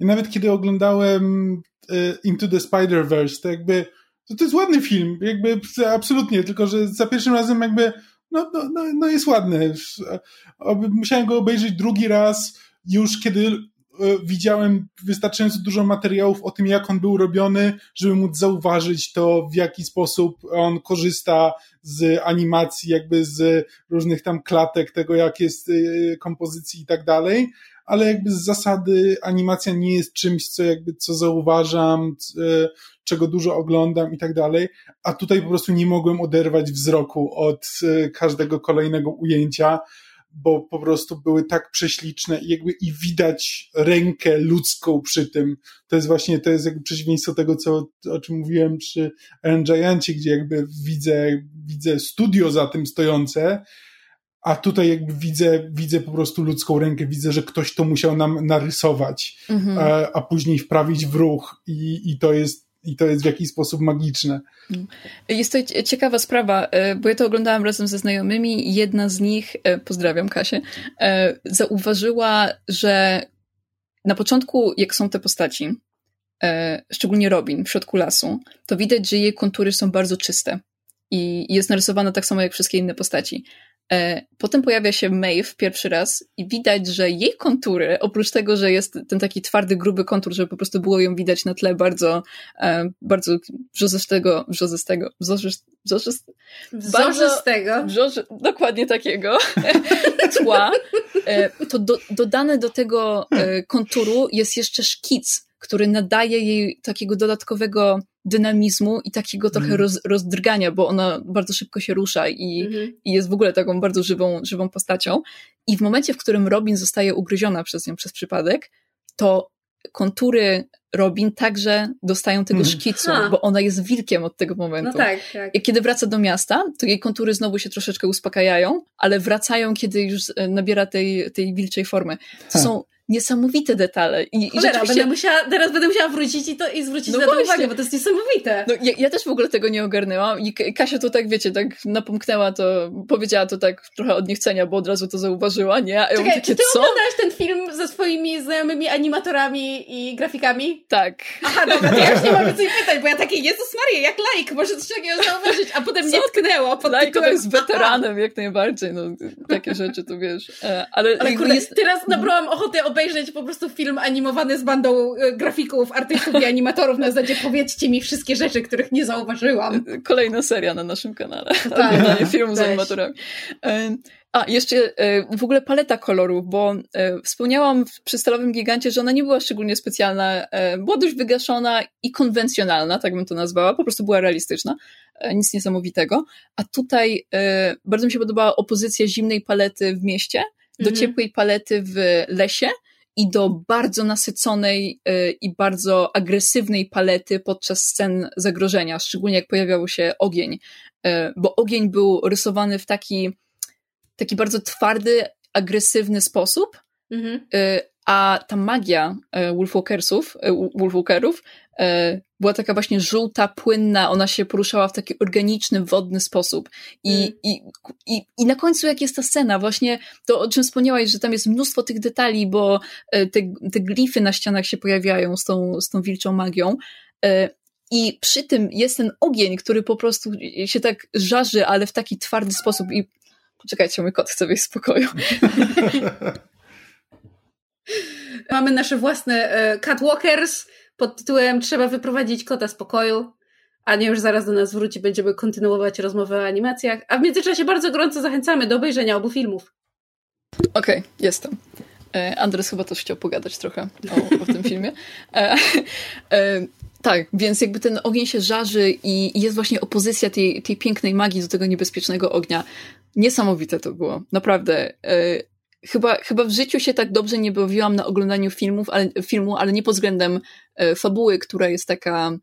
B: I nawet kiedy oglądałem e, Into the Spider-Verse, to jakby to, to jest ładny film, jakby absolutnie, tylko że za pierwszym razem jakby no, no, no, no jest ładny. Musiałem go obejrzeć drugi raz już kiedy E, widziałem wystarczająco dużo materiałów o tym, jak on był robiony, żeby móc zauważyć to, w jaki sposób on korzysta z animacji, jakby z różnych tam klatek, tego jak jest e, kompozycji i tak dalej, ale jakby z zasady animacja nie jest czymś, co jakby, co zauważam, e, czego dużo oglądam i tak dalej, a tutaj po prostu nie mogłem oderwać wzroku od każdego kolejnego ujęcia, bo po prostu były tak prześliczne i jakby i widać rękę ludzką przy tym. To jest właśnie, to jest jakby przeciwieństwo tego, co, o czym mówiłem przy Iron Giancie, gdzie jakby widzę, widzę studio za tym stojące, a tutaj jakby widzę, widzę po prostu ludzką rękę, widzę, że ktoś to musiał nam narysować, mhm. a, a później wprawić w ruch i, i to jest i to jest w jakiś sposób magiczne.
C: Jest to ciekawa sprawa, e, bo ja to oglądałam razem ze znajomymi. Jedna z nich, e, pozdrawiam Kasię, e, zauważyła, że na początku, jak są te postaci, szczególnie Robin w środku lasu, to widać, że jej kontury są bardzo czyste i jest narysowana tak samo jak wszystkie inne postaci. E, potem pojawia się Maeve pierwszy raz i widać, że jej kontury, oprócz tego, że jest ten taki twardy, gruby kontur, żeby po prostu było ją widać na tle bardzo, e, bardzo brzozystego, brzozystego,
A: brzozystego.
C: Brzozy, dokładnie takiego tła, e, to do, dodane do tego konturu jest jeszcze szkic, który nadaje jej takiego dodatkowego dynamizmu i takiego trochę mm. roz, rozdrgania, bo ona bardzo szybko się rusza i, mm-hmm. i jest w ogóle taką bardzo żywą, żywą postacią. I w momencie, w którym Robin zostaje ugryziona przez nią przez przypadek, to kontury Robin także dostają tego mm. szkicu, ha. bo ona jest wilkiem od tego momentu.
A: No tak, tak.
C: I kiedy wraca do miasta, to jej kontury znowu się troszeczkę uspokajają, ale wracają, kiedy już e, nabiera tej, tej wilczej formy. To ha. są niesamowite detale. I,
A: Cholera, i rzeczywiście... będę musiała, teraz będę musiała wrócić i, to, i zwrócić no na to uwagę, bo to jest niesamowite.
C: No, ja, ja, też w ogóle tego nie ogarnęłam i Kasia to tak, wiecie, tak napomknęła to, powiedziała to tak trochę od niechcenia, bo od razu to zauważyła, nie? A
A: ja Czekaj,
C: takie,
A: czy ty
C: co?
A: oglądałaś ten film ze swoimi znajomymi animatorami i grafikami?
C: Tak.
A: Aha, dobra, to ja już nie mam więcej pytań, bo ja takie, Jezus Maria, jak like, może coś takiego zauważyć, a potem mnie tknęło pod
C: like tytułem... jest weteranem jak najbardziej, no takie rzeczy, to wiesz. E, ale,
A: ale kurde, jest... teraz nabrałam ochotę obejrzeć po prostu film animowany z bandą e, grafików, artystów i animatorów na zasadzie powiedzcie mi wszystkie rzeczy, których nie zauważyłam.
C: Kolejna seria na naszym kanale. Tak. Oglądanie filmu z animatorami. A, jeszcze e, w ogóle paleta kolorów, bo e, wspomniałam przy Stalowym Gigancie, że ona nie była szczególnie specjalna, była dość wygaszona i konwencjonalna, tak bym to nazwała, po prostu była realistyczna, nic niesamowitego. A tutaj bardzo mi się podobała opozycja zimnej palety w mieście do mhm. ciepłej palety w lesie i do bardzo nasyconej i bardzo agresywnej palety podczas scen zagrożenia, szczególnie jak pojawiał się ogień, bo ogień był rysowany w taki taki bardzo twardy, agresywny sposób, mhm. Y, a ta magia y, Wolfwalkersów, y, Wolfwalkerów była taka właśnie żółta, płynna, ona się poruszała w taki organiczny, wodny sposób. I, mm. i, i, I na końcu, jak jest ta scena, właśnie to, o czym wspomniałaś, że tam jest mnóstwo tych detali, bo te, te glify na ścianach się pojawiają z tą, z tą wilczą magią. I przy tym jest ten ogień, który po prostu się tak żarzy, ale w taki twardy sposób. I Poczekajcie, mój kot chce wyjść z pokoju.
A: Mamy nasze własne e, catwalkers pod tytułem Trzeba wyprowadzić kota z pokoju. Ania już zaraz do nas wróci, będziemy kontynuować rozmowę o animacjach. A w międzyczasie bardzo gorąco zachęcamy do obejrzenia obu filmów.
C: Okej, okay, jestem. E, Andres chyba też chciał pogadać trochę o, o tym filmie. E, e, tak, więc jakby ten ogień się żarzy i, i jest właśnie opozycja tej, tej pięknej magii do tego niebezpiecznego ognia. Niesamowite to było, naprawdę. E, chyba, chyba w życiu się tak dobrze nie bawiłam na oglądaniu filmów, ale, filmu, ale nie pod względem e, fabuły, która jest taka,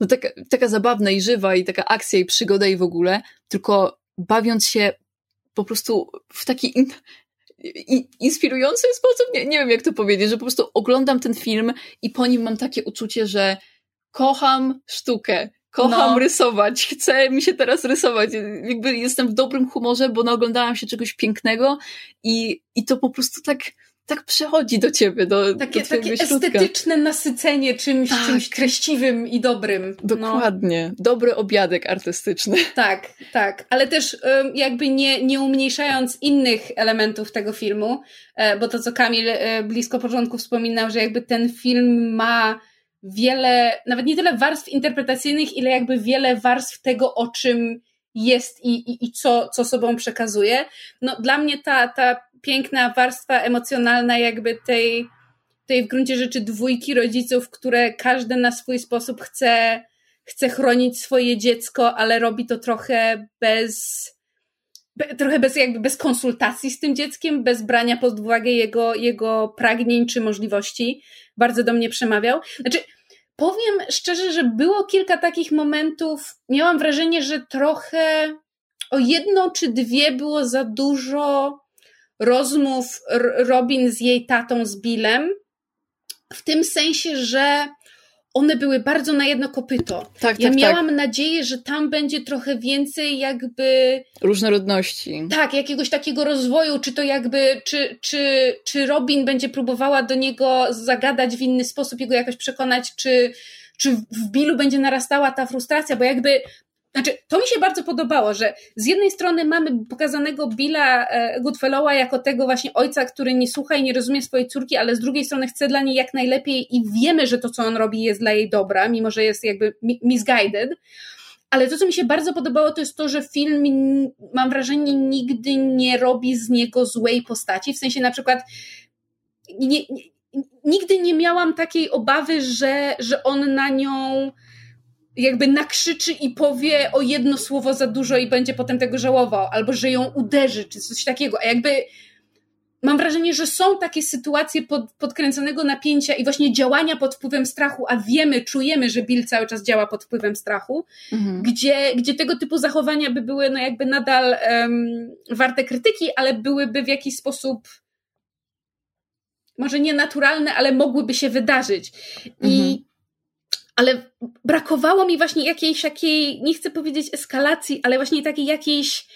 C: no taka, taka zabawna i żywa i taka akcja i przygoda i w ogóle, tylko bawiąc się po prostu w taki in, in, inspirujący sposób, nie, nie wiem jak to powiedzieć, że po prostu oglądam ten film i po nim mam takie uczucie, że kocham sztukę, Kocham no. rysować, chcę mi się teraz rysować. Jakby jestem w dobrym humorze, bo naoglądałam się czegoś pięknego i, i to po prostu tak, tak przychodzi do ciebie, do
A: Takie,
C: do
A: takie estetyczne nasycenie czymś, tak. czymś treściwym i dobrym.
C: No. Dokładnie. No. Dobry obiadek artystyczny.
A: Tak, tak. Ale też jakby nie, nie umniejszając innych elementów tego filmu, e, bo to, co Kamil e, blisko początku wspominał, że jakby ten film ma wiele, nawet nie tyle warstw interpretacyjnych, ile jakby wiele warstw tego, o czym jest i, i, i co, co sobą przekazuje. No, dla mnie ta, ta piękna warstwa emocjonalna, jakby tej, tej w gruncie rzeczy dwójki rodziców, które każdy na swój sposób chce, chce chronić swoje dziecko, ale robi to trochę bez, trochę bez, jakby bez konsultacji z tym dzieckiem, bez brania pod uwagę jego, jego pragnień czy możliwości, bardzo do mnie przemawiał. Znaczy, powiem szczerze, że było kilka takich momentów, miałam wrażenie, że trochę o jedno czy dwie było za dużo rozmów Robin z jej tatą, z Billem, w tym sensie, że one były bardzo na jedno kopyto. Tak, ja tak, miałam tak. nadzieję, że tam będzie trochę więcej jakby...
C: Różnorodności.
A: Tak, jakiegoś takiego rozwoju, czy to jakby, czy, czy, czy Robin będzie próbowała do niego zagadać w inny sposób, jego jakoś przekonać, czy, czy w Billu będzie narastała ta frustracja, bo jakby znaczy, to mi się bardzo podobało, że z jednej strony mamy pokazanego Billa e, Goodfellowa jako tego właśnie ojca, który nie słucha i nie rozumie swojej córki, ale z drugiej strony chce dla niej jak najlepiej i wiemy, że to, co on robi, jest dla jej dobra, mimo że jest jakby misguided. Ale to, co mi się bardzo podobało, to jest to, że film, mam wrażenie, nigdy nie robi z niego złej postaci. W sensie na przykład nie, nie, nigdy nie miałam takiej obawy, że, że on na nią jakby nakrzyczy i powie o jedno słowo za dużo i będzie potem tego żałował, albo że ją uderzy, czy coś takiego. A jakby mam wrażenie, że są takie sytuacje pod, podkręconego napięcia i właśnie działania pod wpływem strachu, a wiemy, czujemy, że Bill cały czas działa pod wpływem strachu, mhm. gdzie, gdzie tego typu zachowania by były no jakby nadal um, warte krytyki, ale byłyby w jakiś sposób może nienaturalne, ale mogłyby się wydarzyć. Mhm. Ale brakowało mi właśnie jakiejś takiej, nie chcę powiedzieć eskalacji, ale właśnie takiej jakiejś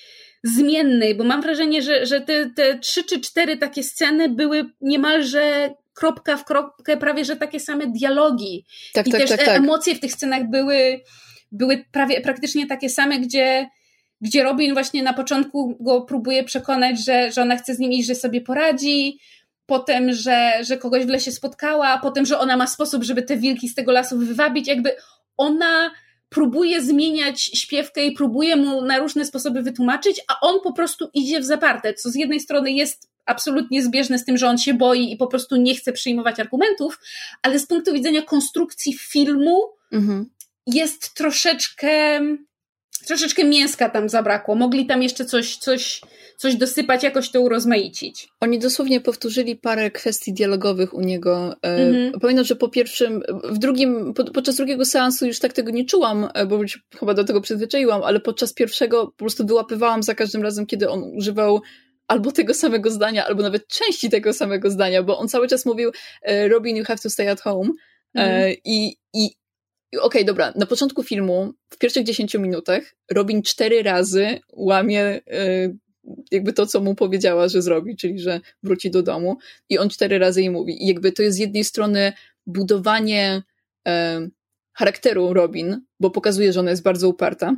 A: zmiennej, bo mam wrażenie, że, że te, te trzy czy cztery takie sceny były niemalże kropka w kropkę, prawie że takie same dialogi. Tak, I tak, też tak, tak. emocje w tych scenach były, były prawie praktycznie takie same, gdzie, gdzie Robin właśnie na początku go próbuje przekonać, że, że ona chce z nim iść, że sobie poradzi, potem, że, że kogoś w lesie spotkała, potem, że ona ma sposób, żeby te wilki z tego lasu wywabić, jakby ona próbuje zmieniać śpiewkę i próbuje mu na różne sposoby wytłumaczyć, a on po prostu idzie w zaparte, co z jednej strony jest absolutnie zbieżne z tym, że on się boi i po prostu nie chce przyjmować argumentów, ale z punktu widzenia konstrukcji filmu mhm. jest troszeczkę troszeczkę mięska tam zabrakło. Mogli tam jeszcze coś, coś, coś dosypać, jakoś to urozmaicić.
C: Oni dosłownie powtórzyli parę kwestii dialogowych u niego. Mhm. Pamiętam, że po pierwszym, w drugim, podczas drugiego seansu już tak tego nie czułam, e, bo już chyba do tego przyzwyczaiłam, ale podczas pierwszego po prostu wyłapywałam za każdym razem, kiedy on używał albo tego samego zdania, albo nawet części tego samego zdania, bo on cały czas mówił e, Robin, you have to stay at home. Mhm. I, i Okej, okay, dobra, na początku filmu, w pierwszych 10 minutach, Robin cztery razy łamie y, jakby to, co mu powiedziała, że zrobi, czyli że wróci do domu i on cztery razy jej mówi. I jakby to jest z jednej strony budowanie y, charakteru Robin, bo pokazuje, że ona jest bardzo uparta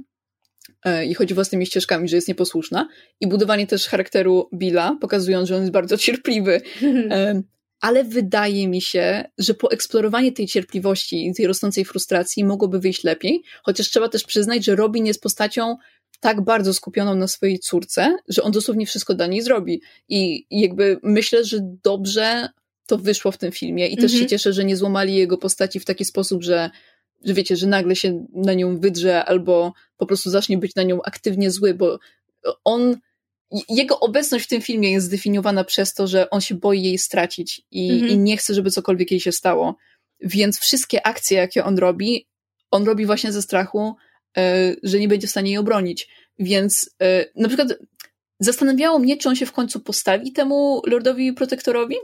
C: y, i chodzi własnymi ścieżkami, że jest nieposłuszna i budowanie też charakteru Billa, pokazując, że on jest bardzo cierpliwy ale wydaje mi się, że poeksplorowanie tej cierpliwości i tej rosnącej frustracji mogłoby wyjść lepiej, chociaż trzeba też przyznać, że Robin jest postacią tak bardzo skupioną na swojej córce, że on dosłownie wszystko dla niej zrobi. I, jakby myślę, że dobrze to wyszło w tym filmie i też się mhm. cieszę, że nie złamali jego postaci w taki sposób, że, że wiecie, że nagle się na nią wydrze albo po prostu zacznie być na nią aktywnie zły, bo on jego obecność w tym filmie jest zdefiniowana przez to, że on się boi jej stracić i, mhm. i, nie chce, żeby cokolwiek jej się stało. Więc wszystkie akcje, jakie on robi, on robi właśnie ze strachu, e, że nie będzie w stanie jej obronić. Więc e, na przykład zastanawiało mnie, czy on się w końcu postawi temu Lordowi Protektorowi,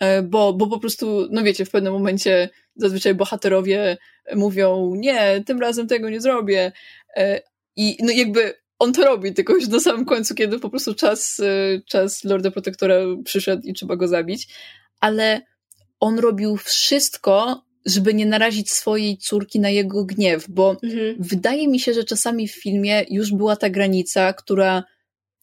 C: e, bo, bo po prostu, no wiecie, w pewnym momencie zazwyczaj bohaterowie mówią, nie, tym razem tego nie zrobię. I no jakby on to robi, tylko już na samym końcu, kiedy po prostu czas, y, czas Lorda Protektora przyszedł i trzeba go zabić, ale on robił wszystko, żeby nie narazić swojej córki na jego gniew, bo mhm. wydaje mi się, że czasami w filmie już była ta granica, która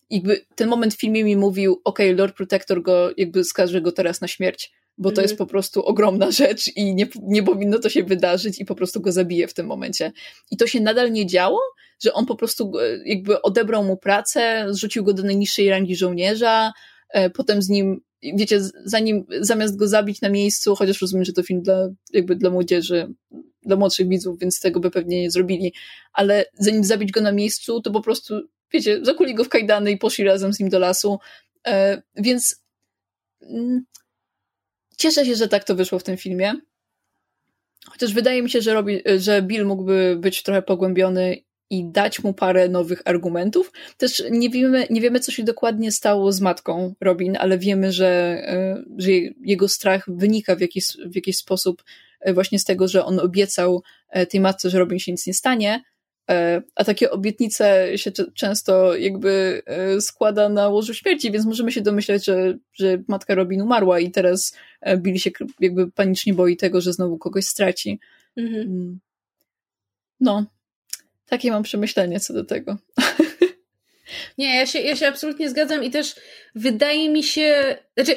C: jakby ten moment w filmie mi mówił, ok, Lord Protector go jakby skaże go teraz na śmierć, bo to jest mhm. po prostu ogromna rzecz i nie, nie powinno to się wydarzyć i po prostu go zabije w tym momencie. I to się nadal nie działo, że on po prostu e, jakby odebrał mu pracę, zrzucił go do najniższej rangi żołnierza, e, potem z nim, wiecie, zanim, zamiast go zabić na miejscu, chociaż rozumiem, że to film dla, jakby dla młodzieży, dla młodszych widzów, więc tego by pewnie nie zrobili, ale zanim zabić go na miejscu, to po prostu, wiecie, zakuli go w kajdany i poszli razem z nim do lasu, e, więc mm, cieszę się, że tak to wyszło w tym filmie. Chociaż wydaje mi się, że, robi, że Bill mógłby być trochę pogłębiony i dać mu parę nowych argumentów. Też nie wiemy, nie wiemy, co się dokładnie stało z matką Robin, ale wiemy, że, e, że jego strach wynika w jakiś, w jakiś sposób e, właśnie z tego, że on obiecał e, tej matce, że Robin się nic nie stanie, a takie obietnice się często jakby składa na łożu śmierci, więc możemy się domyśleć, że, że matka Robin umarła i teraz Billy się jakby panicznie boi tego, że znowu kogoś straci. Mhm. Mm. No, takie mam przemyślenie co do tego.
A: Nie, ja się, ja się absolutnie zgadzam i też wydaje mi się, znaczy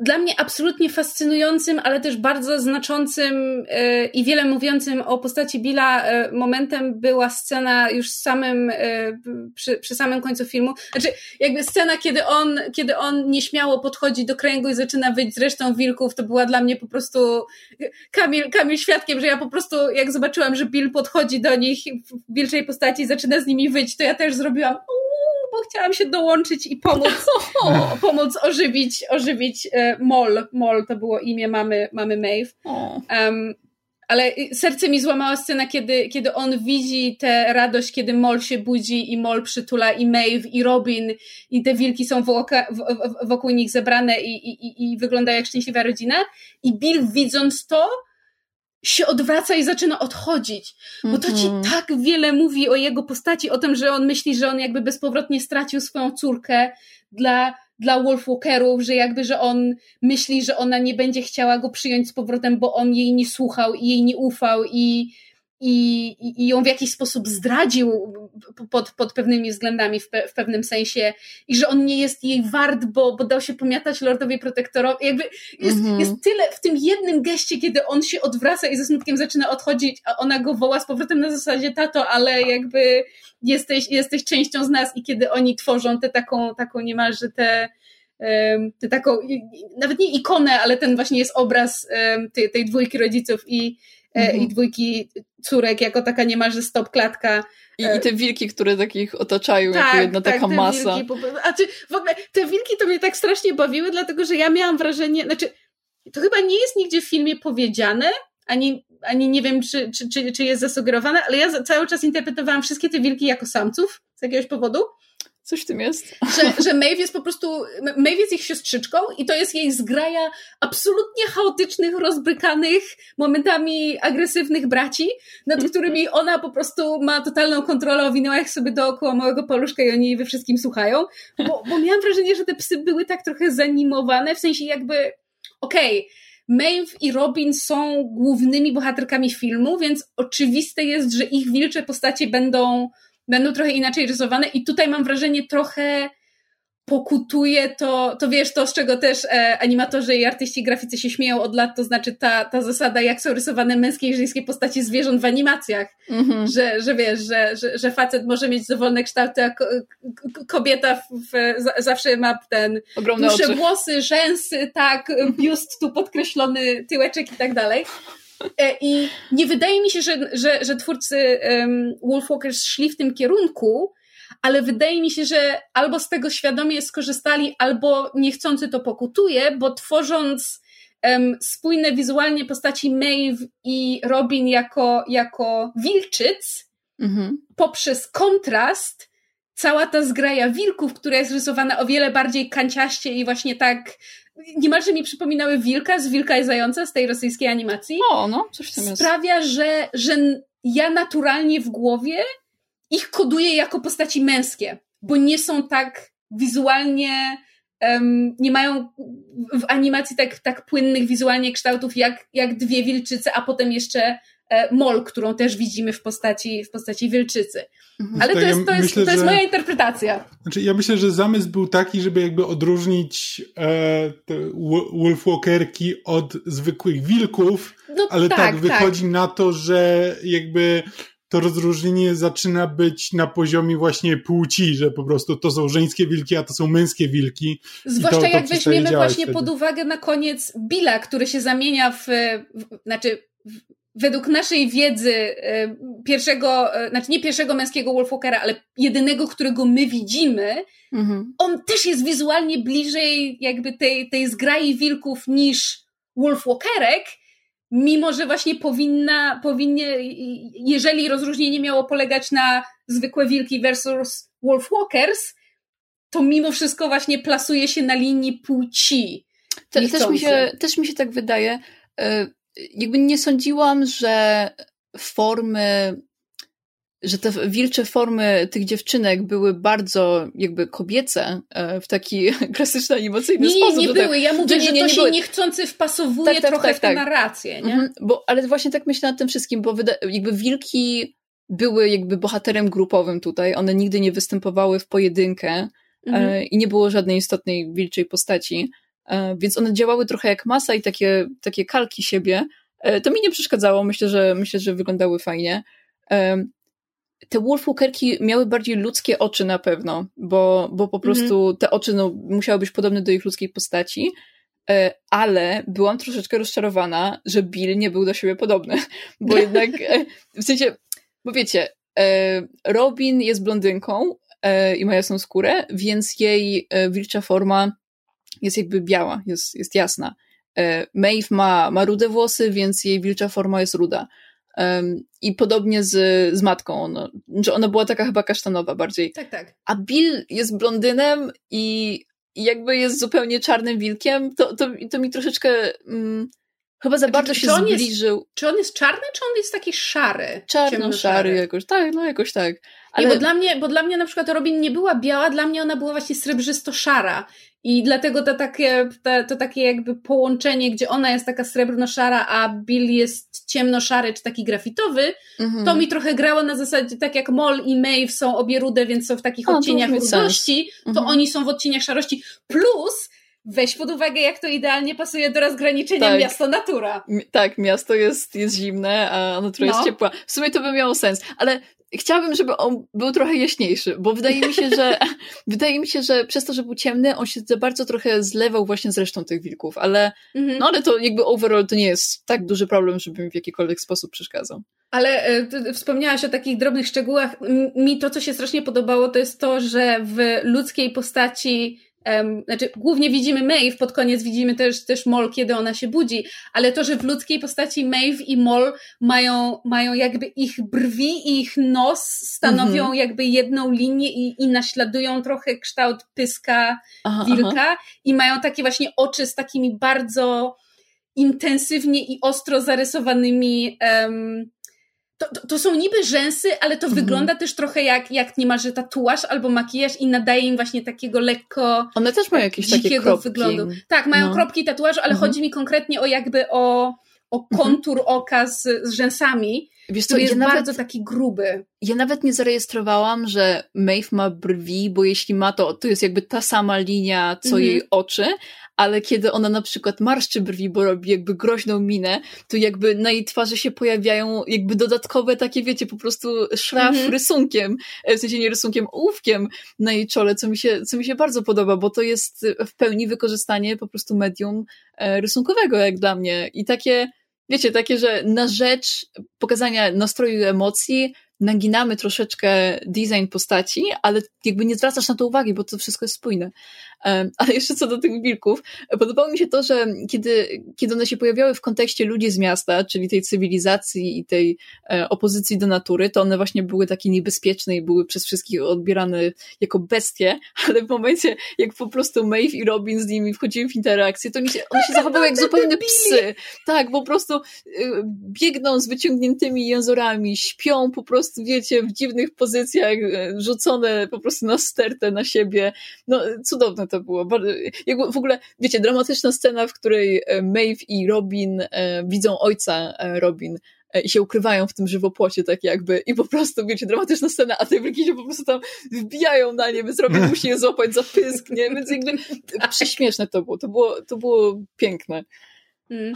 A: dla mnie absolutnie fascynującym, ale też bardzo znaczącym yy, i wiele mówiącym o postaci Billa yy, momentem była scena już samym, yy, przy, przy samym końcu filmu. Znaczy, jakby scena, kiedy on, kiedy on nieśmiało podchodzi do kręgu i zaczyna wyjść z resztą wilków, to była dla mnie po prostu Kamil, Kamil świadkiem, że ja po prostu, jak zobaczyłam, że Bill podchodzi do nich w wilczej postaci i zaczyna z nimi wyjść, to ja też zrobiłam bo chciałam się dołączyć i pomóc, pomóc ożywić, ożywić e, Mol. Mol to było imię mamy, mamy Maeve. Um, ale serce mi złamała scena, kiedy, kiedy on widzi tę radość, kiedy Mol się budzi i Mol przytula i Maeve i Robin i te wilki są wokół, wokół nich zebrane i, i, i wygląda jak szczęśliwa rodzina. I Bill widząc to, się odwraca i zaczyna odchodzić, bo to ci -hmm. tak wiele mówi o jego postaci, o tym, że on myśli, że on jakby bezpowrotnie stracił swoją córkę dla, dla Wolfwalkerów, że jakby, że on myśli, że ona nie będzie chciała go przyjąć z powrotem, bo on jej nie słuchał i jej nie ufał i, i, i ją w jakiś sposób zdradził pod, pod pewnymi względami w, pe, w pewnym sensie i że on nie jest jej wart, bo, bo dał się pomiatać Lordowi Protektorowi. Jakby jest, mhm. jest tyle w tym jednym geście, kiedy on się odwraca i ze smutkiem zaczyna odchodzić, a ona go woła z powrotem na zasadzie tato, ale jakby jesteś, jesteś częścią z nas i kiedy oni tworzą tę taką, taką niemalże tę te taką, nawet nie ikonę, ale ten właśnie jest obraz tej, tej dwójki rodziców i, mhm. i dwójki córek, jako taka niemalże stop klatka.
C: I, I te wilki, które takich otaczają, tak, jako jedna tak, taka masa. Wilki,
A: a czy w ogóle te wilki to mnie tak strasznie bawiły, dlatego że ja miałam wrażenie, znaczy to chyba nie jest nigdzie w filmie powiedziane, ani, ani nie wiem, czy, czy, czy, czy jest zasugerowane, ale ja cały czas interpretowałam wszystkie te wilki jako samców z jakiegoś powodu.
C: Coś w tym jest.
A: Że, że Maeve jest po prostu, Maeve jest ich siostrzyczką i to jest jej zgraja absolutnie chaotycznych, rozbrykanych, momentami agresywnych braci, nad którymi ona po prostu ma totalną kontrolę, owinęła ich sobie dookoła małego paluszka i oni jej we wszystkim słuchają. Bo, bo miałam wrażenie, że te psy były tak trochę zanimowane, w sensie jakby, okej, okay, Maeve i Robin są głównymi bohaterkami filmu, więc oczywiste jest, że ich wilcze postacie będą będą trochę inaczej rysowane i tutaj mam wrażenie trochę pokutuje to, to wiesz, to z czego też e, animatorzy i artyści graficy się śmieją od lat, to znaczy ta, ta zasada, jak są rysowane męskie i żeńskie postacie zwierząt w animacjach, mm-hmm. że, że wiesz, że, że, że facet może mieć dowolne kształty, a kobieta w, w, zawsze ma ten
C: Ogromne dłuższe oczy.
A: włosy, rzęsy, tak, biust tu podkreślony, tyłeczek i tak dalej. E, I nie wydaje mi się, że, że, że twórcy um, Wolfwalkers szli w tym kierunku, ale wydaje mi się, że albo z tego świadomie skorzystali, albo niechcący to pokutuje, bo tworząc um, spójne wizualnie postaci Maeve i Robin jako, jako wilczyc, mhm. poprzez kontrast, cała ta zgraja wilków, która jest rysowana o wiele bardziej kanciaście i właśnie tak niemalże mi przypominały wilka z Wilka i Zająca z tej rosyjskiej animacji.
C: O, no, coś tam
A: jest. Sprawia, że, że ja naturalnie w głowie ich koduję jako postaci męskie, bo nie są tak wizualnie, um, nie mają w animacji tak, tak płynnych wizualnie kształtów jak, jak dwie wilczyce, a potem jeszcze mol, którą też widzimy w postaci, w postaci wilczycy. Mhm. Ale to, jest, to, jest, myślę, to jest moja interpretacja.
B: Znaczy, ja myślę, że zamysł był taki, żeby jakby odróżnić e, te wolfwalkerki od zwykłych wilków, no, ale tak, tak wychodzi tak. na to, że jakby to rozróżnienie zaczyna być na poziomie właśnie płci, że po prostu to są żeńskie wilki, a to są męskie wilki.
A: Zwłaszcza to, to jak weźmiemy właśnie wtedy. pod uwagę na koniec Billa, który się zamienia w, w znaczy w, według naszej wiedzy e, pierwszego, e, znaczy nie pierwszego męskiego Wolfwalkera, ale jedynego, którego my widzimy, mhm. on też jest wizualnie bliżej jakby tej, tej zgrai wilków niż Wolfwalkerek, mimo że właśnie powinna, powinnie, jeżeli rozróżnienie miało polegać na zwykłe wilki versus Wolfwalkers, to mimo wszystko właśnie plasuje się na linii płci.
C: Te, też, mi się, też mi się tak wydaje. Jakby nie sądziłam, że formy, że te wilcze formy tych dziewczynek były bardzo jakby kobiece e, w taki klasyczny animacyjny
A: nie,
C: sposób.
A: Nie, nie były. Ja mówię, że, że nie, to nie się były. niechcący wpasowuje tak, tak, trochę tak, w tę tak. narrację. Nie? Mhm,
C: bo, ale właśnie tak myślę nad tym wszystkim, bo jakby wilki były jakby bohaterem grupowym tutaj. One nigdy nie występowały w pojedynkę e, mhm. i nie było żadnej istotnej wilczej postaci. E, więc one działały trochę jak masa i takie, takie kalki siebie. E, to mi nie przeszkadzało, myślę, że myślę, że wyglądały fajnie. E, te Wolfwalkerki miały bardziej ludzkie oczy na pewno, bo, bo po mhm. prostu te oczy no, musiały być podobne do ich ludzkiej postaci, ale byłam troszeczkę rozczarowana, że Bill nie był do siebie podobny, bo jednak w sensie, bo wiecie, Robin jest blondynką i ma jasną skórę, więc jej wilcza forma jest jakby biała, jest, jest jasna. E, Maeve ma, ma rude włosy, więc jej wilcza forma jest ruda. I podobnie z, z matką, ona, że ona była taka chyba kasztanowa bardziej.
A: Tak, tak.
C: A Bill jest blondynem i, jakby jest zupełnie czarnym wilkiem, to, to, to mi troszeczkę mm, chyba za bardzo się zbliżył.
A: Jest, czy on jest czarny, czy on jest taki szary?
C: Czarno-szary jakoś, tak, no jakoś tak.
A: Ale... bo, dla mnie, bo dla mnie na przykład Robin nie była biała, dla mnie ona była właśnie srebrzysto-szara. I dlatego to takie, to, to takie jakby połączenie, gdzie ona jest taka srebrno-szara, a Bill jest ciemno-szary czy taki grafitowy, mhm. to mi trochę grało na zasadzie, tak jak Mol i Maeve są obie rude, więc są w takich odcieniach rudości, to mhm. oni są w odcieniach szarości, plus weź pod uwagę, jak to idealnie pasuje do rozgraniczenia tak. miasto-natura.
C: tak, miasto jest, jest zimne, a natura no. jest ciepła. W sumie to by miało sens, ale chciałabym, żeby on był trochę jaśniejszy, bo wydaje mi się, że wydaje mi się, że przez to, że był ciemny, on się za bardzo trochę zlewał właśnie z resztą tych wilków, ale mhm. no ale to jakby overall to nie jest tak duży problem, żeby mi w jakikolwiek sposób przeszkadzał.
A: Ale y, wspomniałaś o takich drobnych szczegółach. Mi to, co się strasznie podobało, to jest to, że w ludzkiej postaci Um, znaczy, głównie widzimy Maeve, pod koniec widzimy też, też Mol, kiedy ona się budzi, ale to, że w ludzkiej postaci Maeve i Mol mają, mają jakby ich brwi i ich nos stanowią mhm. jakby jedną linię i, i naśladują trochę kształt pyska aha, wilka aha. i mają takie właśnie oczy z takimi bardzo intensywnie i ostro zarysowanymi um, to, to, są niby rzęsy, ale to mhm. wygląda też trochę jak, jak niemalże tatuaż albo makijaż i nadaje im właśnie takiego lekko
C: One też mają jakieś takie kropki. wyglądu.
A: Tak, mają no. kropki tatuażu, ale mhm. chodzi mi konkretnie o jakby o, o mhm. kontur oka z, z rzęsami. Wiesz co, jest ja nawet, bardzo taki gruby.
C: Ja nawet nie zarejestrowałam, że Maeve ma brwi, bo jeśli ma to, to jest jakby ta sama linia, co mhm. jej oczy, ale kiedy ona na przykład marszczy brwi, bo robi jakby groźną minę, to jakby na jej twarzy się pojawiają jakby dodatkowe takie, wiecie, po prostu szraf mm -hmm. rysunkiem, e, w sensie nie rysunkiem, ołówkiem na jej czole, co mi, się, co mi się bardzo podoba, bo to jest w pełni wykorzystanie po prostu medium e, rysunkowego, jak dla mnie. I takie, wiecie, takie, że na rzecz pokazania nastroju i emocji naginamy troszeczkę design postaci, ale jakby nie zwracasz na to uwagi, bo to wszystko jest spójne. Ale jeszcze co do tych wilków, podobało mi się to, że kiedy, kiedy one się pojawiały w kontekście ludzi z miasta, czyli tej cywilizacji i tej e, opozycji do natury, to one właśnie były takie niebezpieczne i były przez wszystkich odbierane jako bestie, ale w momencie, jak po prostu Maeve i Robin z nimi wchodziły w interakcję, to mi się, one się zachowały jak zupełnie psy. Tak, po prostu e, biegną z wyciągniętymi jęzorami, śpią po prostu, wiecie, w dziwnych pozycjach, e, rzucone po prostu na stertę na siebie. No, cudowne to było. w ogóle, wiecie, dramatyczna scena, w której e, Maeve i Robin e, widzą ojca e, Robin i się ukrywają w tym żywopłocie, tak jakby, i po prostu, wiecie, dramatyczna scena, a te wilki się po prostu tam wbijają na nie, więc Robin musi je złapać za pysk, nie? Więc jakby prześmieszne to było, to było, to było piękne. Mm.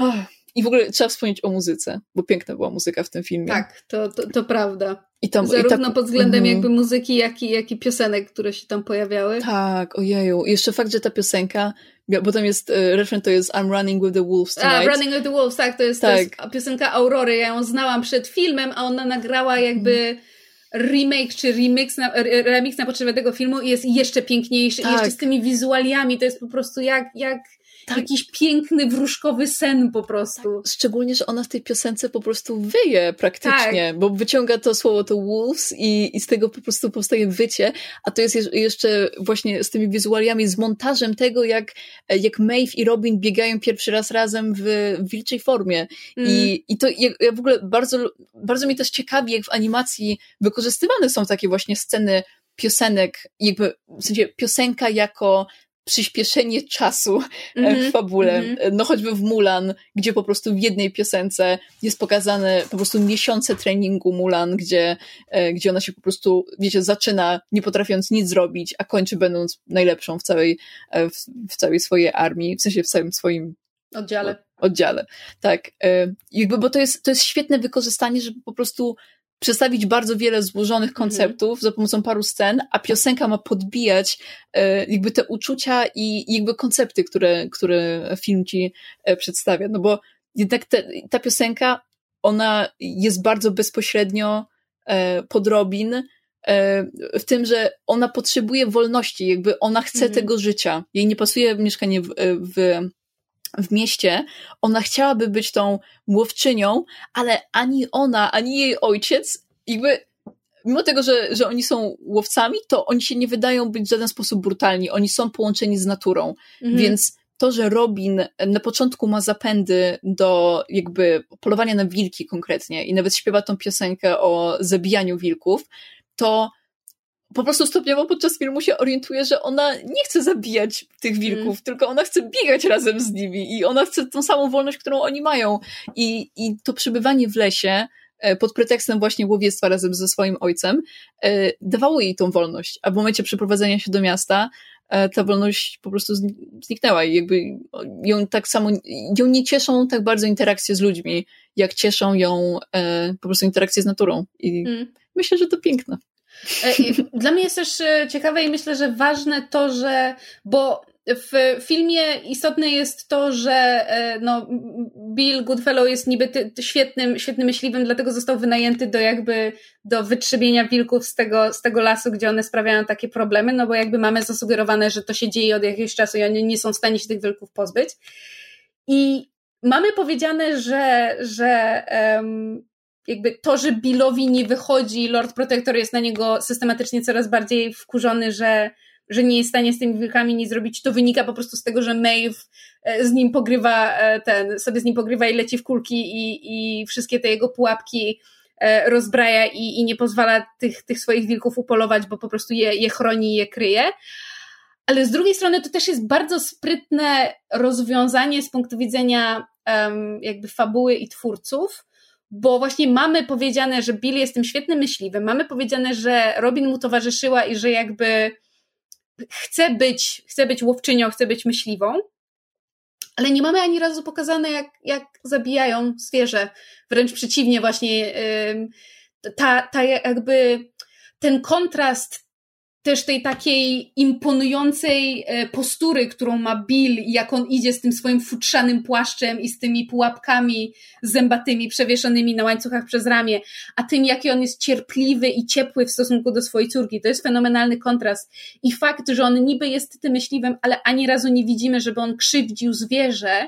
C: I w ogóle trzeba wspomnieć o muzyce, bo piękna była muzyka w tym filmie.
A: Tak, to, to, to prawda. I tam, Zarówno i pod względem mm, jakby muzyki, jak i, jak i piosenek, które się tam pojawiały.
C: Tak, ojeju. I jeszcze fakt, że ta piosenka, bo tam jest e, refren, to jest I'm running with the wolves tonight.
A: A, running with the wolves, tak, to jest, tak. to jest tak. piosenka Aurory. Ja ją znałam przed filmem, a ona nagrała jakby remake czy remix na, remix na potrzeby tego filmu i jest jeszcze piękniejszy tak. i jeszcze z tymi wizualiami, to jest po prostu jak, jak tak. jakiś piękny, wróżkowy sen po prostu.
C: Tak. Szczególnie, że ona w tej piosence po prostu wyje praktycznie, tak. bo wyciąga to słowo to wolves i, i z tego po prostu powstaje wycie, a to jest jeszcze właśnie z tymi wizualiami, z montażem tego, jak, jak Maeve i Robin biegają pierwszy raz razem w, wilczej formie. Mm. I, i to ja, ja w ogóle bardzo, bardzo mnie też ciekawi, jak w animacji wykorzystywane są takie właśnie sceny piosenek, jakby w sensie piosenka jako przyspieszenie czasu mm -hmm, w fabule. Mm -hmm. No choćby w Mulan, gdzie po prostu w jednej piosence jest pokazane po prostu miesiące treningu Mulan, gdzie, e, gdzie ona się po prostu, wiecie, zaczyna nie potrafiąc nic zrobić, a kończy będąc najlepszą w całej, w, w całej swojej armii, w sensie w całym swoim
A: oddziale.
C: Oddziale, tak. Jakby, bo to jest, to jest świetne wykorzystanie, żeby po prostu przedstawić bardzo wiele złożonych mhm. konceptów mm. za pomocą paru scen, a piosenka ma podbijać e, jakby te uczucia i, i jakby koncepty, które, które film ci e, przedstawia. No bo jednak te, ta piosenka, ona jest bardzo bezpośrednio e, pod Robin, e, w tym, że ona potrzebuje wolności, jakby ona chce mm. tego życia. Jej nie pasuje mieszkanie w, w w mieście, ona chciałaby być tą łowczynią, ale ani ona, ani jej ojciec, jakby mimo tego, że, że oni są łowcami, to oni się nie wydają być w żaden sposób brutalni. Oni są połączeni z naturą. Mhm. Więc to, że Robin na początku ma zapędy do jakby polowania na wilki konkretnie i nawet śpiewa tą piosenkę o zabijaniu wilków, to po prostu stopniowo podczas filmu się orientuje, że ona nie chce zabijać tych wilków, mm. tylko ona chce biegać razem z nimi i ona chce tą samą wolność, którą oni mają. I, i to przebywanie w lesie e, pod pretekstem właśnie łowiectwa razem ze swoim ojcem e, dawało jej tą wolność, a w momencie przeprowadzenia się do miasta e, ta wolność po prostu zniknęła i jakby ją tak samo, ją nie cieszą tak bardzo interakcje z ludźmi, jak cieszą ją po prostu interakcje z naturą i mm. myślę, że to piękne.
A: E, dla mnie jest też e, ciekawe i myślę, że ważne to, że, bo w filmie istotne jest to, że e, no, Bill Goodfellow jest niby ty, świetnym, świetnym myśliwym, dlatego został wynajęty do jakby do wytrzebienia wilków z tego, z tego lasu, gdzie one sprawiają takie problemy, no bo jakby mamy zasugerowane, że to się dzieje od jakiegoś czasu i oni nie są w stanie się tych wilków pozbyć. I mamy powiedziane, że, że um, jakby to, że Billowi nie wychodzi, Lord Protector jest na niego systematycznie coraz bardziej wkurzony, że, że nie jest w stanie z tymi wilkami nic zrobić, to wynika po prostu z tego, że Maeve e, z nim pogrywa e, ten, sobie z nim pogrywa i leci w kulki i, i wszystkie te jego pułapki e, rozbraja i, i nie pozwala tych, tych swoich wilków upolować, bo po prostu je, je chroni i je kryje. Ale z drugiej strony to też jest bardzo sprytne rozwiązanie z punktu widzenia um, jakby fabuły i twórców, bo właśnie mamy powiedziane, że Bill jest tym świetnym myśliwym, mamy powiedziane, że Robin mu towarzyszyła i że jakby chce być, chce być łowczynią, chce być myśliwą, ale nie mamy ani razu pokazane, jak, jak zabijają zwierzę. Wręcz przeciwnie, właśnie yy, ta, ta jakby ten kontrast też tej takiej imponującej e, postury, którą ma Bill, jak on idzie z tym swoim futrzanym płaszczem i z tymi pułapkami zębatymi przewieszonymi na łańcuchach przez ramię, a tym, jaki on jest cierpliwy i ciepły w stosunku do swojej córki. To jest fenomenalny kontrast. I fakt, że on niby jest tym myśliwym, ale ani razu nie widzimy, żeby on krzywdził zwierzę,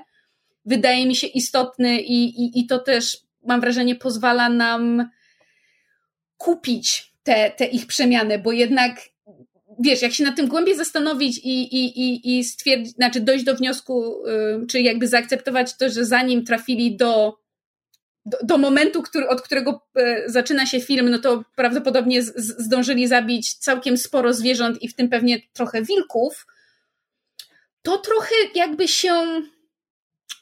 A: wydaje mi się istotny i, i, i to też, mam wrażenie, pozwala nam kupić te, te ich przemiany, bo jednak wiesz, jak się nad tym głębiej zastanowić i, i, i, i stwierdzić, znaczy dojść do wniosku, czy jakby zaakceptować to, że zanim trafili do, do, do momentu, który, od którego yy, zaczyna się film, no to prawdopodobnie z, zdążyli zabić całkiem sporo zwierząt i w tym pewnie trochę wilków, to trochę jakby się,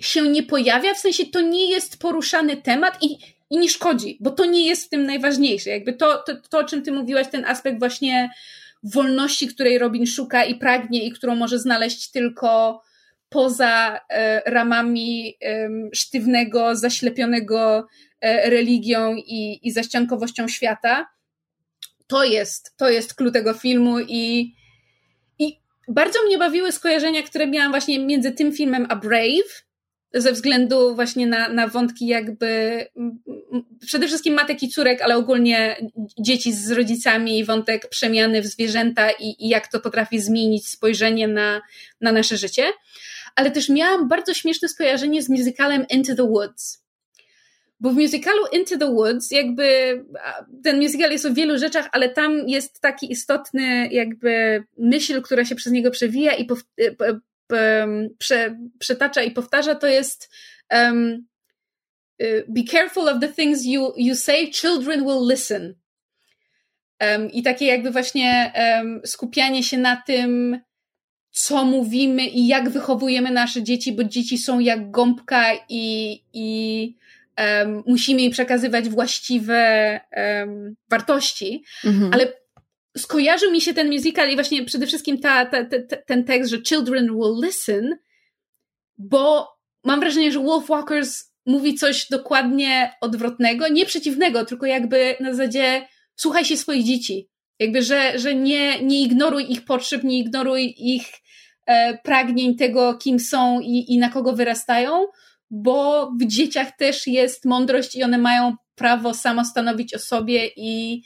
A: się nie pojawia, w sensie to nie jest poruszany temat i, i nie szkodzi, bo to nie jest w tym najważniejsze. Jakby to, to, to o czym ty mówiłaś, ten aspekt właśnie wolności, której Robin szuka i pragnie i którą może znaleźć tylko poza e, ramami sztywnego, zaślepionego e, religią i, i zaściankowością świata. To jest, to jest clue tego filmu i, i bardzo mnie bawiły skojarzenia, które miałam właśnie między tym filmem a Brave, ze względu właśnie na, na wątki jakby przede wszystkim matek i córek, ale ogólnie dzieci z rodzicami, wątek przemiany w zwierzęta i, i jak to potrafi zmienić spojrzenie na, na nasze życie. Ale też miałam bardzo śmieszne skojarzenie z musicalem Into the Woods. Bo w musicalu Into the Woods, jakby ten musical jest o wielu rzeczach, ale tam jest taki istotny, jakby myśl, która się przez niego przewija i prze, przetacza i powtarza, to jest um, be careful of the things you, you say, children will listen. Um, I takie jakby właśnie um, skupianie się na tym, co mówimy i jak wychowujemy nasze dzieci, bo dzieci są jak gąbka i, i um, musimy im przekazywać właściwe um, wartości, mhm. ale skojarzył mi się ten musical i właśnie przede wszystkim ta, ta, ta, ten tekst, że children will listen, bo mam wrażenie, że Wolf Walkers mówi coś dokładnie odwrotnego, nie przeciwnego, tylko jakby na zasadzie słuchaj się swoich dzieci. Jakby, że, że nie, nie ignoruj ich potrzeb, nie ignoruj ich e, pragnień tego, kim są i, i na kogo wyrastają, bo w dzieciach też jest mądrość i one mają prawo samo stanowić o sobie i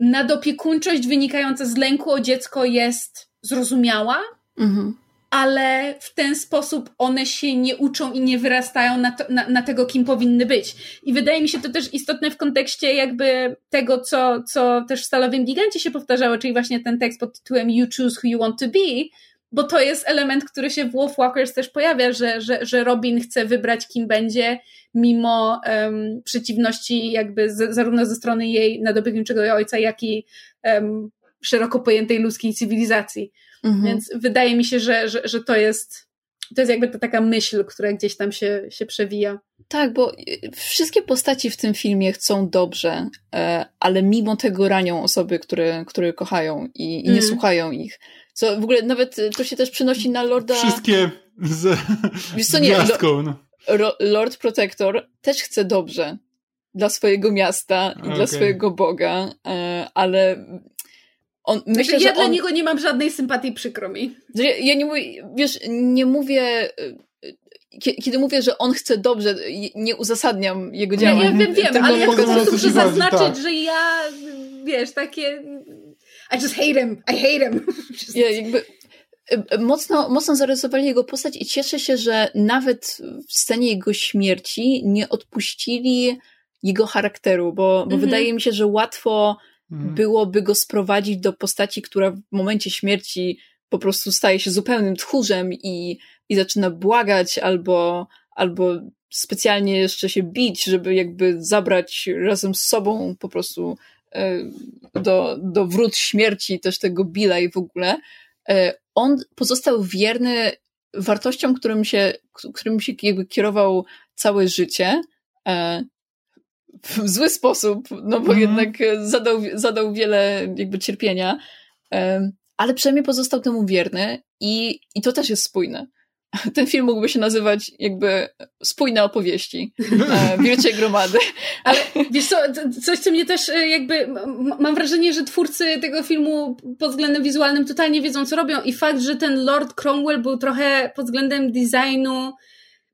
A: nadopiekuńczość wynikająca z lęku o dziecko jest zrozumiała, mhm. ale w ten sposób one się nie uczą i nie wyrastają na, to, na, na, tego, kim powinny być. I wydaje mi się to też istotne w kontekście jakby tego, co, co też w Stalowym Gigancie się powtarzało, czyli właśnie ten tekst pod tytułem You choose who you want to be, bo to jest element, który się w Wolfwalkers też pojawia, że, że, że Robin chce wybrać, kim będzie, mimo um, przeciwności jakby z, zarówno ze strony jej nadobiegniczego ojca, jak i um, szeroko pojętej ludzkiej cywilizacji. Mhm. Więc wydaje mi się, że, że, że to jest to jest jakby ta taka myśl, która gdzieś tam się, się przewija.
C: Tak, bo y, wszystkie postaci w tym filmie chcą dobrze, e, ale mimo tego ranią osoby, które, które kochają i, i nie mm. słuchają ich. Co w ogóle nawet y, to się też przenosi na Lorda...
B: Wszystkie z, Wiesz co, nie, gwiazdką, no.
C: Lord Protector też chce dobrze dla swojego miasta i okay. dla swojego Boga, e, ale on,
A: znaczy, myślę, ja że dla on... niego nie mam żadnej sympatii, przykro mi.
C: Ja, ja nie mówię, wiesz, nie mówię kiedy mówię, że on chce dobrze, nie uzasadniam jego działań.
A: Ja wiem, wiem, ale ja chcę muszę zaznaczyć, tak. że ja, wiesz, takie I just hate him, I hate him.
C: Ja, jakby mocno, mocno zarysowali jego postać i cieszę się, że nawet w scenie jego śmierci nie odpuścili jego charakteru, bo, bo mhm. wydaje mi się, że łatwo mhm. byłoby go sprowadzić do postaci, która w momencie śmierci po prostu staje się zupełnym tchórzem i, i zaczyna błagać albo, albo specjalnie jeszcze się bić, żeby jakby zabrać razem z sobą po prostu e, do, do wrót śmierci też tego Billa i w ogóle. E, on pozostał wierny wartościom, którym się, którym się jakby kierował całe życie. E, w zły sposób, no bo mm. jednak zadał, zadał wiele jakby cierpienia, ale przynajmniej pozostał temu wierny i, i to też jest spójne. Ten film mógłby się nazywać jakby spójne opowieści e, Wilczej Gromady.
A: Ale wiesz co, coś co mnie też e, jakby, mam wrażenie, że twórcy tego filmu pod względem wizualnym totalnie wiedzą co robią i fakt, że ten Lord Cromwell był trochę pod względem designu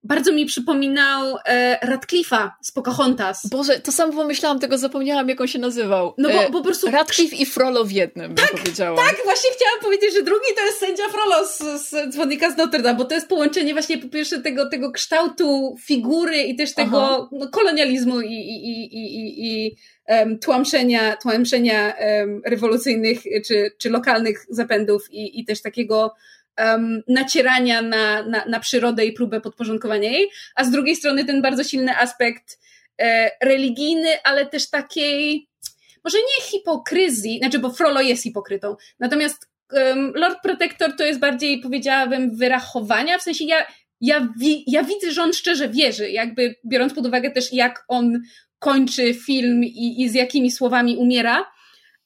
A: bardzo mi przypominał e, Radcliffe'a z Pocahontas.
C: Boże, to samo pomyślałam, tego zapomniałam, jak on się nazywał.
A: No bo, e, po prostu...
C: Radcliffe i Frollo w jednym,
A: tak,
C: bym powiedziała.
A: Tak, właśnie chciałam powiedzieć, że drugi to jest sędzia Frollo z, z Dzwonnika z Notre Dame, bo to jest połączenie właśnie po pierwsze tego, tego kształtu figury i też tego no, kolonializmu i, i, i, i, i um, tłamszenia, tłamszenia um, rewolucyjnych czy, czy lokalnych zapędów i, i też takiego um, nacierania na, na, na przyrodę i próbę podporządkowania jej, a z drugiej strony ten bardzo silny aspekt e, religijny, ale też takiej, może nie hipokryzji, znaczy, bo Frollo jest hipokrytą, natomiast um, Lord Protector to jest bardziej, powiedziałabym, wyrachowania, w sensie ja, ja, wi, ja widzę, że on szczerze wierzy, jakby biorąc pod uwagę też, jak on kończy film i, i z jakimi słowami umiera,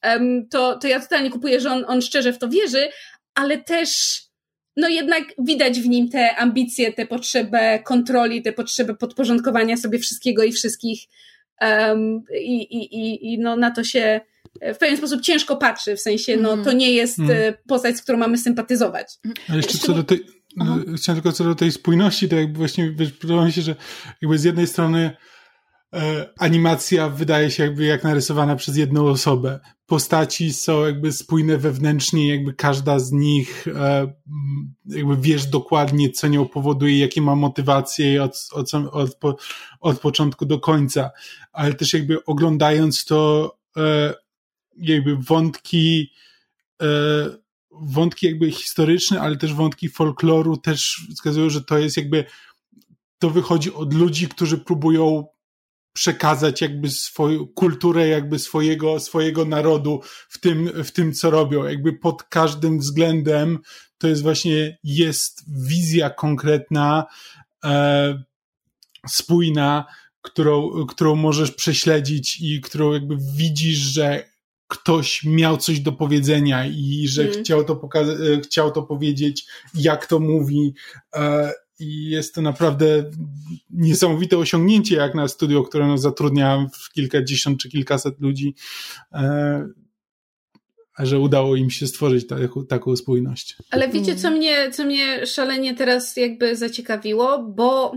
A: um, to, to ja totalnie kupuję, że on, on szczerze w to wierzy, ale też no jednak widać w nim te ambicje, tę potrzebę kontroli, tę potrzebę podporządkowania sobie wszystkiego i wszystkich. Um, i, i, i, I no na to się w pewien sposób ciężko patrzy, w sensie, no to nie jest mm. postać, z którą mamy sympatyzować.
B: A jeszcze co do tej, no, chciałem tylko co do tej spójności, to jakby właśnie podoba mi się, że jakby z jednej strony E, animacja wydaje się jakby jak narysowana przez jedną osobę. Postaci są jakby spójne wewnętrznie, jakby każda z nich e, jakby wiesz dokładnie, co nią powoduje, jakie ma motywacje od, od, od, od początku do końca. Ale też jakby oglądając to e, jakby wątki wątki jakby historyczne, ale też wątki folkloru też wskazują, że to jest jakby to wychodzi od ludzi, którzy próbują przekazać jakby swoją kulturę jakby swojego, swojego narodu w tym, w tym, co robią. Jakby pod każdym względem to jest właśnie, jest wizja konkretna, e, spójna, którą, którą możesz prześledzić i którą jakby widzisz, że ktoś miał coś do powiedzenia i że mm. chciał, to pokazać, e, chciał to powiedzieć, jak to mówi. E, i jest to naprawdę niesamowite osiągnięcie, jak na studio, które no, zatrudnia kilkadziesiąt czy kilkaset ludzi, e, że udało im się stworzyć taką, taką spójność.
A: Ale wiecie, co mnie, co mnie szalenie teraz jakby zaciekawiło, bo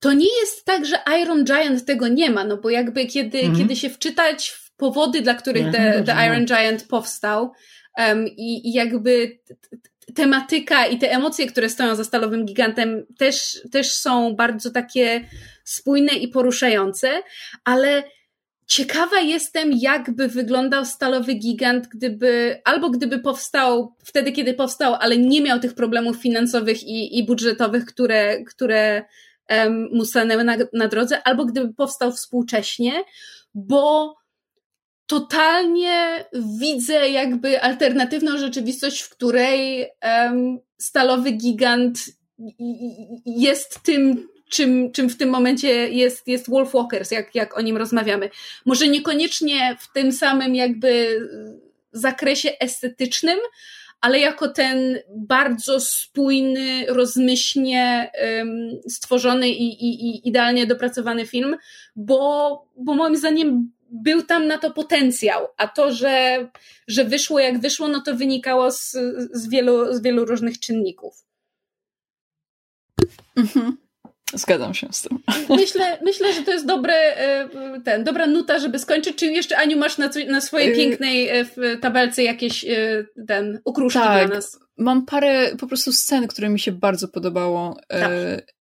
A: to nie jest tak, że Iron Giant tego nie ma, no bo jakby kiedy, mhm. kiedy się wczytać w powody, dla których The, The Iron Giant powstał um, i, i jakby tematyka i te emocje, które stoją za stalowym gigantem, też, też są bardzo takie spójne i poruszające, ale Ciekawa jestem, jakby wyglądał stalowy gigant, gdyby, albo gdyby powstał wtedy, kiedy powstał, ale nie miał tych problemów finansowych i, i budżetowych, które, które um, mu stanęły na, na drodze, albo gdyby powstał współcześnie, bo totalnie widzę jakby alternatywną rzeczywistość, w której um, stalowy gigant jest tym, czym, czym w tym momencie jest, jest Wolf Walkers, jak, jak o nim rozmawiamy. Może niekoniecznie w tym samym jakby zakresie estetycznym, ale jako ten bardzo spójny, rozmyślnie um, stworzony i, i, i idealnie dopracowany film, bo, bo moim zdaniem był tam na to potencjał, a to, że, że wyszło jak wyszło, no to wynikało z, z, wielu, z wielu różnych czynników.
C: Mhm. Zgadzam się z tym.
A: Myślę, myślę, że to jest dobre, e, ten, dobra nuta, żeby skończyć. Czy jeszcze, Aniu, masz na, na swojej y- pięknej e, tabelce jakieś e, ten, ukruszki tak, dla nas?
C: Mam parę po prostu scen, które mi się bardzo podobało. Tak.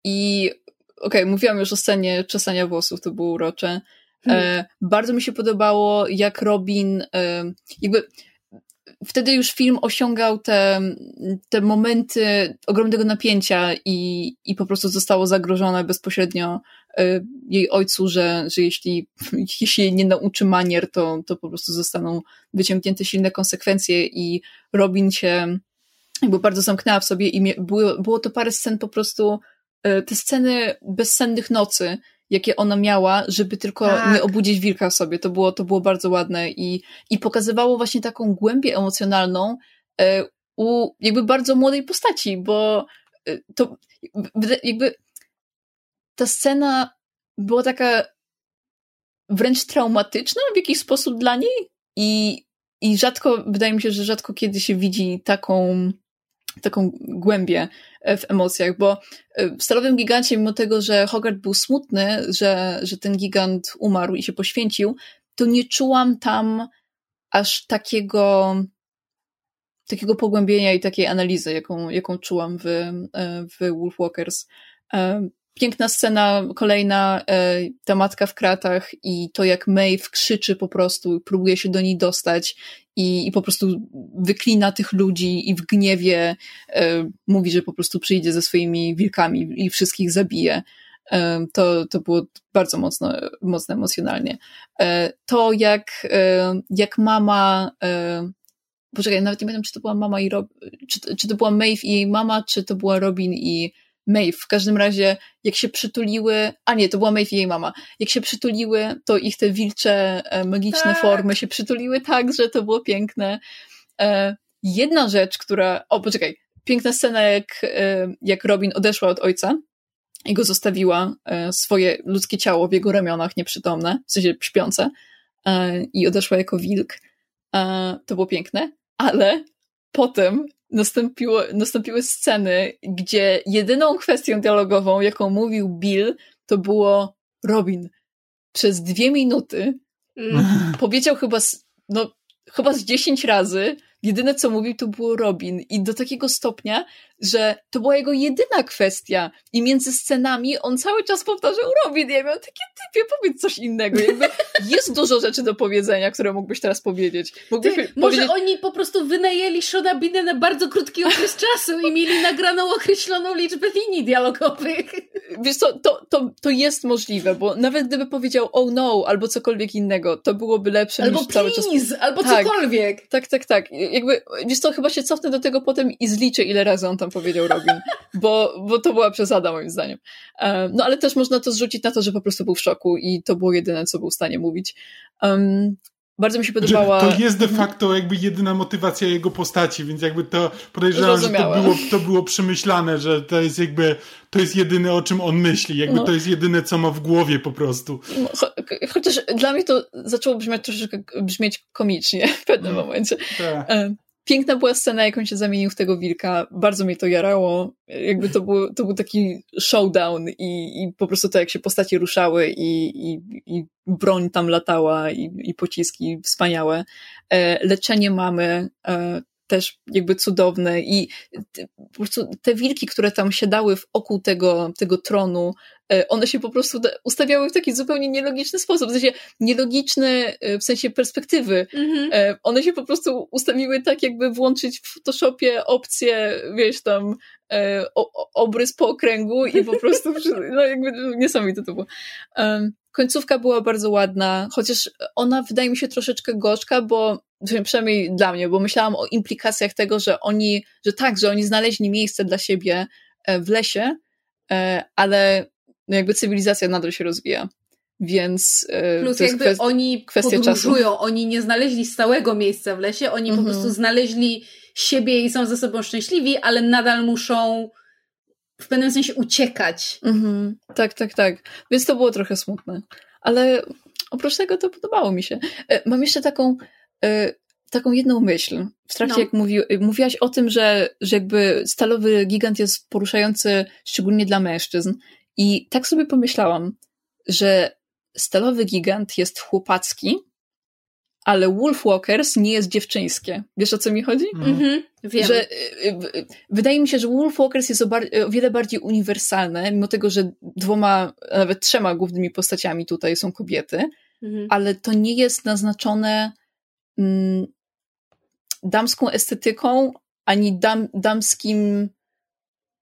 C: I okej, okay, mówiłam już o scenie czesania włosów, to było urocze. Hmm. Bardzo mi się podobało, jak Robin, jakby wtedy już film osiągał te, te momenty ogromnego napięcia i, i po prostu zostało zagrożone bezpośrednio e, jej ojcu, że, że jeśli, jeśli nie nauczy manier, to, to po prostu zostaną wyciągnięte silne konsekwencje i Robin się jakby bardzo zamknęła w sobie i było, było to parę scen po prostu, e, te sceny bezsennych nocy, jakie ona miała, żeby tylko tak. nie obudzić wilka w sobie. To było, to było bardzo ładne i, i pokazywało właśnie taką głębię emocjonalną e, u jakby bardzo młodej postaci, bo e, to jakby ta scena była taka wręcz traumatyczna w jakiś sposób dla niej i, i rzadko, wydaje mi się, że rzadko kiedy się widzi taką taką głębię e, w emocjach, bo e, w Stalowym Gigancie, mimo tego, że Hogarth był smutny, że, że ten gigant umarł i się poświęcił, to nie czułam tam aż takiego takiego pogłębienia i takiej analizy, jaką, jaką czułam w, e, w Wolfwalkers piękna scena kolejna, e, ta matka w kratach i to jak Maeve krzyczy po prostu, próbuje się do niej dostać i, i po prostu wyklina tych ludzi i w gniewie e, mówi, że po prostu przyjdzie ze swoimi wilkami i wszystkich zabije. E, to, to było bardzo mocno, mocno emocjonalnie. To jak, jak mama poczekaj, nawet nie pamiętam, czy to była mama i Rob, czy, czy to była Maeve i jej mama, czy to była Robin i Maeve. W każdym razie, jak się przytuliły, a nie, to była Maeve i jej mama. Jak się przytuliły, to ich te wilcze, e, magiczne tak. formy się przytuliły tak, że to było piękne. E, jedna rzecz, która, o poczekaj, piękna scena, jak, e, jak Robin odeszła od ojca i go zostawiła swoje ludzkie ciało w jego ramionach nieprzytomne, w sensie śpiące i odeszła jako wilk. To było piękne, ale potem nastąpiło, nastąpiły sceny, gdzie jedyną kwestią dialogową, jaką mówił Bill, to było Robin. Przez dwie minuty mm. powiedział chyba, no, chyba z dziesięć razy jedyne co mówił to było Robin i do takiego stopnia, że to była jego jedyna kwestia i między scenami on cały czas powtarzał Robin. Ja miałam takie typie, powiedz coś innego. Jakby jest dużo rzeczy do powiedzenia, które mógłbyś teraz powiedzieć. Mógłbyś
A: Ty, może oni po prostu wynajęli Shona Bina na bardzo krótki okres czasu i mieli nagraną określoną liczbę linii dialogowych.
C: Wiesz co, to, to, to jest możliwe, bo nawet gdyby powiedział oh no, albo cokolwiek innego, to byłoby lepsze
A: albo
C: niż
A: please,
C: cały czas...
A: albo tak, cokolwiek.
C: Tak, tak, tak jakby, wiesz co, chyba się cofnę do tego potem i zliczę, ile razy on tam powiedział Robin, bo, bo to była przesada moim zdaniem. Um, no ale też można to zrzucić na to, że po prostu był w szoku i to było jedyne, co był w stanie mówić. Um, bardzo mi się podobała.
B: to jest de mhm. facto jakby jedyna motywacja jego postaci, więc jakby to podejrzewam, że to było, to było przemyślane, że to jest jakby to jest jedyne, o czym on myśli, jakby no. to jest jedyne, co ma w głowie po prostu.
C: No, cho chociaż dla mnie to zaczęło brzmieć troszeczkę brzmieć komicznie w pewnym no. momencie. Tak. Piękna była scena, jak on się zamienił w tego wilka. Bardzo mnie to jarało. Jakby to był, to był taki showdown i, i po prostu to, jak się postacie ruszały i, i, i broń tam latała i, i pociski wspaniałe. E, leczenie mamy, e, też jakby cudowne i po prostu te wilki, które tam siadały wokół tego, tego tronu, e, one się po prostu ustawiały w taki zupełnie nielogiczny sposób, w sensie nielogiczny w sensie perspektywy. Mhm. One się po prostu ustawiły tak, jakby włączyć w Photoshopie opcję, wiesz, tam obrys po okręgu i po prostu, no jakby niesamowite to było. Końcówka była bardzo ładna, chociaż ona wydaje mi się troszeczkę gorzka, bo przynajmniej dla mnie, bo myślałam o implikacjach tego, że oni, że tak, że oni znaleźli miejsce dla siebie e, w lesie, e, ale no jakby cywilizacja nadal się rozwija. Więc
A: e, Plus jakby kwest- oni podróżują, czasu. oni nie znaleźli stałego miejsca w lesie, oni mhm. po prostu znaleźli siebie i są ze sobą szczęśliwi, ale nadal muszą w pewnym sensie uciekać.
C: Mhm. Tak, tak, tak. Więc to było trochę smutne. Ale oprócz tego to podobało mi się. Mam jeszcze taką, taką jedną myśl. W trakcie no. jak mówi, mówiłaś o tym, że, że jakby stalowy gigant jest poruszający szczególnie dla mężczyzn. I tak sobie pomyślałam, że stalowy gigant jest chłopacki, ale Wolfwalkers nie jest dziewczyńskie. Wiesz o co mi chodzi?
A: Mhm, wiem.
C: Że, y, y, wydaje mi się, że Wolfwalkers jest o, bar- o, wiele bardziej uniwersalne, mimo tego, że dwoma, nawet trzema głównymi postaciami tutaj są kobiety, mhm. ale to nie jest naznaczone damską estetyką, ani dam, damskim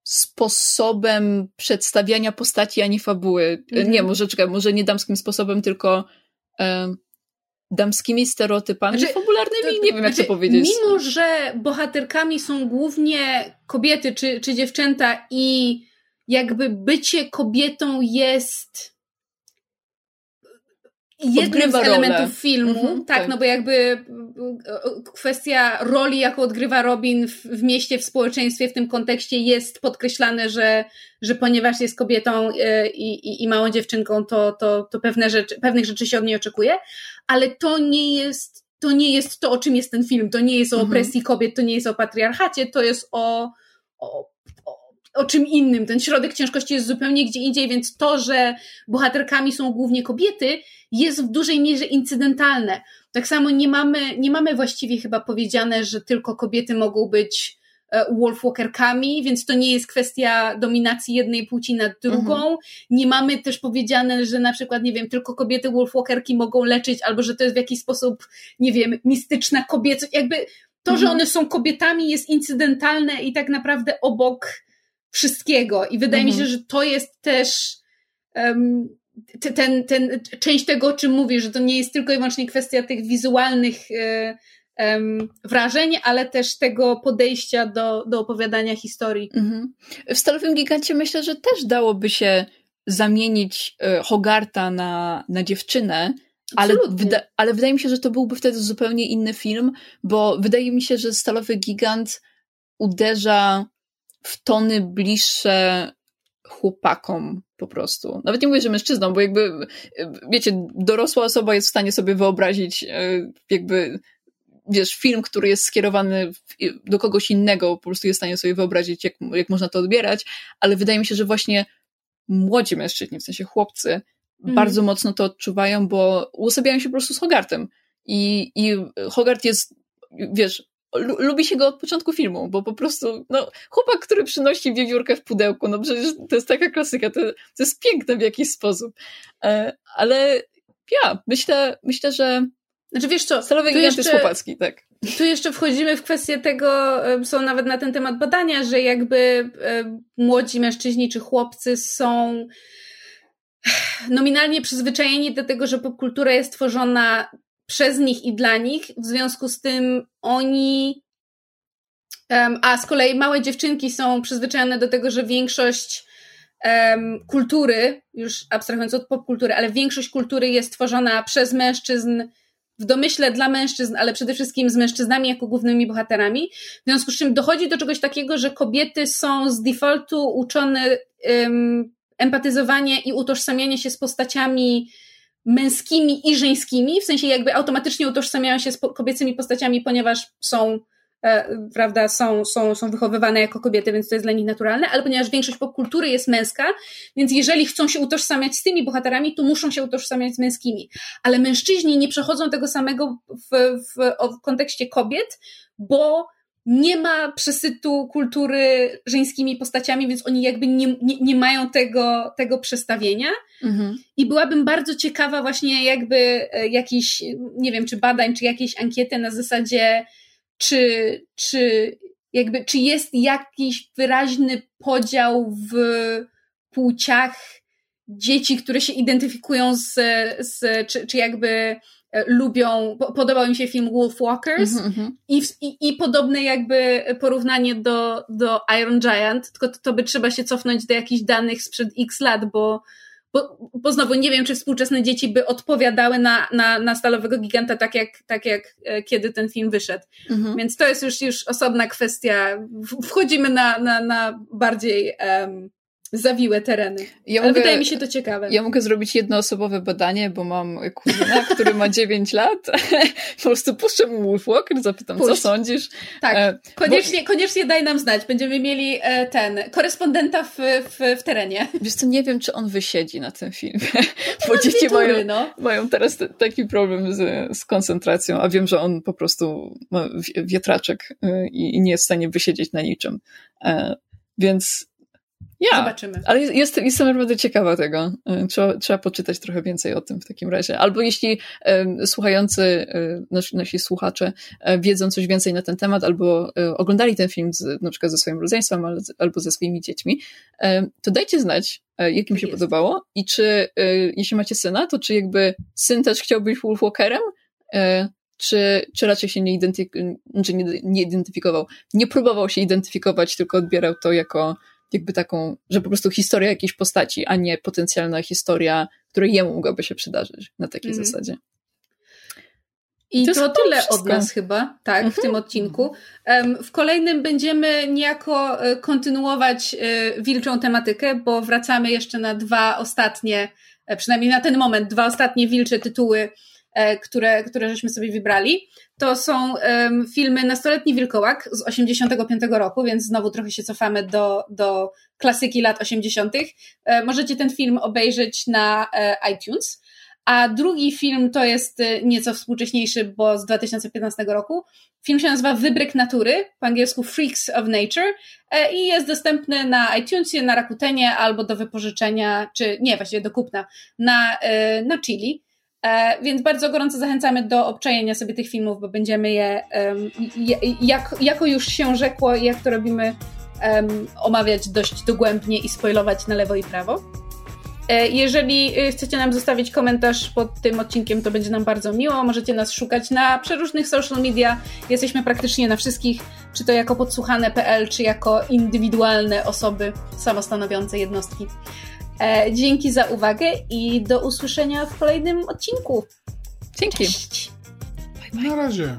C: sposobem przedstawiania postaci, ani fabuły. Mhm. Nie, może czekaj, może nie damskim sposobem, tylko damskimi stereotypami znaczy, fabularnymi, nie wiem jak znaczy, to powiedzieć.
A: Mimo, że bohaterkami są głównie kobiety czy, czy dziewczęta i jakby bycie kobietą jest jednym z elementów rolę. filmu, mhm, tak, tak, no bo jakby e, kwestia roli, jaką odgrywa Robin w, w, mieście, w społeczeństwie, w tym kontekście jest podkreślane, że, że ponieważ jest kobietą e, i, i, i małą dziewczynką, to, to, to pewne rzeczy, pewnych rzeczy się od niej oczekuje, ale to nie jest to nie jest to, o czym jest ten film. To nie jest o mhm. opresji kobiet, to nie jest o patriarchacie, to jest o, o o czym innym. Ten środek ciężkości jest zupełnie gdzie indziej, więc to, że bohaterkami są głównie kobiety, jest w dużej mierze incydentalne. Tak samo nie mamy, nie mamy właściwie chyba powiedziane, że tylko kobiety mogą być e, wolfwalkerkami, więc to nie jest kwestia dominacji jednej płci nad drugą. Mhm. Nie mamy też powiedziane, że na przykład, nie wiem, tylko kobiety wolfwalkerki mogą leczyć, albo że to jest w jakiś sposób, nie wiem, mistyczna kobiecość. Jakby to, mhm. że one są kobietami jest incydentalne i tak naprawdę obok wszystkiego. I wydaje mhm. mi się, że to jest też um, ten, ten, część tego, o czym mówisz, że to nie jest tylko i wyłącznie kwestia tych wizualnych um, wrażeń, ale też tego podejścia do, do opowiadania historii. Mhm.
C: W Stalowym Gigancie myślę, że też dałoby się zamienić e, Hogarta na, na dziewczynę, ale, wyda ale wydaje mi się, że to byłby wtedy zupełnie inny film, bo wydaje mi się, że Stalowy Gigant uderza w tony bliższe chłopakom po prostu. Nawet nie mówię, że mężczyzną, bo jakby, wiecie, dorosła osoba jest w stanie sobie wyobrazić e, jakby, wiesz, film, który jest skierowany do kogoś innego, po prostu jest w stanie sobie wyobrazić, jak, jak można to odbierać, ale wydaje mi się, że właśnie młodzi mężczyźni, w sensie chłopcy, mm. bardzo mocno to odczuwają, bo uosabiają się po prostu z Hogartem. I, i Hogart jest, wiesz, lubi się go od początku filmu, bo po prostu, no, chłopak, który przynosi wiewiórkę w pudełku, no przecież to jest taka klasyka, to, to jest piękne w jakiś sposób. E, ale ja, myślę, myślę, że
A: znaczy wiesz co,
C: Stalowy gigant jeszcze, jest chłopacki, tak.
A: Tu jeszcze wchodzimy w kwestię tego, są nawet na ten temat badania, że jakby młodzi mężczyźni czy chłopcy są nominalnie przyzwyczajeni do tego, że popkultura jest tworzona przez nich i dla nich, w związku z tym oni, a z kolei małe dziewczynki są przyzwyczajone do tego, że większość kultury, już abstrahując od popkultury, ale większość kultury jest tworzona przez mężczyzn, w domyśle dla mężczyzn, ale przede wszystkim z mężczyznami jako głównymi bohaterami. W związku z czym dochodzi do czegoś takiego, że kobiety są z defaultu uczone um, empatyzowanie i utożsamianie się z postaciami męskimi i żeńskimi, w sensie jakby automatycznie utożsamiają się z kobiecymi postaciami, ponieważ są, e, prawda, są, są, są wychowywane jako kobiety, więc to jest dla nich naturalne, ale ponieważ większość popkultury jest męska, więc jeżeli chcą się utożsamiać z tymi bohaterami, to muszą się utożsamiać z męskimi. Ale mężczyźni nie przechodzą tego samego w, w, w kontekście kobiet, bo nie ma przesytu kultury żeńskimi postaciami, więc oni jakby nie, nie, nie mają tego, tego przestawienia. Mhm. I byłabym bardzo ciekawa właśnie jakby e, jakiś, nie wiem, czy badań, czy jakiejś ankiety na zasadzie, czy, czy jakby, czy jest jakiś wyraźny podział w płciach dzieci, które się identyfikują z, z czy, czy jakby lubią, podobał mi się film Wolf Walkers mm -hmm. i, i, i podobne jakby porównanie do, do Iron Giant, tylko to, to by trzeba się cofnąć do jakichś danych sprzed x lat, bo, bo, bo znowu nie wiem, czy współczesne dzieci by odpowiadały na, na, na Stalowego Giganta tak jak, tak jak e, kiedy ten film wyszedł. -hmm. Więc to jest już, już osobna kwestia. Wchodzimy na, na, na bardziej um, zawiłe tereny. Ja Ale mogę, wydaje mi się to ciekawe.
C: Ja mogę zrobić jednoosobowe badanie, bo mam kuzyna, który ma 9 lat. po prostu puszczę mu Wolfwalker, zapytam, Puść. co sądzisz.
A: Tak, e, koniecznie, bo... koniecznie daj nam znać. Będziemy mieli e, ten, korespondenta w, w, w terenie.
C: Wiesz co, nie wiem, czy on wysiedzi na tym filmie. bo dzieci mają, no. mają teraz t- taki problem z, z koncentracją, a wiem, że on po prostu ma wietraczek i, i nie jest w stanie wysiedzieć na niczym. E, więc ja,
A: Zobaczymy.
C: Ale jest, jestem naprawdę ciekawa tego. E, trzeba, trzeba poczytać trochę więcej o tym w takim razie. Albo jeśli e, słuchający, e, nasi, nasi słuchacze e, wiedzą coś więcej na ten temat, albo e, oglądali ten film z, na przykład ze swoim rodzeństwem, albo ze swoimi dziećmi, e, to dajcie znać, jak im się jest. podobało i czy, jeśli macie syna, to czy jakby syn też chciał być Wolfwalkerem, czy, czy raczej się nie, znaczy nie, nie identyfikował, nie próbował się identyfikować, tylko odbierał to jako jakby taką, że po prostu historia jakiejś postaci, a nie potencjalna historia, która jemu mogłaby się przydarzyć na takiej mm. zasadzie.
A: I to, to tyle wszystko. od nas chyba, tak, w tym mhm. odcinku. W kolejnym będziemy niejako e, kontynuować e, wilczą tematykę, bo wracamy jeszcze na dwa ostatnie, e, przynajmniej na ten moment, dwa ostatnie wilcze tytuły, które, które żeśmy sobie wybrali to są filmy Nastoletni Wilkołak z 85 roku, więc znowu trochę się cofamy do, do klasyki lat 80. E, możecie ten film obejrzeć na e, iTunes. A drugi film to jest e, nieco współcześniejszy, bo z 2015 roku. Film się nazywa Wybryk Natury, po angielsku Freaks of Nature e, i jest dostępny na iTunesie, na Rakutenie albo do wypożyczenia, czy nie, właściwie do kupna na, e, na Chili. E, więc bardzo gorąco zachęcamy do obczajenia sobie tych filmów, bo będziemy je, jak, jako już się rzekło, jak to robimy, omawiać dość dogłębnie i spoilować na lewo i prawo. E, jeżeli y, chcecie nam zostawić komentarz pod tym odcinkiem, to będzie nam bardzo miło. Możecie nas szukać na przeróżnych social media. Jesteśmy praktycznie na wszystkich, czy to jako podsłuchane.pl, czy jako indywidualne osoby samostanowiące jednostki. E, dzięki za uwagę i do usłyszenia w kolejnym odcinku.
C: Dzięki.
A: Cześć.
B: Bye, bye. Na razie.